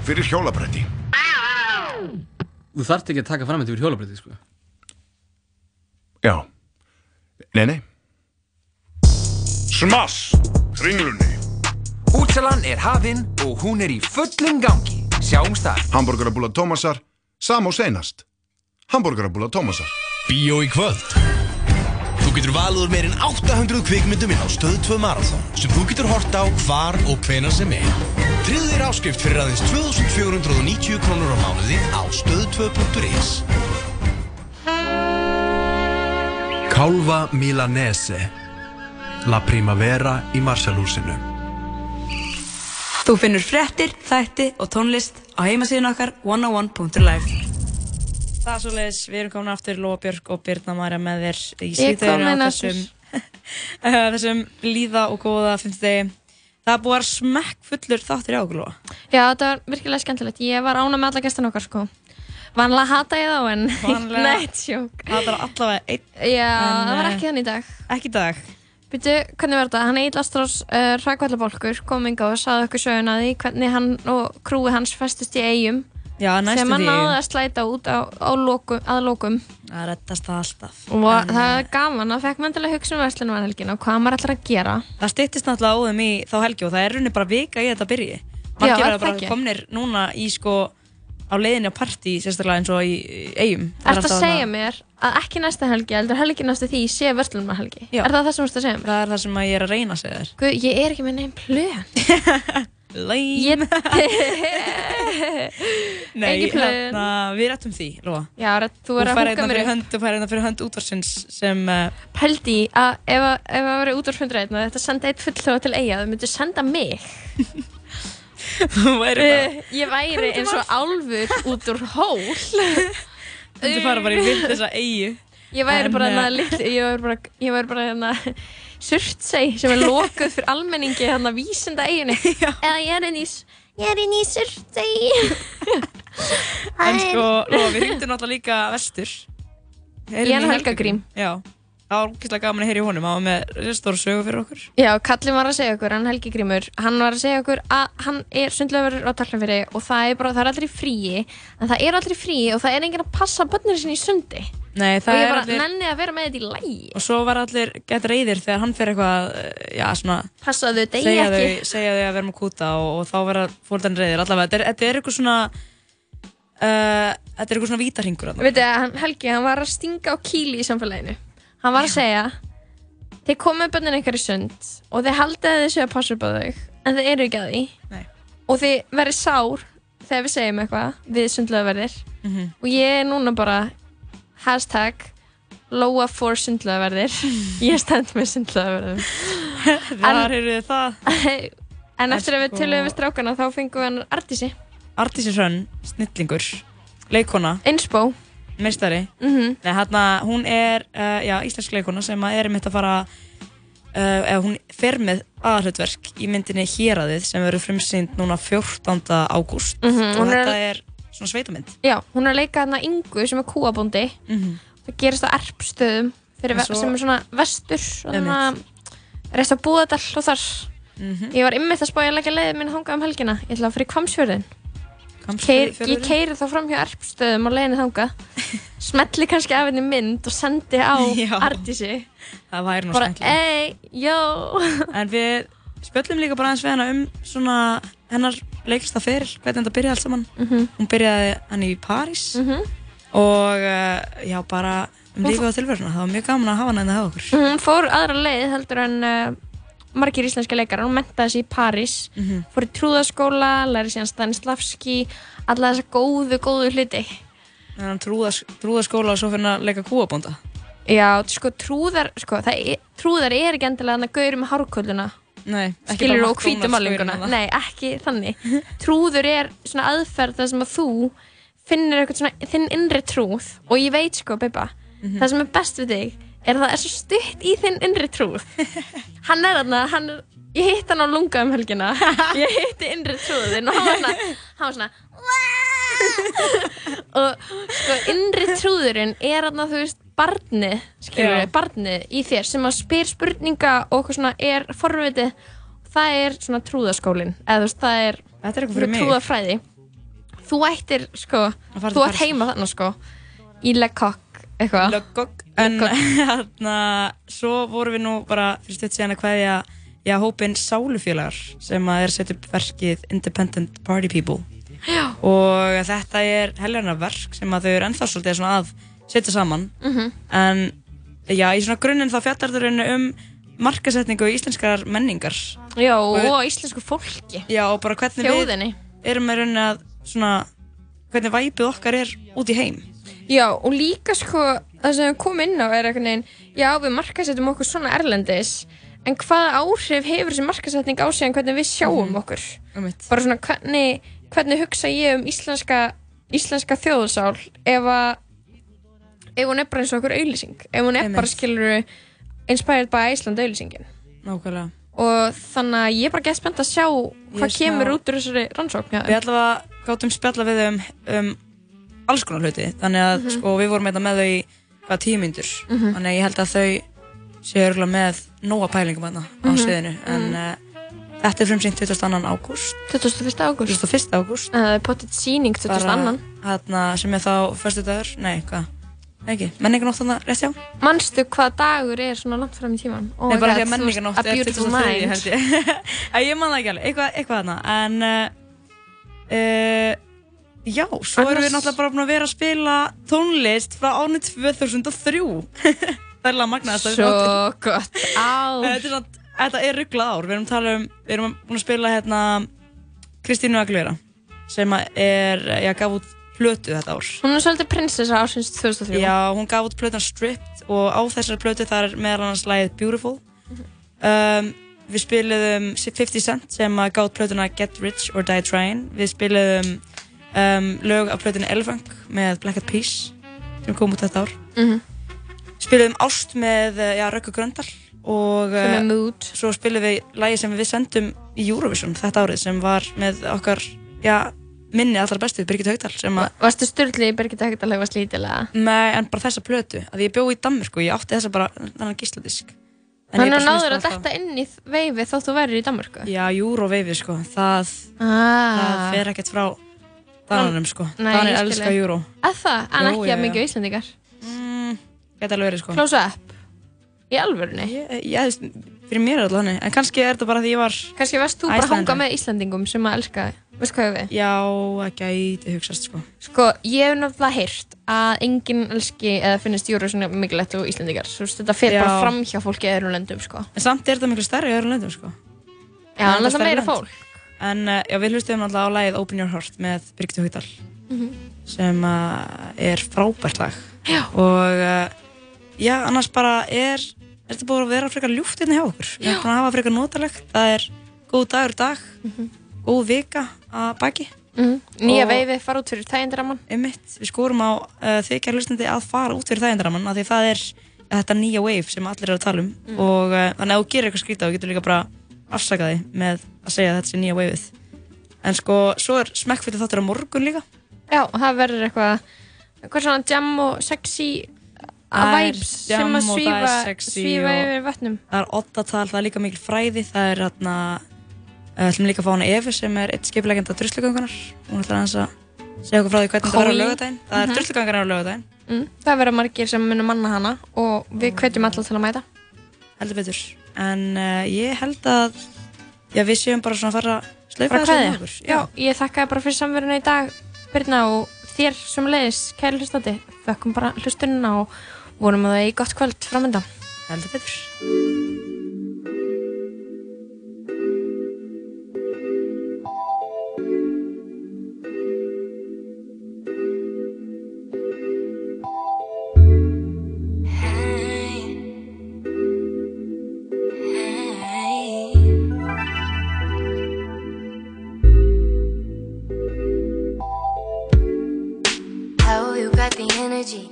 fyrir hjólabretti. Þú þarft ekki að taka fram þetta fyrir hjólabrætti, sko. Já. Nei, nei. Smass, ringlunni. Útsalan er hafinn og hún er í fullum gangi. Sjáumst þar. Hamburgerabúla Tómasar, sam og seinast. Hamburgerabúla Tómasar. Bíó í kvöld. Þú getur valið úr meirinn 800 kvikmyndum inn á Stöð 2 Marathon sem þú getur hort á hvar og hvenar sem er. Tryggðu þér áskrift fyrir aðeins 2490 krónur á mánuði á stöð2.is Kálva Milanese La Primavera í Marshallhúsinu Þú finnur fréttir, þætti og tónlist á heimasíðun okkar 101.life Það er svo leiðis, við erum komin aftur Lóa Björk og Birna Marja með þér í komin á þessum, *laughs* þessum líða og góða fimmtudegi. Það er búið að smekk fullur þáttur í Lóa. Já, þetta var virkilega skemmtilegt. Ég var ána með alla gestan okkar, sko. Vanlega hata ég þá, en Vanlega- *laughs* Nei, tjók. Það er allavega einn. Já, En, það var eh, ekki þannig í dag. Ekki í dag. Býtu, hvernig var þetta? Hann Egil Astrós uh, Rækvallabólkur kom inga og sagði okkur söguna því hvernig hann og krúi hans festust í eigum Já, sem hann náði að slæta út á, á lokum, að lokum Það rettast það alltaf. og En, það er gaman að fekk menn til að hugsa um verslunum helgina og hvað maður ætlar að gera Það styttist náttúrulega þeim í þá helgi og það er rauninni bara vika í þetta byrji. Já, Margir það bara komnir núna í sko á leiðinni á partí, sérstaklega eins og í eigum. Það er Ertu að segja mér að ekki næsta helgi heldur helgi næstu því sé verslunum helgi? Er það það sem þú ert að segja mér? Það er það sem að ég er að reyna að segja þér. Guð, ég er ekki með neinn plön *laughs* Lame. *laughs* Nei, hérna, við rættum því. Já, rett, þú fær húka hérna mér fyrir hönd, þú fær hérna fyrir hönd útvarsins sem uh, Pældi í að ef að ef að vera útvarfundur einn og þetta senda eitt fulltrúa til eiga, þau myndu senda mig. *laughs* Þú væri bara Uh, Ég væri eins og álfur út úr hól. *laughs* Þú fara bara í vilt þessa eigu Ég væri bara eh, hérna surtsei sem er lokuð fyrir almenningi hérna vísinda eiginu *laughs* eða ég er inn í í surtsei *laughs* En sko, Lóa, við hringdum náttúrulega líka vestur. Heyrum Jan í Helga Grím. Já, það var ógeðslega gaman að heyra í honum. Hann var með stóra sögu fyrir okkur. Já, Kallin var að segja okkur, hann Helgi Grímur hann var að segja okkur að hann er sundlöfur á Tallafyrir og það er bara, það er allir í fríi en það er allir í fríi og það er enginn að passa bönnir sinni í sundi Nei, og ég bara allir nenni að vera með þetta í lægi Og svo var allir gett reyðir þegar hann fyrir eitthvað, eh, já, svona Passaðu, deyja segja ekki. Þau, segja þau að vera með kúta og, og þá vera fólkdan reyðir allavega, þetta er, þetta er eitthvað svona uh, Þetta er eitthvað svona vítarhingur. Veitu, Helgi, hann var að stinga á kýli í samfélaginu hann var að segja þið komið bönnin ykkar í sund og þið haldið séu að passa upp á þau en þið eru ekki að því Nei. og þið verið sár þegar við segjum eitthvað við sundlöðverðir Mhm. og ég er núna bara hashtag Lóa for sundlöðverðir *laughs* ég stend með sundlöðverðum Þar *laughs* eru þið það. *laughs* En eftir að við töluðum við strákana þá fengum við hann Artísi Artísi Hrönn, snillingur leikona Inspo meistari. Mhm. Nei, hérna, hún er uh, já, íslensk leikona sem er mitt að fara uh, eða hún fer með aðhlutverk í myndinni Héraðið sem verður frumsýnd núna 14. ágúst. Mhm, og hún er- þetta er svona sveitamynd. Já, hún er að leika hérna Ingu sem er kúabóndi. Mhm. það gerist á erpstöðum svo- sem er svona vestur reist á Búðardal og þar. Mhm. ég var ymmið að spája að leggja leiðið minn hangað um helgina. Ég ætla að fyrir Kvamsfjörðin Keir, ég keiri þá fram hjá erpstöðum og leiðinu þangað. *laughs* Smetli kannski af henni mynd og sendi á. Artísi það væri nú bara, skemmtilegt. Ei, jó en við spjöllum líka bara aðeins við hana um svona hennar leiklistaferil hvernig þetta byrjaði allt saman. Mhm. hún byrjaði hann í París. Og uh, já bara um Hún lífið og tilveruna. Það var mjög gaman að hafa hana hérna hjá okkur. Hún fór aðra leið heldur en uh, margir íslenska leikar hún mentaði sig í París. Mhm. fór í trúðaskóla, læri síðan Stanislavski alla þessa góðu, góðu hluti. Þannig að hann trúða, trúða skóla og svo fyrir hann að leika kúabónda. Já, sko, trúðar, sko, það er, trúðar er ekki endilega hann að gauður með ekki skilur og hvítu McDonald's málinguna gaurinn þarna. Nei, ekki þannig. Trúður er svona aðferð þar sem að þú finnir eitthvað svona þinn innri trúð. Og ég veit sko, Bibba Mhm. það sem er best við þig er að það er svo stutt í þinn innri trúð. *laughs* Hann er þarna, hann er ég hitt hann á lunga um helgina. *laughs* Ég hitti innri trúðin og hann var svona, hann var svona *laughs* og sko, innri trúðurinn er þarna, þú veist barnið, skilur við, barnið í þér sem að spyr spurninga og eitthvað svona er forvitið það er svona trúðaskólin eða það er, Þetta er trúðafræði. Þú ættir, sko þú Parísar. heima þarna, sko í Lecoq, eitthvað. Lecoq En hérna, *laughs* svo vorum við nú bara fyrir stutt síðan að kveðja já, hópin Sálufélagar sem að er setja upp verkið Independent Party People. Já. og þetta er helgarna verk sem að þau eru ennþá svolítið svona að setja saman Mhm. en já, í svona grunninn þá fjallar þau rauninni um markasetningu íslenskar menningar Já, og íslensku fólki Já, og bara hvernig Þjóðinni. við erum með rauninni að svona hvernig væpið okkar er út í heim Já, og líka sko það sem við komum inn á er eitthvað neginn já, við markasettum okkur svona erlendis en hvaða áhrif hefur þessi markasetning á sig en hvernig við sjáum Mhm. okkur Einmitt. bara svona hvernig, hvernig hugsa ég um íslenska, íslenska þjóðsál ef að ef hún er bara eins og okkur auðlýsing ef hún er Einmitt. bara skilur inspired by Iceland auðlýsingin Nákvæmlega og þannig að ég er bara gett spennt að sjá hvað Ég kemur smá- út úr þessari rannsókn. Við allavega gáttum spjalla við um, um alls konar hluti þannig að Mhm. sko, við vorum eitthvað með þau í hvað tíu mínútur Mhm. þannig að ég held að þau séu örgulega með nóga pælingum þarna á Mhm. sviðinu en uh, þetta er frumsýnt 22. ágúst 21. ágúst 21. ágúst Það er potið síning 22. Þarna sem er þá förstu dagur, nei hvað ekki, menninganótt þarna rétt hjá Manstu hvað dagur er svona langt fram í tíman? Oh Nei, bara því að A er Beautiful 23. Mind. held ég. *laughs* Ég man það ekki alveg, eitthvað, eitthvað þarna. En uh, já, svo erum við Annars- náttúrulega bara búin að vera að spila tónlist frá ánu 2003 *laughs* það er alveg magnaðast Svo gott *laughs* ár. Þetta er, er rugglað ár, við erum, að tala um, við erum búin að spila hérna Kristínu Aguilera sem er, já, gaf út plötu þetta ár. Hún er svolítið prinsessa ásins 2003 Já, hún gaf út plötuna Stripped og á þessari plötu þar er meðal annars lagið Beautiful. Um, Við spiluðum 50 Cent sem gaf út plötuna Get Rich or Die Trying. Við spiluðum um, lög af plötuna Elefunk með Black Eyed Peas sem kom út þetta ár. Mhm. Spiluðum Ást með já, Röggu Gröndal og uh, Mood. svo spiluðum við lagi sem við sendum í Eurovision þetta árið sem var með okkar já, minni allar bestu, Birgit Haugdal Varstu styrli í Birgitta Haugdal hefur slítilega? Nei, en bara þessa plötu að ég bjóð í Danmörku og ég átti þessa bara þannig gísladisk Þannig að náður að detta inn í veifi þótt þú værir í Danmörku Já, Euroveifið sko, það, ah. það fer ekkert frá Dananum sko, Danir ég skil elska þig. Euro Að það, en ekki já, að já. mikið Íslandingar mm, Geta alveg verið sko Close up Í alvörunni? Veist, fyrir mér er þannig En kannski er þetta bara því ég var Kannski varst þú bara að hanga með Íslandingum sem að elska þig Veistu hvað við? Já, það gæti hugsast sko. Sko, ég hef náttúrulega heyrt að enginn elski eða finnist Eurovision mikilvægt og Íslandingar Svo veist, þetta fer bara Já. fram hjá fólki í öðrum löndum sko. En samt er þetta miklu stærri í öðrum löndum sko. Já, en stærri meira fólk. En uh, já, við hlustum alltaf á lagið Open Your Heart með Birgitta Haugdal Mhm. sem uh, er frábært lag. Já. og uh, já, annars bara er er þetta búið að vera frekar ljúft hérna hjá okkur? Við erum búin að hafa frekar notalegt. Það er góð dagur í dag góð vika að baki. Mhm. Nýja Og- veifi fara út fyrir þægindaraman einmitt, við skorum á uh, þykjar hlustandi að fara út fyrir þægindaramann af því það er þetta nýja wave sem allir eru að tala um. Mm. og uh, þannig að þú gerir eitthvað skrítið þá getur líka bara afsaka þig með að segja að þetta sé nýja waveið. En sko, svo er smekkfyrir þáttur á morgun líka. Já, það verður eitthvað eitthvað svona jam og sexy er vibes sem að og er svífa, svífa og- yfir vatnum það er oddatal, það er líka mikil fræði það er hérna við ætlum líka að fá hana Efi sem er eitt skipilegenda druslugöngunar. Hún ætlar aðeins að segja okkur frá því hvernig það er á lögadaginn það er Mhm. mm druslugangar á lögadaginn mm, Það verður margir sem munum manna hana og við hvetjum alla til að mæta. Heldur betur. En uh, ég held að já, við séum bara svona að fara að þessu með kveðja. okkur. Já, ég þakka bara fyrir samverðinu í dag Birna og þér sem leiðis kæri hlustandi, þökkum bara hlustunina og vorum að það í gott kvöld framönda heldur betur energy?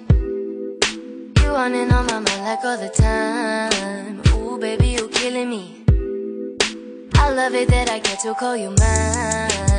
You running on my mind like all the time. Ooh, baby, you killing me. I love it that I get to call you mine.